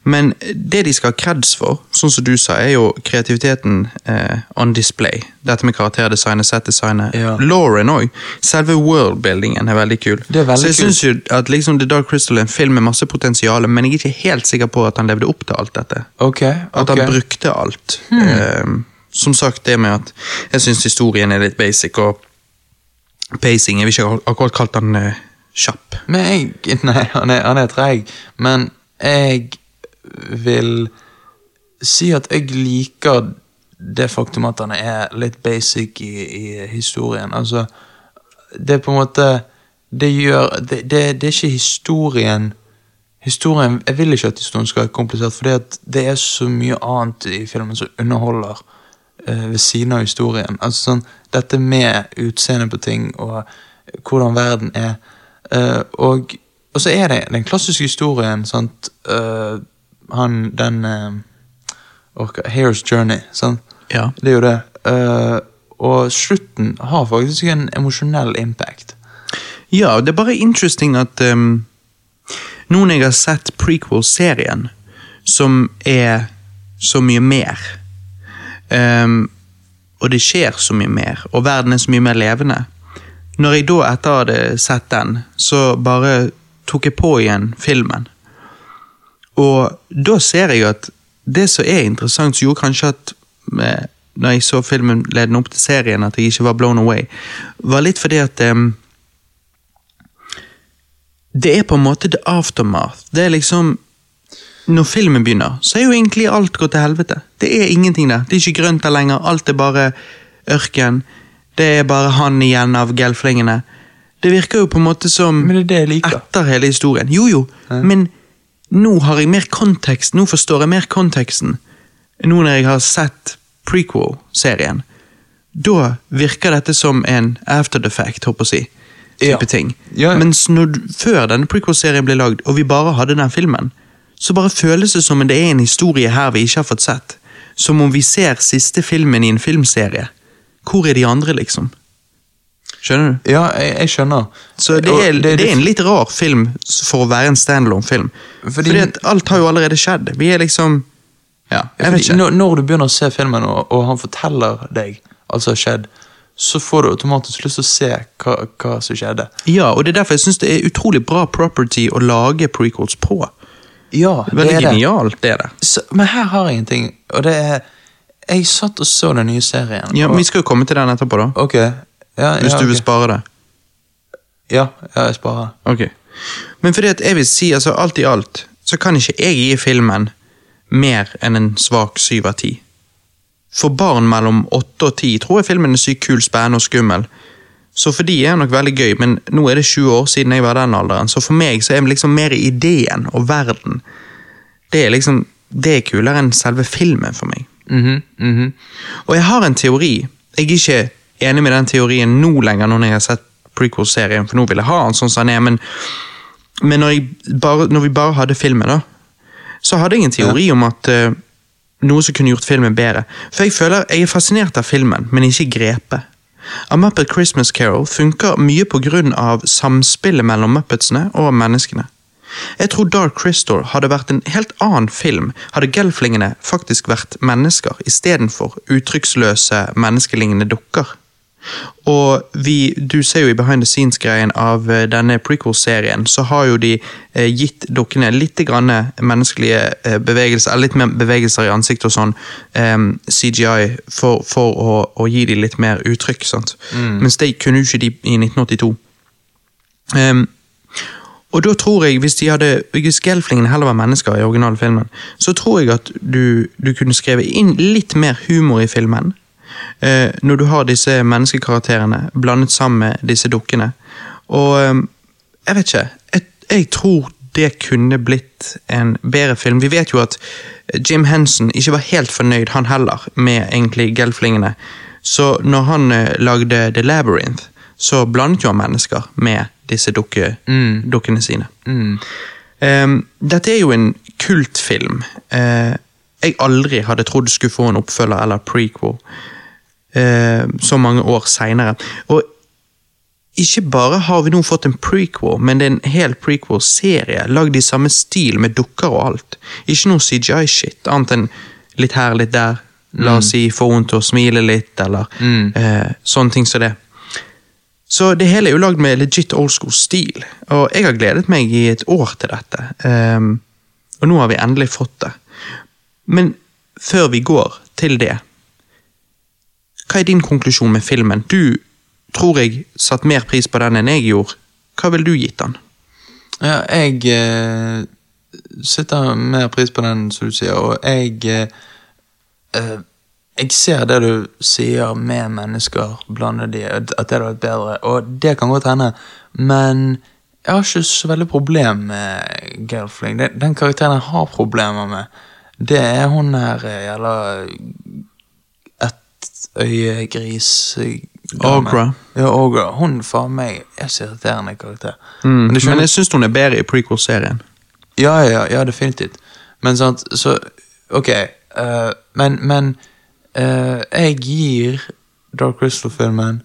Men det de skal ha creds for, sånn som du sa, er jo kreativiteten eh, on display. Dette med karakterdesignet, setdesignet. Ja. Lauren òg. Selve worldbuildingen er veldig kul. Det er veldig Så jeg syns jo at liksom The Dark Crystal er en film med masse potensial, men jeg er ikke helt sikker på at han levde opp til alt dette. Ok, At. Hmm. han brukte alt. Eh, som sagt, det med at jeg syns historien er litt basic, og pacing Jeg vil ikke akkurat kalt han eh, kjapp. Men jeg Nei, han er, han er treig. Men jeg vil si at jeg liker det faktum at han er litt basic i, i historien. Altså, det er på en måte Det gjør Det, det, det er ikke historien Historien, Jeg vil ikke at historien skal være komplisert, for det er så mye annet i filmen som underholder uh, ved siden av historien. Altså sånn, Dette med utseendet på ting og hvordan verden er. Uh, og, og så er det den klassiske historien. Sant? Eh, han, den uh, Hair's Journey. Sant? Ja. Det er jo det. Uh, og slutten har faktisk en emosjonell impact. Ja, det er bare interesting at um, når jeg har sett prequel-serien, som er så mye mer, um, og det skjer så mye mer, og verden er så mye mer levende, når jeg da etter hadde sett den, så bare tok jeg på igjen filmen. Og da ser jeg at det som er interessant, som gjorde kanskje at med, når jeg så filmen ledende opp til serien, at jeg ikke var blown away, var litt fordi at um, det er på en måte the aftermath. Det er liksom Når filmen begynner, så er jo egentlig alt gått til helvete. Det er ingenting der. Det er ikke grønt der lenger. Alt er bare ørken. Det er bare han igjen av gelflingene. Det virker jo på en måte som Men det er det jeg liker. etter hele historien. Jo, jo, men nå har jeg mer kontekst. Nå forstår jeg mer konteksten. Nå når jeg har sett prequel-serien. Da virker dette som en after the fact, håper jeg å si. Type Ja. ting. Ja, ja. Mens når, før denne prequel-serien ble lagd, og vi bare hadde den filmen, så bare føles det som om det er en historie her vi ikke har fått sett. Som om vi ser siste filmen i en filmserie. Hvor er de andre, liksom? Skjønner du? Ja, jeg, jeg skjønner. Så det er, det, er en litt rar film for å være en standalone-film. Fordi- Fordi, at alt har jo allerede skjedd. Vi er liksom Ja, jeg vet ikke. Når, når du begynner å se filmen, og, og han forteller deg alt som har skjedd, så får du automatisk lyst til å se hva, hva som skjedde. Ja, og det er derfor jeg syns det er utrolig bra property å lage prequels på. Ja, det Veldig er det. genialt, det er det. Så, men her har jeg en ting, og det er Jeg satt og så den nye serien. Ja, og, Vi skal jo komme til den etterpå, da. Ok. Ja, Hvis ja, du vil spare det. Ja, jeg sparer. Okay. Men fordi at jeg vil si, altså alt i alt, så kan ikke jeg gi filmen mer enn en svak syv av ti. For barn mellom åtte og ti tror jeg filmen er sykt kul, spennende og skummel. Så for de er det nok veldig gøy, men nå er det 20 år siden jeg var den alderen, så for meg så er det liksom mer ideen og verden. Det er liksom, det er kulere enn selve filmen for meg. Mhm, mhm. Og jeg har en teori. Jeg er ikke enig med den teorien nå lenger, når jeg har sett prequel-serien, for nå vil jeg ha han sånn som han er, men, men når, bare, når vi bare hadde filmen, da, så hadde jeg en teori om at uh, noe som kunne gjort filmen bedre. For jeg føler jeg er fascinert av filmen, men ikke grepet. A Muppet Christmas Carol funker mye av samspillet mellom Muppetsene og menneskene. Jeg tror Dark Crystal hadde vært en helt annen film hadde gelflingene faktisk vært mennesker istedenfor uttrykksløse, menneskelignende dukker. Og vi, du ser jo i behind the scenes-greien av eh, denne prequel-serien, så har jo de eh, gitt dukkene litt grann menneskelige eh, bevegelser, eller litt mer bevegelser i ansiktet og sånn, eh, CGI, for, for å, å gi dem litt mer uttrykk. sant? Mens det kunne jo ikke de i 1982. Um, og da tror jeg, hvis de hadde, hvis gelflingene heller var mennesker i originalfilmen, så tror jeg at du, du kunne skrevet inn litt mer humor i filmen. Eh, når du har disse menneskekarakterene blandet sammen med disse dukkene. Og eh, jeg vet ikke, jeg, jeg tror det kunne blitt en bedre film. Vi vet jo at Jim Henson ikke var helt fornøyd, han heller, med egentlig gelflingene. Så når han eh, lagde The Labyrinth, så blandet jo han mennesker med disse dukke, dukkene sine. Mm. Um, dette er jo en kultfilm Uh, jeg aldri hadde trodd skulle få en oppfølger eller prequel så mange år seinere. Og ikke bare har vi nå fått en prequel, men det er en hel prequel-serie lagd i samme stil med dukker og alt. Ikke noe CGI-shit, annet enn litt her, litt der. La oss si få henne til å smile litt, eller eh, sånne ting som det. Så det hele er jo lagd med legit old school stil, og jeg har gledet meg i et år til dette. Um, og nå har vi endelig fått det. Men før vi går til det, hva er din konklusjon med filmen? Du tror jeg satt mer pris på den enn jeg gjorde. Hva ville du gitt den? Ja, jeg eh, setter mer pris på den, som du sier, og jeg eh, eh, Jeg ser det du sier med mennesker, blande de, at det hadde vært bedre, og det kan godt hende, men jeg har ikke så veldig problem med Gelfling. Den, den karakteren jeg har problemer med, det er hun her eh, jævla ettøyegris Agra. Ja, Agra. Hun faen meg er så irriterende karakter. Mm, Men men jeg syns hun er bedre i prequel-serien. Ja, ja, ja, definitivt. Men sant, så Ok, Uh, men, men uh, jeg gir Dark Crystal-filmen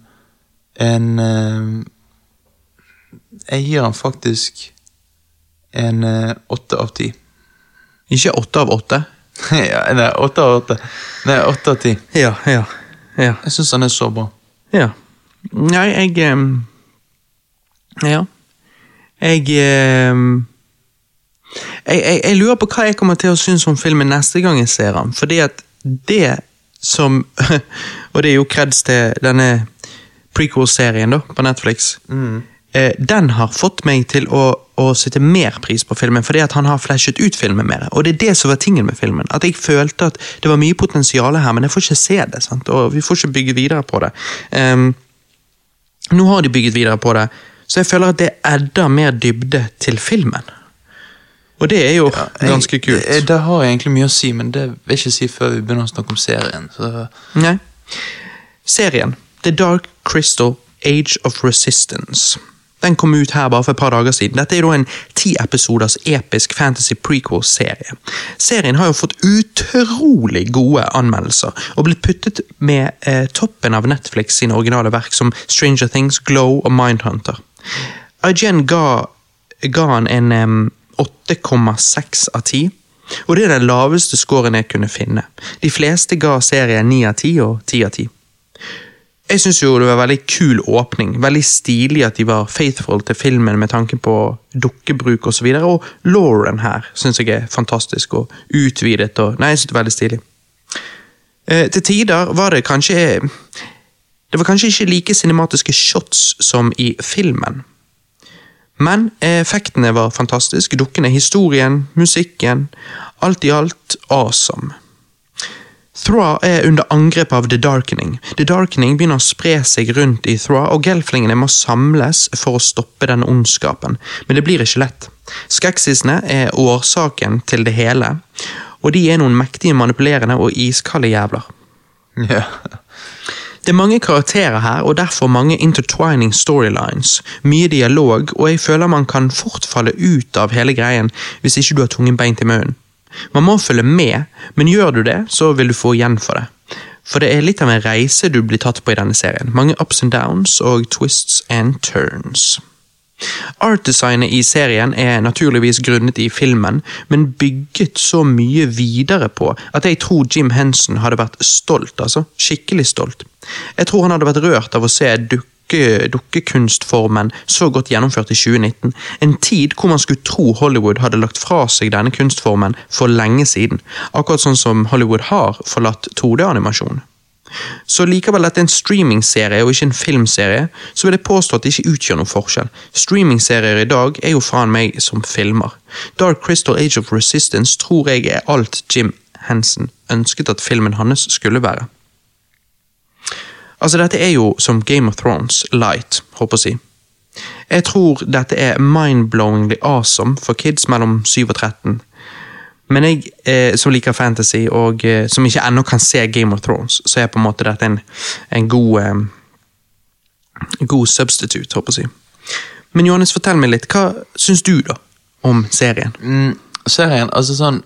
en uh, Jeg gir den faktisk en åtte av ti. Ikke åtte av åtte. ja, nei, åtte av åtte. Nei, åtte av ti. Ja, ja, ja. Jeg syns den er så bra. Ja. Nei, jeg um, Ja. Jeg um, jeg, jeg jeg lurer på hva jeg kommer til å synes om filmen neste gang jeg ser den. Fordi at det som Og det er jo kreds til denne prequel-serien da, på Netflix. Eh, den har fått meg til å, å sette mer pris på filmen, fordi at han har flashet ut filmen mer. Og det er det som var tingen med filmen. At jeg følte at det var mye potensial her, men jeg får ikke se det. sant? Og vi får ikke bygge videre på det. Um, nå har de bygget videre på det, så jeg føler at det adder mer dybde til filmen. Og det er jo ganske kult. Jeg, det har egentlig mye å si, men det vil jeg ikke si før vi begynner å snakke om serien. Så Nei. Serien The Dark Crystal Age of Resistance. Den kom ut her bare for et par dager siden. Dette er da en ti episoders episk fantasy prequel-serie. Serien har jo fått utrolig gode anmeldelser, og blitt puttet med eh, toppen av Netflix sine originale verk som Stranger Things, Glow og Mindhunter. IGN ga, ga han en em, 8,6 av 10. Og det er den laveste scoren jeg kunne finne. De fleste ga serien 9 av 10 og 10 av 10. Jeg syns jo det var en veldig kul åpning. Veldig stilig at de var faithful til filmen med tanke på dukkebruk osv. Og, så og Lauren her syns jeg er fantastisk og utvidet. og Nei, jeg synes det er veldig stilig. Eh, til tider var det kanskje Det var kanskje ikke like cinematiske shots som i filmen. Men effektene var fantastiske. Dukkene, historien, musikken. Alt i alt awesome. Thra er under angrep av The Darkening. The Darkening begynner å spre seg rundt i Thra, og gelflingene må samles for å stoppe denne ondskapen, men det blir ikke lett. Skeksisene er årsaken til det hele, og de er noen mektige, manipulerende og iskalde jævler. ja. Det er mange karakterer her, og derfor mange intertwining storylines. Mye dialog, og jeg føler man kan fort falle ut av hele greien hvis ikke du har tungen beint i munnen. Man må følge med, men gjør du det, så vil du få igjen for det. For det er litt av en reise du blir tatt på i denne serien. Mange ups and downs og twists and turns. Artdesignet i serien er naturligvis grunnet i filmen, men bygget så mye videre på at jeg tror Jim Henson hadde vært stolt, altså. Skikkelig stolt. Jeg tror han hadde vært rørt av å se dukke, dukkekunstformen så godt gjennomført i 2019. En tid hvor man skulle tro Hollywood hadde lagt fra seg denne kunstformen for lenge siden. Akkurat sånn som Hollywood har forlatt 2D-animasjon. Så likevel dette er en streamingserie og ikke en filmserie, så vil jeg påstå at det ikke utgjør noen forskjell. Streamingserier i dag er jo faen meg som filmer. Dark Crystal Age of Resistance tror jeg er alt Jim Henson ønsket at filmen hans skulle være. Altså, dette er jo som Game of Thrones light, håper jeg å si. Jeg tror dette er mind-blowingly awesome for kids mellom 7 og 13. Men jeg eh, som liker fantasy, og eh, som ikke ennå kan se Game of Thrones, så er på en måte dette en, en god eh, god substitute, håper jeg å si. Men Johannes, fortell meg litt. Hva syns du, da, om serien? Mm, serien, altså sånn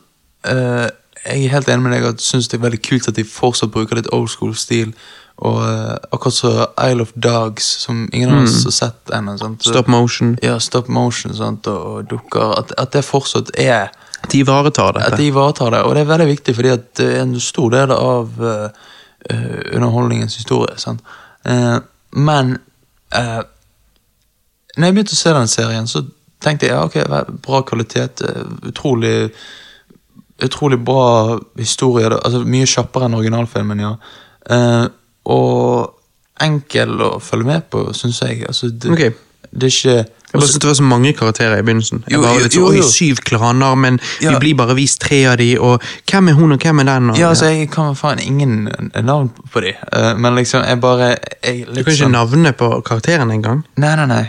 eh, Jeg er helt enig med deg at syns det er veldig kult at de fortsatt bruker litt old school-stil. Og eh, akkurat så Isle of Dogs, som ingen av oss har sett ennå. Stop motion. Ja, stop motion sant? Og, og dukker. At, at det fortsatt er De ivaretar At de ivaretar det. Og det er veldig viktig, fordi at det er en stor del av uh, underholdningens historie. Sant? Uh, men uh, når jeg begynte å se den serien, så tenkte jeg ja, ok, bra kvalitet. utrolig utrolig bra historie. altså Mye kjappere enn originalfilmen, ja. Eh, og enkel å følge med på, syns jeg. Altså, det, okay. det er ikke Jeg bare synes det var så mange karakterer i begynnelsen. Jeg Jo, var jo, litt jo, jo. syv klaner, men Ja. vi blir bare vist tre av de, og hvem er hun, og hvem er den? Og, Ja, altså, jeg kan faen ingen navn på de, eh, men liksom, jeg bare jeg, Du kan ikke sånn, navnet på karakteren engang. Nei, nei, nei.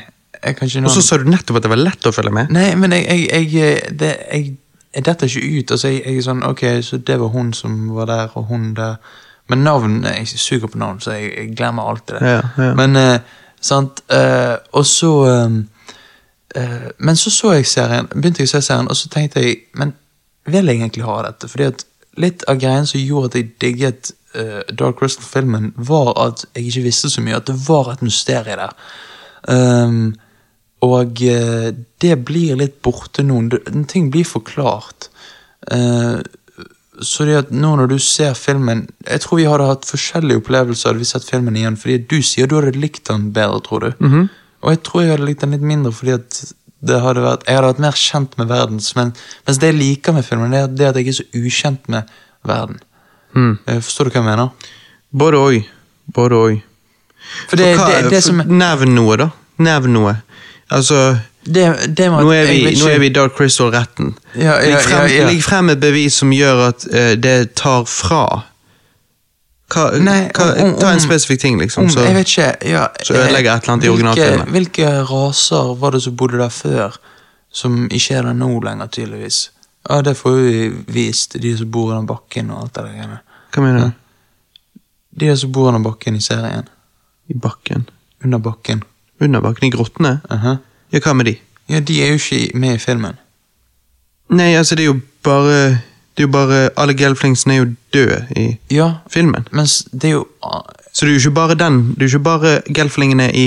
Ikke Og så sa du nettopp at det var lett å følge med. Nei, men jeg, jeg, jeg, det, jeg, jeg detter ikke ut. Altså, jeg, jeg er sånn, ok, så det var hun som var der, og hun der. Men navn, jeg suger på navn, så jeg, jeg glemmer alltid det. Ja, ja. Men, eh, sant, eh, og så eh, eh, Men så så jeg serien, begynte jeg å se serien, og så tenkte jeg, men vil jeg egentlig ha dette? Fordi at litt av greien som gjorde at jeg digget eh, Dark Crystal-filmen, var at jeg ikke visste så mye, at det var et mysterium der. Um, og eh, det blir litt borte nå. Ting blir forklart. Eh, så det at nå når du ser filmen Jeg tror vi hadde hatt forskjellige opplevelser hadde vi sett filmen igjen. Fordi du sier du hadde likt den bedre, tror du. Mhm. Og jeg tror jeg hadde likt den litt mindre fordi at det hadde vært, jeg hadde vært mer kjent med verden. Men, mens det jeg liker med filmen, det er det at jeg er så ukjent med verden. Mm. Forstår du hva jeg mener? Både og. Både og. For det, For for- Nevn noe, da. Nevn noe. Altså, det, det må, nå er, vi, ikke... nå er vi Dark Crystal-retten. Ja, ja, ligg, frem, ja, legg frem et bevis som gjør at uh, det tar fra. Hva, Nei, hva, om- om- ta en spesifikk ting, liksom. Om, så, jeg vet ikke, ja, så ødelegger et eller annet i hvilke- originalfilmen. Hvilke raser var det som bodde der før, som ikke er der nå lenger, tydeligvis? Ja, Det får vi vist, de som bor under bakken og alt det der. hva mener du? De som bor under bakken i serien. I bakken? Under bakken. Under bakken? I grottene? Aha. Ja, hva med de? Ja, de er jo ikke med i filmen. Nei, altså, det er jo bare Det er jo bare Alle gelflingsene er jo døde i Ja, filmen. mens det er jo ah, Så det er jo ikke bare den, det er jo ikke bare gelflingene i,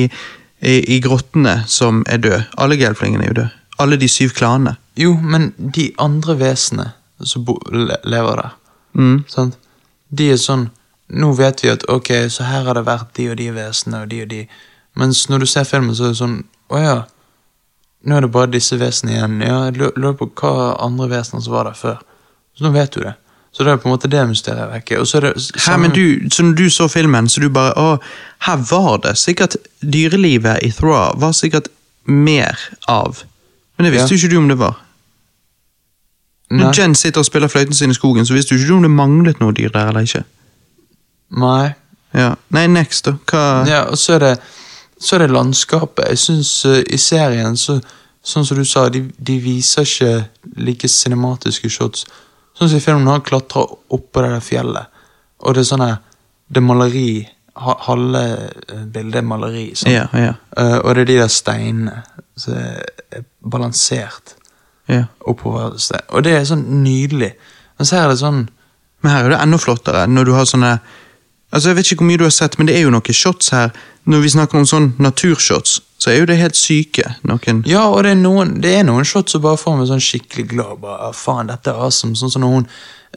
i, i grottene som er døde. Alle gelflingene er jo døde. Alle de syv klanene. Jo, men de andre vesenene som bo, le, lever der, Mm. sant? de er sånn Nå vet vi at ok, så her har det vært de og de vesenene og de og de. Mens når du ser filmen, så er det sånn Å ja. Nå er det bare disse vesenene igjen. Ja, jeg lurer på hva andre vesener som var der før. Så nå vet du det. Så det er på en måte det mysteriet vekke. Og så er det s- Her, men du, så når du så filmen, så du bare Å, her var det sikkert Dyrelivet i Thra var sikkert mer av. Men det visste Ja. jo ikke du om det var. Nei. Når Jen sitter og spiller fløyten sin i skogen, så visste du ikke du om det manglet noe dyr der eller ikke. Nei. Ja. Nei, next, da. Hva Ja, og så er det, så er det landskapet. Jeg syns i serien, så, sånn som du sa, de, de viser ikke like cinematiske shots. Sånn som i filmen han klatrer oppå det der fjellet, og det er sånn Det er maleri. Halve eh, bildet er maleri. Sånn. Yeah, yeah. Uh, og det er de der steinene som er balansert yeah. oppover. Og det er sånn nydelig. Men så er det sånn Men her er det enda flottere, når du har sånne Altså, Jeg vet ikke hvor mye du har sett, men det er jo noen shots her. Når vi snakker om sånn naturshots, så er jo det helt syke. Noen Ja, og det er noen, det er noen shots som bare får meg sånn skikkelig glad. Bare, «Ah, faen, dette er awesome. Sånn som når hun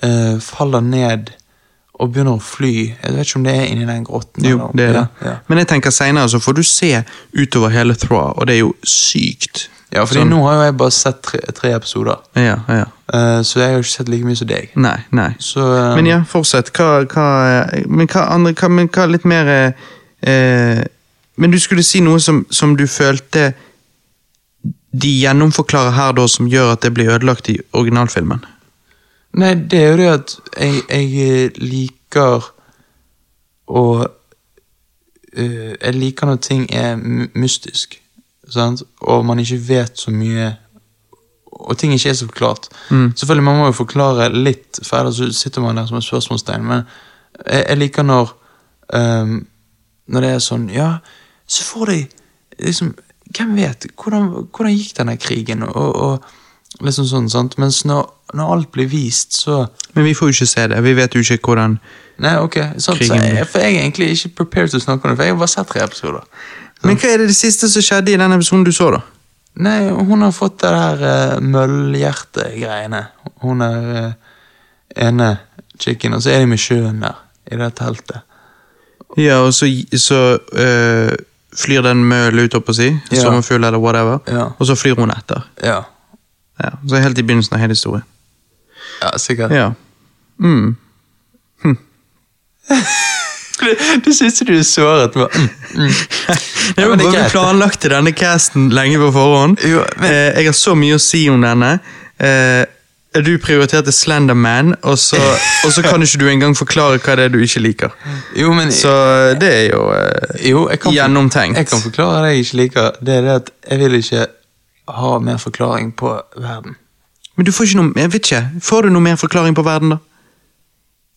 øh, faller ned og begynner å fly. Jeg vet ikke om det er inni den grotten. Jo, det er det. Ja, ja. Men jeg tenker senere så får du se utover hele Thra, og det er jo sykt. Ja fordi Sånn- nå har jo jeg bare sett tre, tre episoder, Ja, ja. Uh, så jeg har ikke sett like mye som deg. Nei, nei. Så um... Men ja, fortsett. Hva, hva Men hva andre hva, Men hva litt mer eh, eh, Men du skulle si noe som, som du følte de gjennomforklarer her, da, som gjør at det blir ødelagt i originalfilmen? Nei, det er jo det at jeg, jeg liker å uh, Jeg liker når ting er mystisk, sant? og man ikke vet så mye Og ting ikke er så forklart. Selvfølgelig, man må jo forklare litt, for ellers sitter man der som et spørsmålstegn. Men jeg, jeg liker når um, Når det er sånn Ja, så får de liksom Hvem vet? Hvordan, hvordan gikk denne krigen? Og, og Liksom sånn, sant? Mens når, når alt blir vist, så Men vi får jo ikke se det. Vi vet jo ikke hvordan Nei, ok. Sant, så Krigen jeg, for jeg er egentlig ikke prepared til å snakke om det, for jeg har bare sett tre episoder. Men hva er det, det siste som skjedde i den episoden du så, da? Nei, hun har fått det der uh, møllhjerte-greiene. Hun er uh, ene chicken, og så er de med sjøen der, i det teltet. Ja, og så, så uh, flyr den møll ut, opp og si. Ja. Sommerfugl eller whatever. Ja. Og så flyr hun etter. Ja, Ja, så helt i begynnelsen av hele historien. ja sikkert. Ja. Mm. Det, det syns du såret med mm, mm. Det var er bare vi greit. planlagte denne casten lenge på forhånd. Jo, men- eh, jeg har så mye å si om denne. Eh, du prioriterte Slenderman, og så, og så kan ikke du engang forklare hva det er du ikke liker. Jo, men Så det er jo eh, jo, jeg kan, gjennomtenkt. Jeg kan forklare det jeg ikke liker. Det er det at jeg vil ikke ha mer forklaring på verden. Men du får ikke noe Jeg vet ikke. Får du noe mer forklaring på verden, da?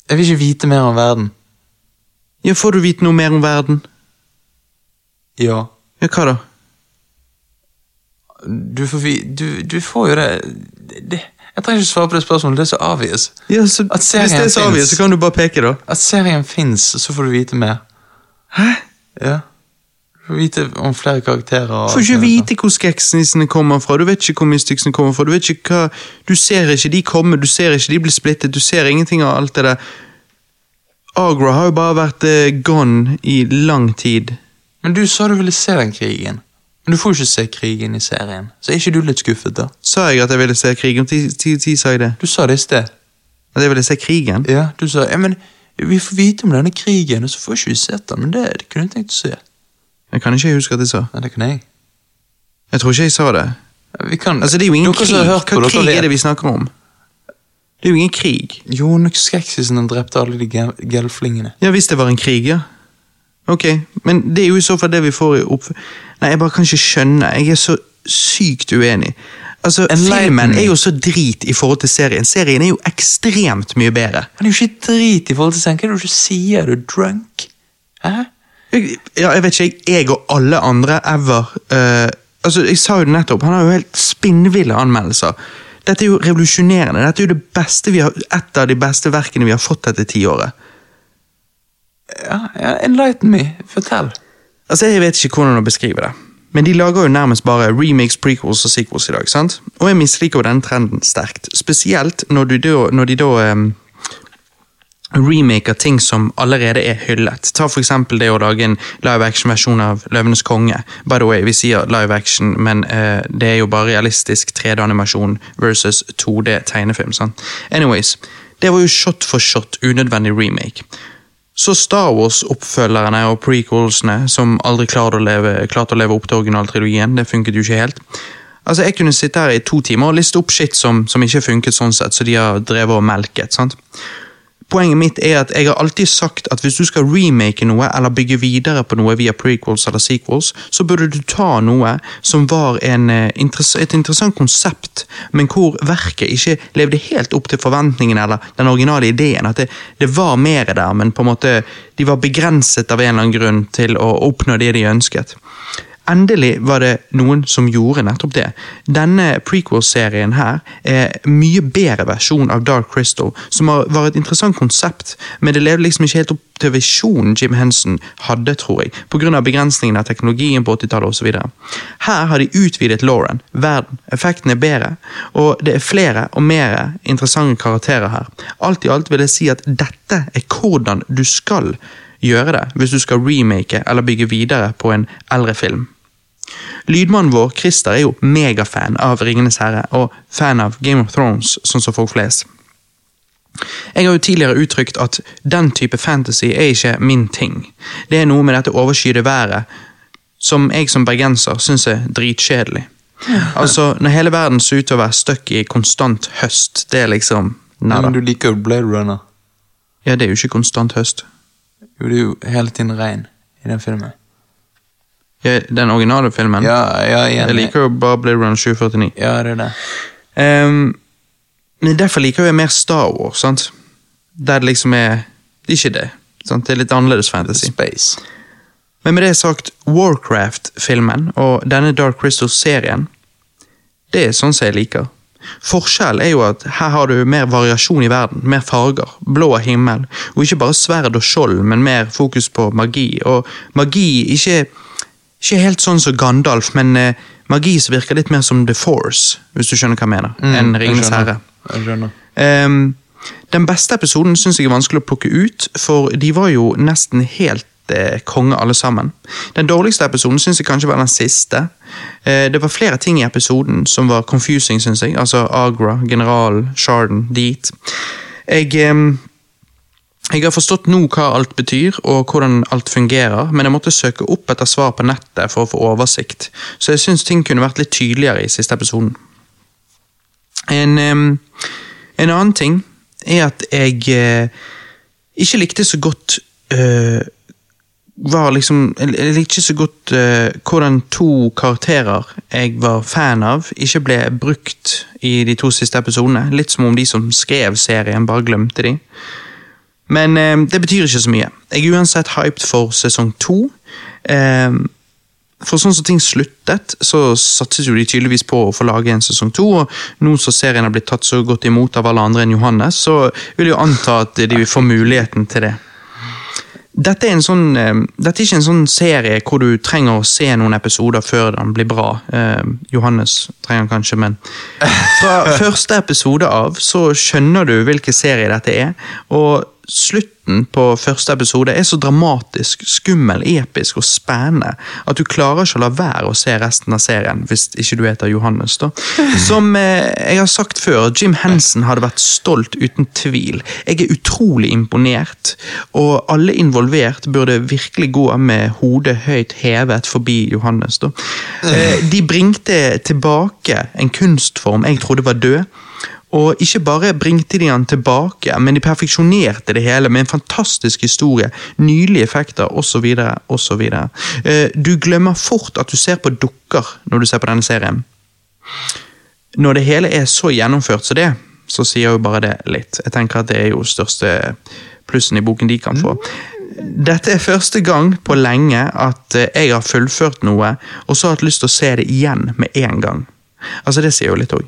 Jeg vil ikke vite mer om verden. Ja, Får du vite noe mer om verden? Ja. Ja, hva da? Du får, vi, du, du får jo det, det Jeg trenger ikke svare på det spørsmålet, det er så obvious. Ja, så, hvis det er så finnes. så kan du bare peke, da. At serien fins, så får du vite mer. Hæ? Ja. Du får vite om flere karakterer. Du får ikke vite hvor skrekknissene kommer fra, du vet ikke hvor mysticsene kommer fra, du vet ikke hva Du ser ikke de komme, du ser ikke de bli splittet, du ser ingenting av alt det der. Agra har jo bare vært eh, gone i lang tid. Men du sa du ville se den krigen. Men du får jo ikke se krigen i serien. Så er ikke du litt skuffet, da? Sa jeg at jeg ville se krigen? Når sa jeg det? Du sa det i sted. At jeg ville se krigen? Ja, du sa ja, men vi får vite om denne krigen, og så får ikke vi sett den. Men det, det kunne jeg tenkt å se. Jeg kan ikke huske at jeg sa. Nei, det kan jeg. Jeg tror ikke jeg sa det. Vi kan, Altså, Det er jo ingen Dere krig. Hva krig er det vi snakker om? Det er jo ingen krig. Jo, nok skeksisen den drepte alle de gel- gelflingene. Ja, hvis det var en krig, ja. Ok, men det er jo i så fall det vi får i opp... Nei, jeg bare kan ikke skjønne. Jeg er så sykt uenig. Altså, Filmen er jo så drit i forhold til serien. Serien er jo ekstremt mye bedre. Han er jo ikke drit i forhold til serien. Hva er det du sier? Er du drunk? Hæ? Jeg, ja, jeg vet ikke, jeg og alle andre ever uh, Altså, Jeg sa jo det nettopp, han har jo helt spinnville anmeldelser. Dette er jo revolusjonerende. Dette er jo det beste vi har, et av de beste verkene vi har fått dette tiåret. Ja, ja, enlighten me. Fortell. Altså, Jeg vet ikke hvordan å beskrive det. Men de lager jo nærmest bare remakes, prequels og sequels i dag. sant? Og jeg misliker jo denne trenden sterkt. Spesielt når, du da, når de da em, av ting som allerede er hyllet. Ta for eksempel det å lage en live action-versjon av Løvenes konge. By the way, vi sier live action, men uh, det er jo bare realistisk 3D-animasjon versus 2D-tegnefilm. sant? Anyways, det var jo shot for shot unødvendig remake. Så Star Wars-oppfølgerne og prequelsene, som aldri klarte å leve, klarte å leve opp til originaltrilogien, det funket jo ikke helt. Altså, Jeg kunne sitte her i to timer og liste opp shit som, som ikke funket sånn sett, så de har drevet og melket. sant? Poenget mitt er at jeg har alltid sagt at hvis du skal remake noe eller bygge videre på noe via prequels eller sequels, så burde du ta noe som var en, eh, et interessant konsept, men hvor verket ikke levde helt opp til forventningene eller den originale ideen. At det, det var mer der, men på en måte de var begrenset av en eller annen grunn til å oppnå det de ønsket. Endelig var det noen som gjorde nettopp det. Denne prequel-serien her er mye bedre versjon av Dark Crystal, som var et interessant konsept, men det levde liksom ikke helt opp til visjonen Jim Henson hadde, tror jeg, pga. begrensningene av teknologien på 80-tallet osv. Her har de utvidet Lauren, verden, effekten er bedre, og det er flere og mer interessante karakterer her. Alt i alt vil jeg si at dette er hvordan du skal gjøre det hvis du skal remake eller bygge videre på en eldre film. Lydmannen vår, Christer, er jo megafan av Ringenes herre, og fan av Game of Thrones, sånn som folk flest. Jeg har jo tidligere uttrykt at den type fantasy er ikke min ting. Det er noe med dette overskyede været som jeg som bergenser syns er dritkjedelig. Altså, når hele verden ser ut til å være stuck i konstant høst, det er liksom nada. Men du liker jo Blade Runner. Ja, det er jo ikke konstant høst. Jo, det er jo hele tiden regn i den filmen. Ja, den originale filmen? Ja, ja, igjen. Jeg liker jo bare Blade Runner 2049. Ja, det er det. Um, men derfor liker jeg mer Star Wars, sant? Der det liksom er Det er ikke det. Sant? Det er litt annerledes fantasy. Space. Men med det sagt, Warcraft-filmen og denne Dark Crystal-serien, det er sånn som jeg liker. Forskjellen er jo at her har du mer variasjon i verden, mer farger, blå himmel, og ikke bare sverd og skjold, men mer fokus på magi. Og magi ikke, ikke helt sånn som Gandalf, men eh, magi som virker litt mer som The Force, hvis du skjønner hva jeg mener, enn jeg Ringenes herre. Ehm, den beste episoden syns jeg er vanskelig å plukke ut, for de var jo nesten helt eh, konge alle sammen. Den dårligste episoden syns jeg kanskje var den siste. Eh, det var flere ting i episoden som var confusing, syns jeg. Altså Agra, generalen, Sharden, dit. Jeg ehm, jeg har forstått nå hva alt betyr og hvordan alt fungerer, men jeg måtte søke opp etter svar på nettet for å få oversikt, så jeg syns ting kunne vært litt tydeligere i siste episoden. En, en annen ting er at jeg eh, ikke likte så godt eh, var liksom Jeg likte ikke så godt uh, hvordan to karakterer jeg var fan av, ikke ble brukt i de to siste episodene. Litt som om de som skrev serien, bare glemte de. Men eh, det betyr ikke så mye. Jeg er uansett hyped for sesong to. Eh, for sånn som ting sluttet, så satset jo de tydeligvis på å få lage en sesong to, og nå som serien har blitt tatt så godt imot av alle andre enn Johannes, så vil jeg jo anta at de vil få muligheten til det. Dette er, en sånn, eh, dette er ikke en sånn serie hvor du trenger å se noen episoder før den blir bra. Eh, Johannes trenger den kanskje, men fra første episode av så skjønner du hvilken serie dette er, og slutten på første episode er så dramatisk, skummel, episk og spennende at du klarer ikke å la være å se resten av serien hvis ikke du heter Johannes. da. Som eh, jeg har sagt før, Jim Henson hadde vært stolt uten tvil. Jeg er utrolig imponert, og alle involvert burde virkelig gå med hodet høyt hevet forbi Johannes. da. Eh, de bringte tilbake en kunstform jeg trodde var død. Og ikke bare bringte de han tilbake, men de perfeksjonerte det hele med en fantastisk historie, nydelige effekter osv. osv. Eh, Du glemmer fort at du ser på dukker når du ser på denne serien. Når det hele er så gjennomført som det, så sier jo bare det litt. Jeg tenker at det er jo største plussen i boken de kan få. Dette er første gang på lenge at eh, jeg har fullført noe, og så har hatt lyst til å se det igjen med en gang. Altså, det sier jo litt òg.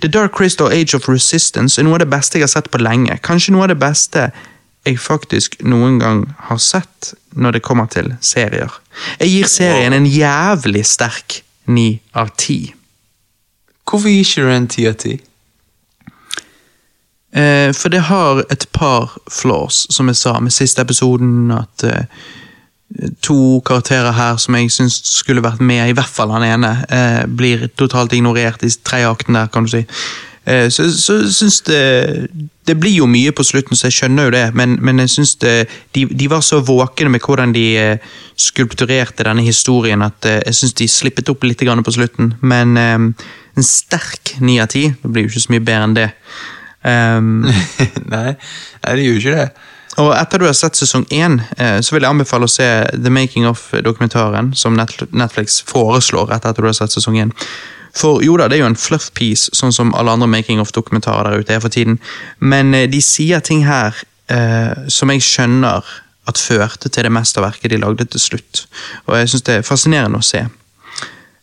The Dark Crystal Age of Resistance er noe av det beste jeg har sett på lenge. Kanskje noe av det beste jeg faktisk noen gang har sett når det kommer til serier. Jeg gir serien en jævlig sterk ni av ti. Hvorfor gir ikke du en ti av ti? Eh, for det har et par flaws, som jeg sa med siste episoden. At eh, to karakterer her som jeg syns skulle vært med, i hvert fall han ene, eh, blir totalt ignorert i tredje der, kan du si. Eh, så så syns det Det blir jo mye på slutten, så jeg skjønner jo det, men, men jeg syns det de, de var så våkne med hvordan de eh, skulpturerte denne historien, at eh, jeg syns de slippet opp litt grann på slutten. Men eh, en sterk ni av ti, det blir jo ikke så mye bedre enn det. Um, nei, nei, det gjør jo ikke det. Og etter du har sett sesong én, eh, så vil jeg anbefale å se The Making of-dokumentaren som Netflix foreslår etter at du har sett sesong én. For jo da, det er jo en fluff piece, sånn som alle andre Making of-dokumentarer der ute er for tiden, men eh, de sier ting her eh, som jeg skjønner at førte til det mesterverket de lagde til slutt. Og jeg syns det er fascinerende å se.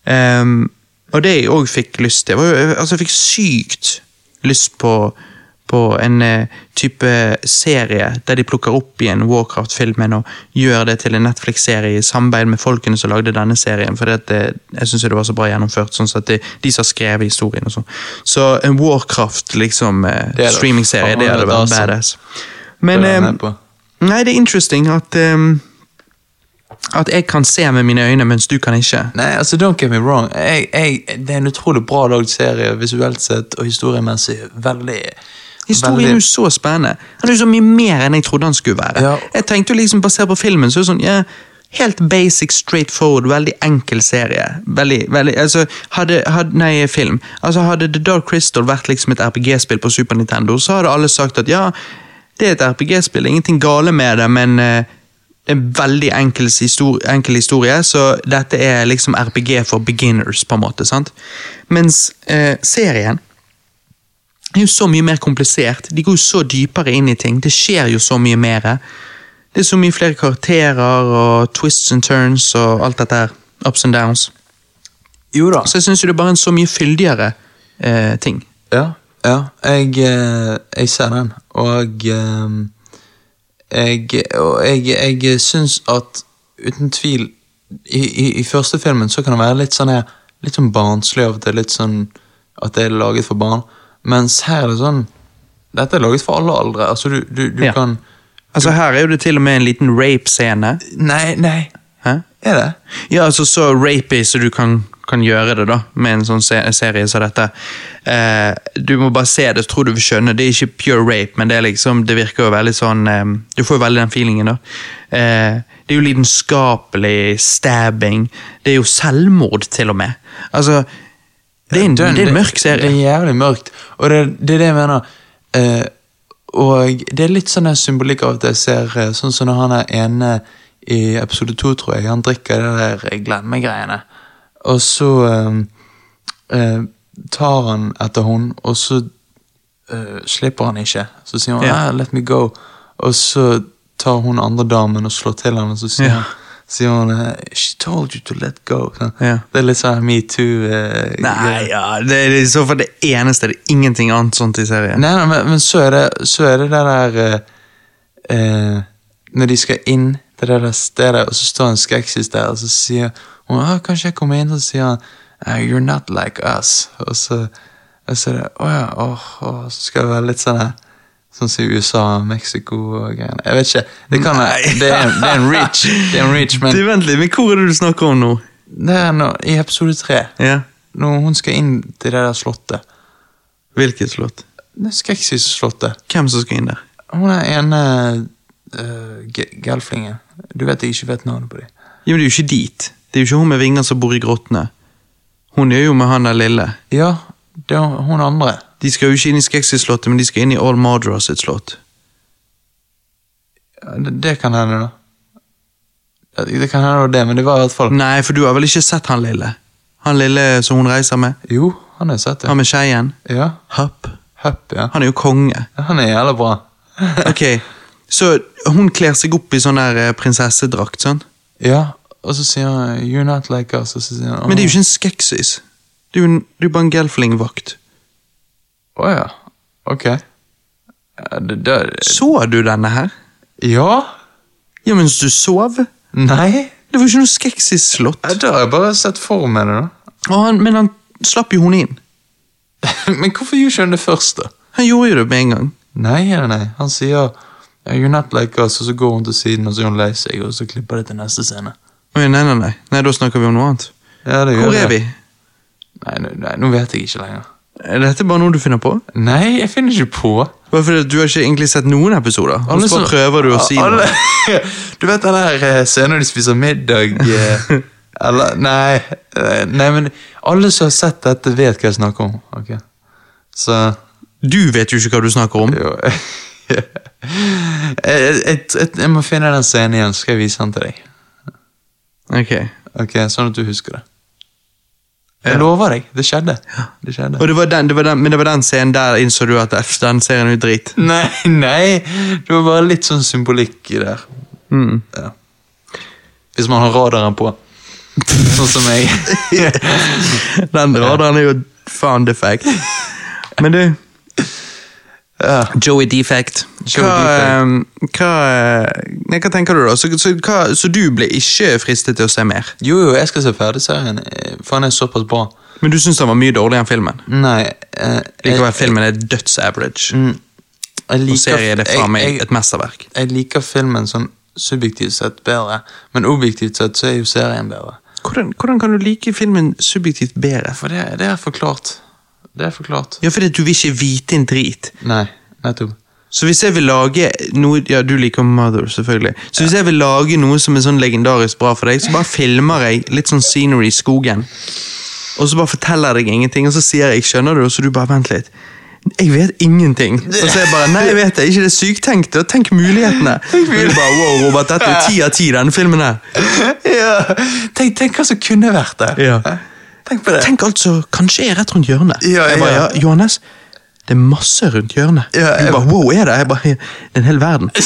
Um, og det jeg òg fikk lyst til, var jo Altså, jeg fikk sykt lyst på på en eh, type serie der de plukker opp igjen Warcraft-filmen og gjør det til en Netflix-serie i samarbeid med folkene som lagde denne serien. For det, jeg syns det var så bra gjennomført. sånn at det, De som har skrevet historien og sånn. Så en Warcraft liksom eh, er streaming-serie, det hadde vært badass. Men Det eh. Nei, det er interesting at ehm, At jeg kan se med mine øyne, mens du kan ikke. Nei, altså, don't get me wrong. Jeg, jeg, det er en utrolig bra lagd serie, visuelt sett og historiemessig. Veldig Historien er jo så spennende. Han er jo så mye mer enn jeg trodde han skulle være. Ja. Jeg tenkte jo liksom Basert på filmen så er det sånn ja, Helt basic, straightforward, veldig enkel serie. Veldig, veldig, altså, hadde, hadde, Nei, film. Altså Hadde The Dark Crystal vært liksom et RPG-spill på Super Nintendo, så hadde alle sagt at ja, det er et RPG-spill, ingenting gale med det, men uh, det er en veldig enkel historie, enkel historie, så dette er liksom RPG for beginners, på en måte. sant? Mens uh, serien er jo så mye mer komplisert. De går jo så dypere inn i ting. Det skjer jo så mye mer. Det er så mye flere karakterer og twists and turns og alt dette her. Ups and downs. Jo da. Så jeg syns det er bare en så mye fyldigere eh, ting. Ja, ja jeg, eh, jeg ser den, og eh, jeg, og jeg, jeg syns at uten tvil i, i, I første filmen så kan det være litt sånn her Litt sånn barnslig av og til, litt sånn at det er laget for barn. Mens her er det sånn Dette er laget for alle aldre. Altså, du, du, du Ja. kan Altså Her er jo det til og med en liten rape-scene. Nei, nei. Hæ? Er det? Ja, altså så rapey så du kan, kan gjøre det da, med en sånn se serie som dette. Eh, du må bare se det, så tror du vil skjønne. Det er ikke pure rape, men det, er liksom, det virker jo veldig sånn eh, Du får jo veldig den feelingen, da. Eh, det er jo lidenskapelig stabbing. Det er jo selvmord, til og med. Altså Det er en, det er en mørk serie. Det er jævlig mørkt, og det, det er det jeg mener. Eh, og det er litt sånn symbolikk av at jeg ser eh, sånn som når han er ene i episode to, tror jeg, han drikker det der glemmegreiene. Og så eh, eh, tar han etter hun, og så eh, slipper han ikke. Så sier hun Ja. ah, 'let me go', og så tar hun andre damen og slår til han, og så sier, Ja. han, sier hun 'she told you to let go'. Ja. Det er litt sånn metoo. Eh, Nei, ja, det er i så fall det eneste. Det er ingenting annet sånt i serien. Nei, nei men, men så, er det, så er det det der eh, eh, Når de skal inn til det der stedet, og så står en skeksis der, og så sier hun ah, 'Kanskje jeg kommer inn?' Og så sier han «Ah, 'You're not like us'. Og så, og så er det 'Å ja', åh, åh, så skal det være litt sånn her Sånn som i USA, Mexico og greiene. Jeg vet ikke. Det, kan, det, er, det er en reach, det er en reach men det, vent litt, men Hvor er det du snakker om nå? det er nå, i episode tre, Yeah. når hun skal inn til det der slottet Hvilket slott? Det Skeksis-slottet. Hvem som skal inn der? Hun er ene uh, gelflingen. Du vet jeg ikke vet navnet på dem. Jo, men Det er jo ikke dit. Det er jo ikke hun med vinger som bor i grottene. Hun er jo med han der lille. Ja, det er hun andre. De skal jo ikke inn i Skeksis-slottet, men de skal inn i All Mardra sitt slott. Ja, Det, det kan hende, da. Det, Det kan hende det det, men det var i hvert fall Nei, for du har vel ikke sett han lille? Han lille som hun reiser med? Jo, han har sett det. Han med skeien? Ja. Hupp. Hupp, ja. Han er jo konge. Han er jævla bra. Ok, Så hun kler seg opp i sånn der eh, prinsessedrakt, sånn? Ja, og så sier han 'you're not like us', og så sier han Men det er jo ikke en skeksis. Det er jo, en, det er jo bare en gelfling-vakt. Å ja. Ok. Det, det, Så du denne her? ja? Ja, mens du sov? Nei? Det var ikke noe skeksis-slott. Ja, Da har jeg bare sett for meg det, da. Han, men han slapp jo henne inn. Men hvorfor gjorde ikke han det først, da? Han gjorde jo det med en gang. Nei, nei, nei. Han sier You're not like us, og så går hun til siden, og så er hun lei seg, og så klipper det til neste scene. Oi, nei, nei, nei. Nei, Da snakker vi om noe annet. Ja, det Hvor er det. vi? Nei, nei, nei, nå vet jeg ikke lenger. Er dette bare noe du finner på? Nei, jeg finner ikke på. Bare fordi du har ikke egentlig sett noen episoder? Alle så prøver du å si alle, noe. Du vet den der eh, scenen når de spiser middag eh, Eller, nei, eh, nei, men alle som har sett dette, vet hva jeg snakker om. ok? Så Du vet jo ikke hva du snakker om. jo jeg, jeg, jeg, jeg må finne den scenen igjen, så skal jeg vise den til deg. Ok. Ok, Sånn at du husker det. Jeg lover deg, det skjedde. Det skjedde. Det var den, det var den, men det var den scenen der innså du at den serien er drit. Nei, nei, det var bare litt sånn symbolikk i der. Mm. Ja. Hvis man har radaren på. Sånn som meg. Den radaren er jo faen defekt. Men du, ja. Joey Defect. Joey Hva, Defect. eh, hva, eh, nei, hva tenker du, da? Så, så, hva, så du ble ikke fristet til å se mer? Jo, jo, jeg skal se ferdig serien, for han er såpass bra. Men du syns den var mye dårligere enn filmen? Nei eh, Likevel, jeg- filmen er døds-average. Mm, jeg Og serien er faen meg jeg, et mesterverk. jeg liker filmen sånn subjektivt sett bedre, men objektivt sett så er jo serien bedre. Hvordan, hvordan kan du like filmen subjektivt bedre? For det, det er forklart. Det er forklart. Ja, fordi du vil ikke vite en drit. Nei, nettopp. Så hvis jeg vil lage noe Ja, du liker Mother, selvfølgelig. Så hvis jeg vil lage noe som er sånn legendarisk bra for deg, så bare filmer jeg litt sånn scenery i skogen. Og så bare forteller jeg deg ingenting, og så sier jeg 'skjønner du', og så du bare 'vent litt'. Jeg vet ingenting. Og så er jeg bare 'nei, jeg vet det'. ikke det sykt tenkt? Tenk mulighetene. Og du bare 'wow, Robert, dette er ti av ti, denne filmen her'. Ja, tenk, tenk hva som kunne vært det. Ja. Tenk på det. Tenk alt som kanskje er rett rundt hjørnet. Ja, Jeg bare, ja. Johannes, det er masse rundt hjørnet. Ja, jeg jeg- bare, wow, er det? Jeg bare, det er en hel verden.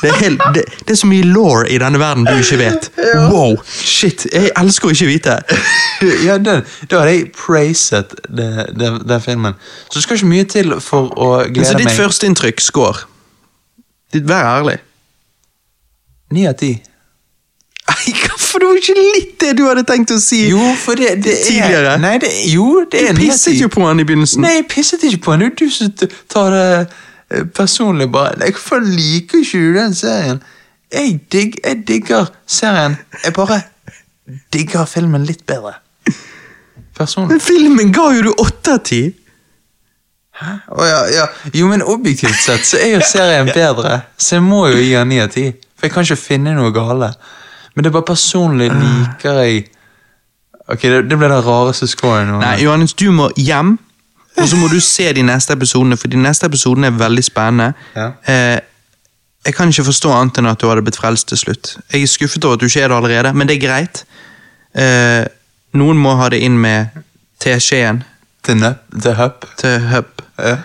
Det er, helt, det, det er så mye law i denne verden du ikke vet. Wow, shit, Jeg elsker å ikke vite. ja, den, Da hadde jeg praiset den filmen. Så det skal ikke mye til for å glede ditt meg. førsteinntrykk, score? Ditt, Vær ærlig. Ni av ti. Hvorfor det var ikke litt det du hadde tenkt å si? Jo, for det, det er Tidligere? Nei, det, jo, det er Du pisset jo på han i begynnelsen. Nei, jeg pisset ikke på han. Det er du som tar det eh, personlig. bare. Hvorfor liker ikke du den serien? Jeg, digg, jeg digger serien. Jeg bare digger filmen litt bedre. Personlig. Men filmen ga jo du åtte av ti! Å, ja, ja. Jo, men objektivt sett så er jo serien bedre, så jeg må jo gi den ni av ti. For jeg kan ikke finne noe gale. Men det er bare personlig liker jeg Ok, det, det ble den rareste scoren. nå. Nei, Johannes, du må hjem, og så må du se de neste episodene, for de neste episodene er veldig spennende. Ja. Eh, jeg kan ikke forstå annet enn at du hadde blitt frelst til slutt. Jeg er skuffet over at du ikke er det allerede, men det er greit. Eh, noen må ha det inn med teskjeen Til hup. til hub. Ja.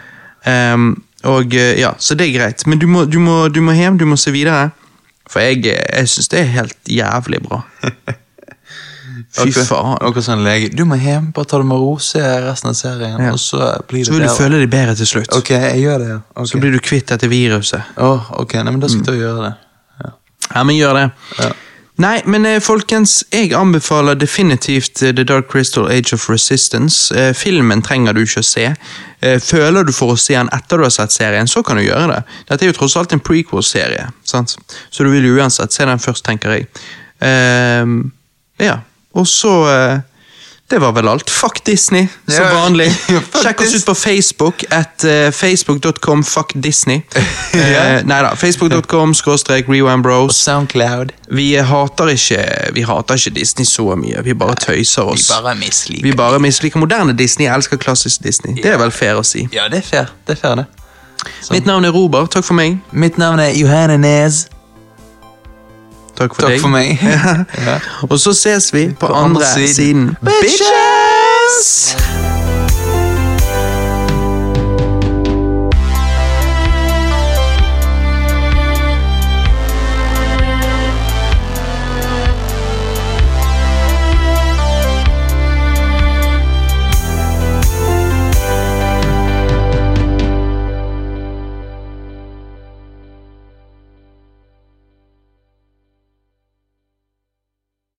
Ehm, og eh, ja, Så det er greit. Men du må, du må, du må hjem, du må se videre. For jeg, jeg syns det er helt jævlig bra. Fy faen. Akkurat sånn lege. Du må hjem, bare ta det med ro, se resten av serien, Ja. og så blir det Så vil du bedre. føle deg bedre til slutt. Ok, jeg gjør det, ja. Ok. Så blir du kvitt dette viruset. Åh, ok, nei, men da skal jeg ta og gjøre det. Ja. Ja, men gjør det. Ja. Nei, men eh, folkens, jeg anbefaler definitivt eh, The Dark Crystal Age of Resistance. Eh, filmen trenger du ikke å se. Føler du for å se den etter du har sett serien, så kan du gjøre det. Dette er jo tross alt en prequel-serie, så du vil jo uansett se den først, tenker jeg. Uh, ja, og så eh, Det var vel alt. Fuck Disney, som Ja, vanlig. ja, Sjekk oss ut på Facebook at uh, facebook.com fuck Disney. Ja. uh, nei da, facebook.com skråstrek rewind bros. Soundcloud. Vi hater ikke Vi hater ikke Disney så mye. Vi bare tøyser oss. Vi bare misliker. Vi bare misliker moderne Disney. Jeg elsker klassisk Disney. Det er vel fair å si. Ja, det er fair. Det er fair, det. Så. Mitt navn er Robert. Takk for meg. Mitt navn er Johanne Nes. Takk for Takk deg. for meg. ja. Og så ses vi på, På andre andre siden. siden. Bitches!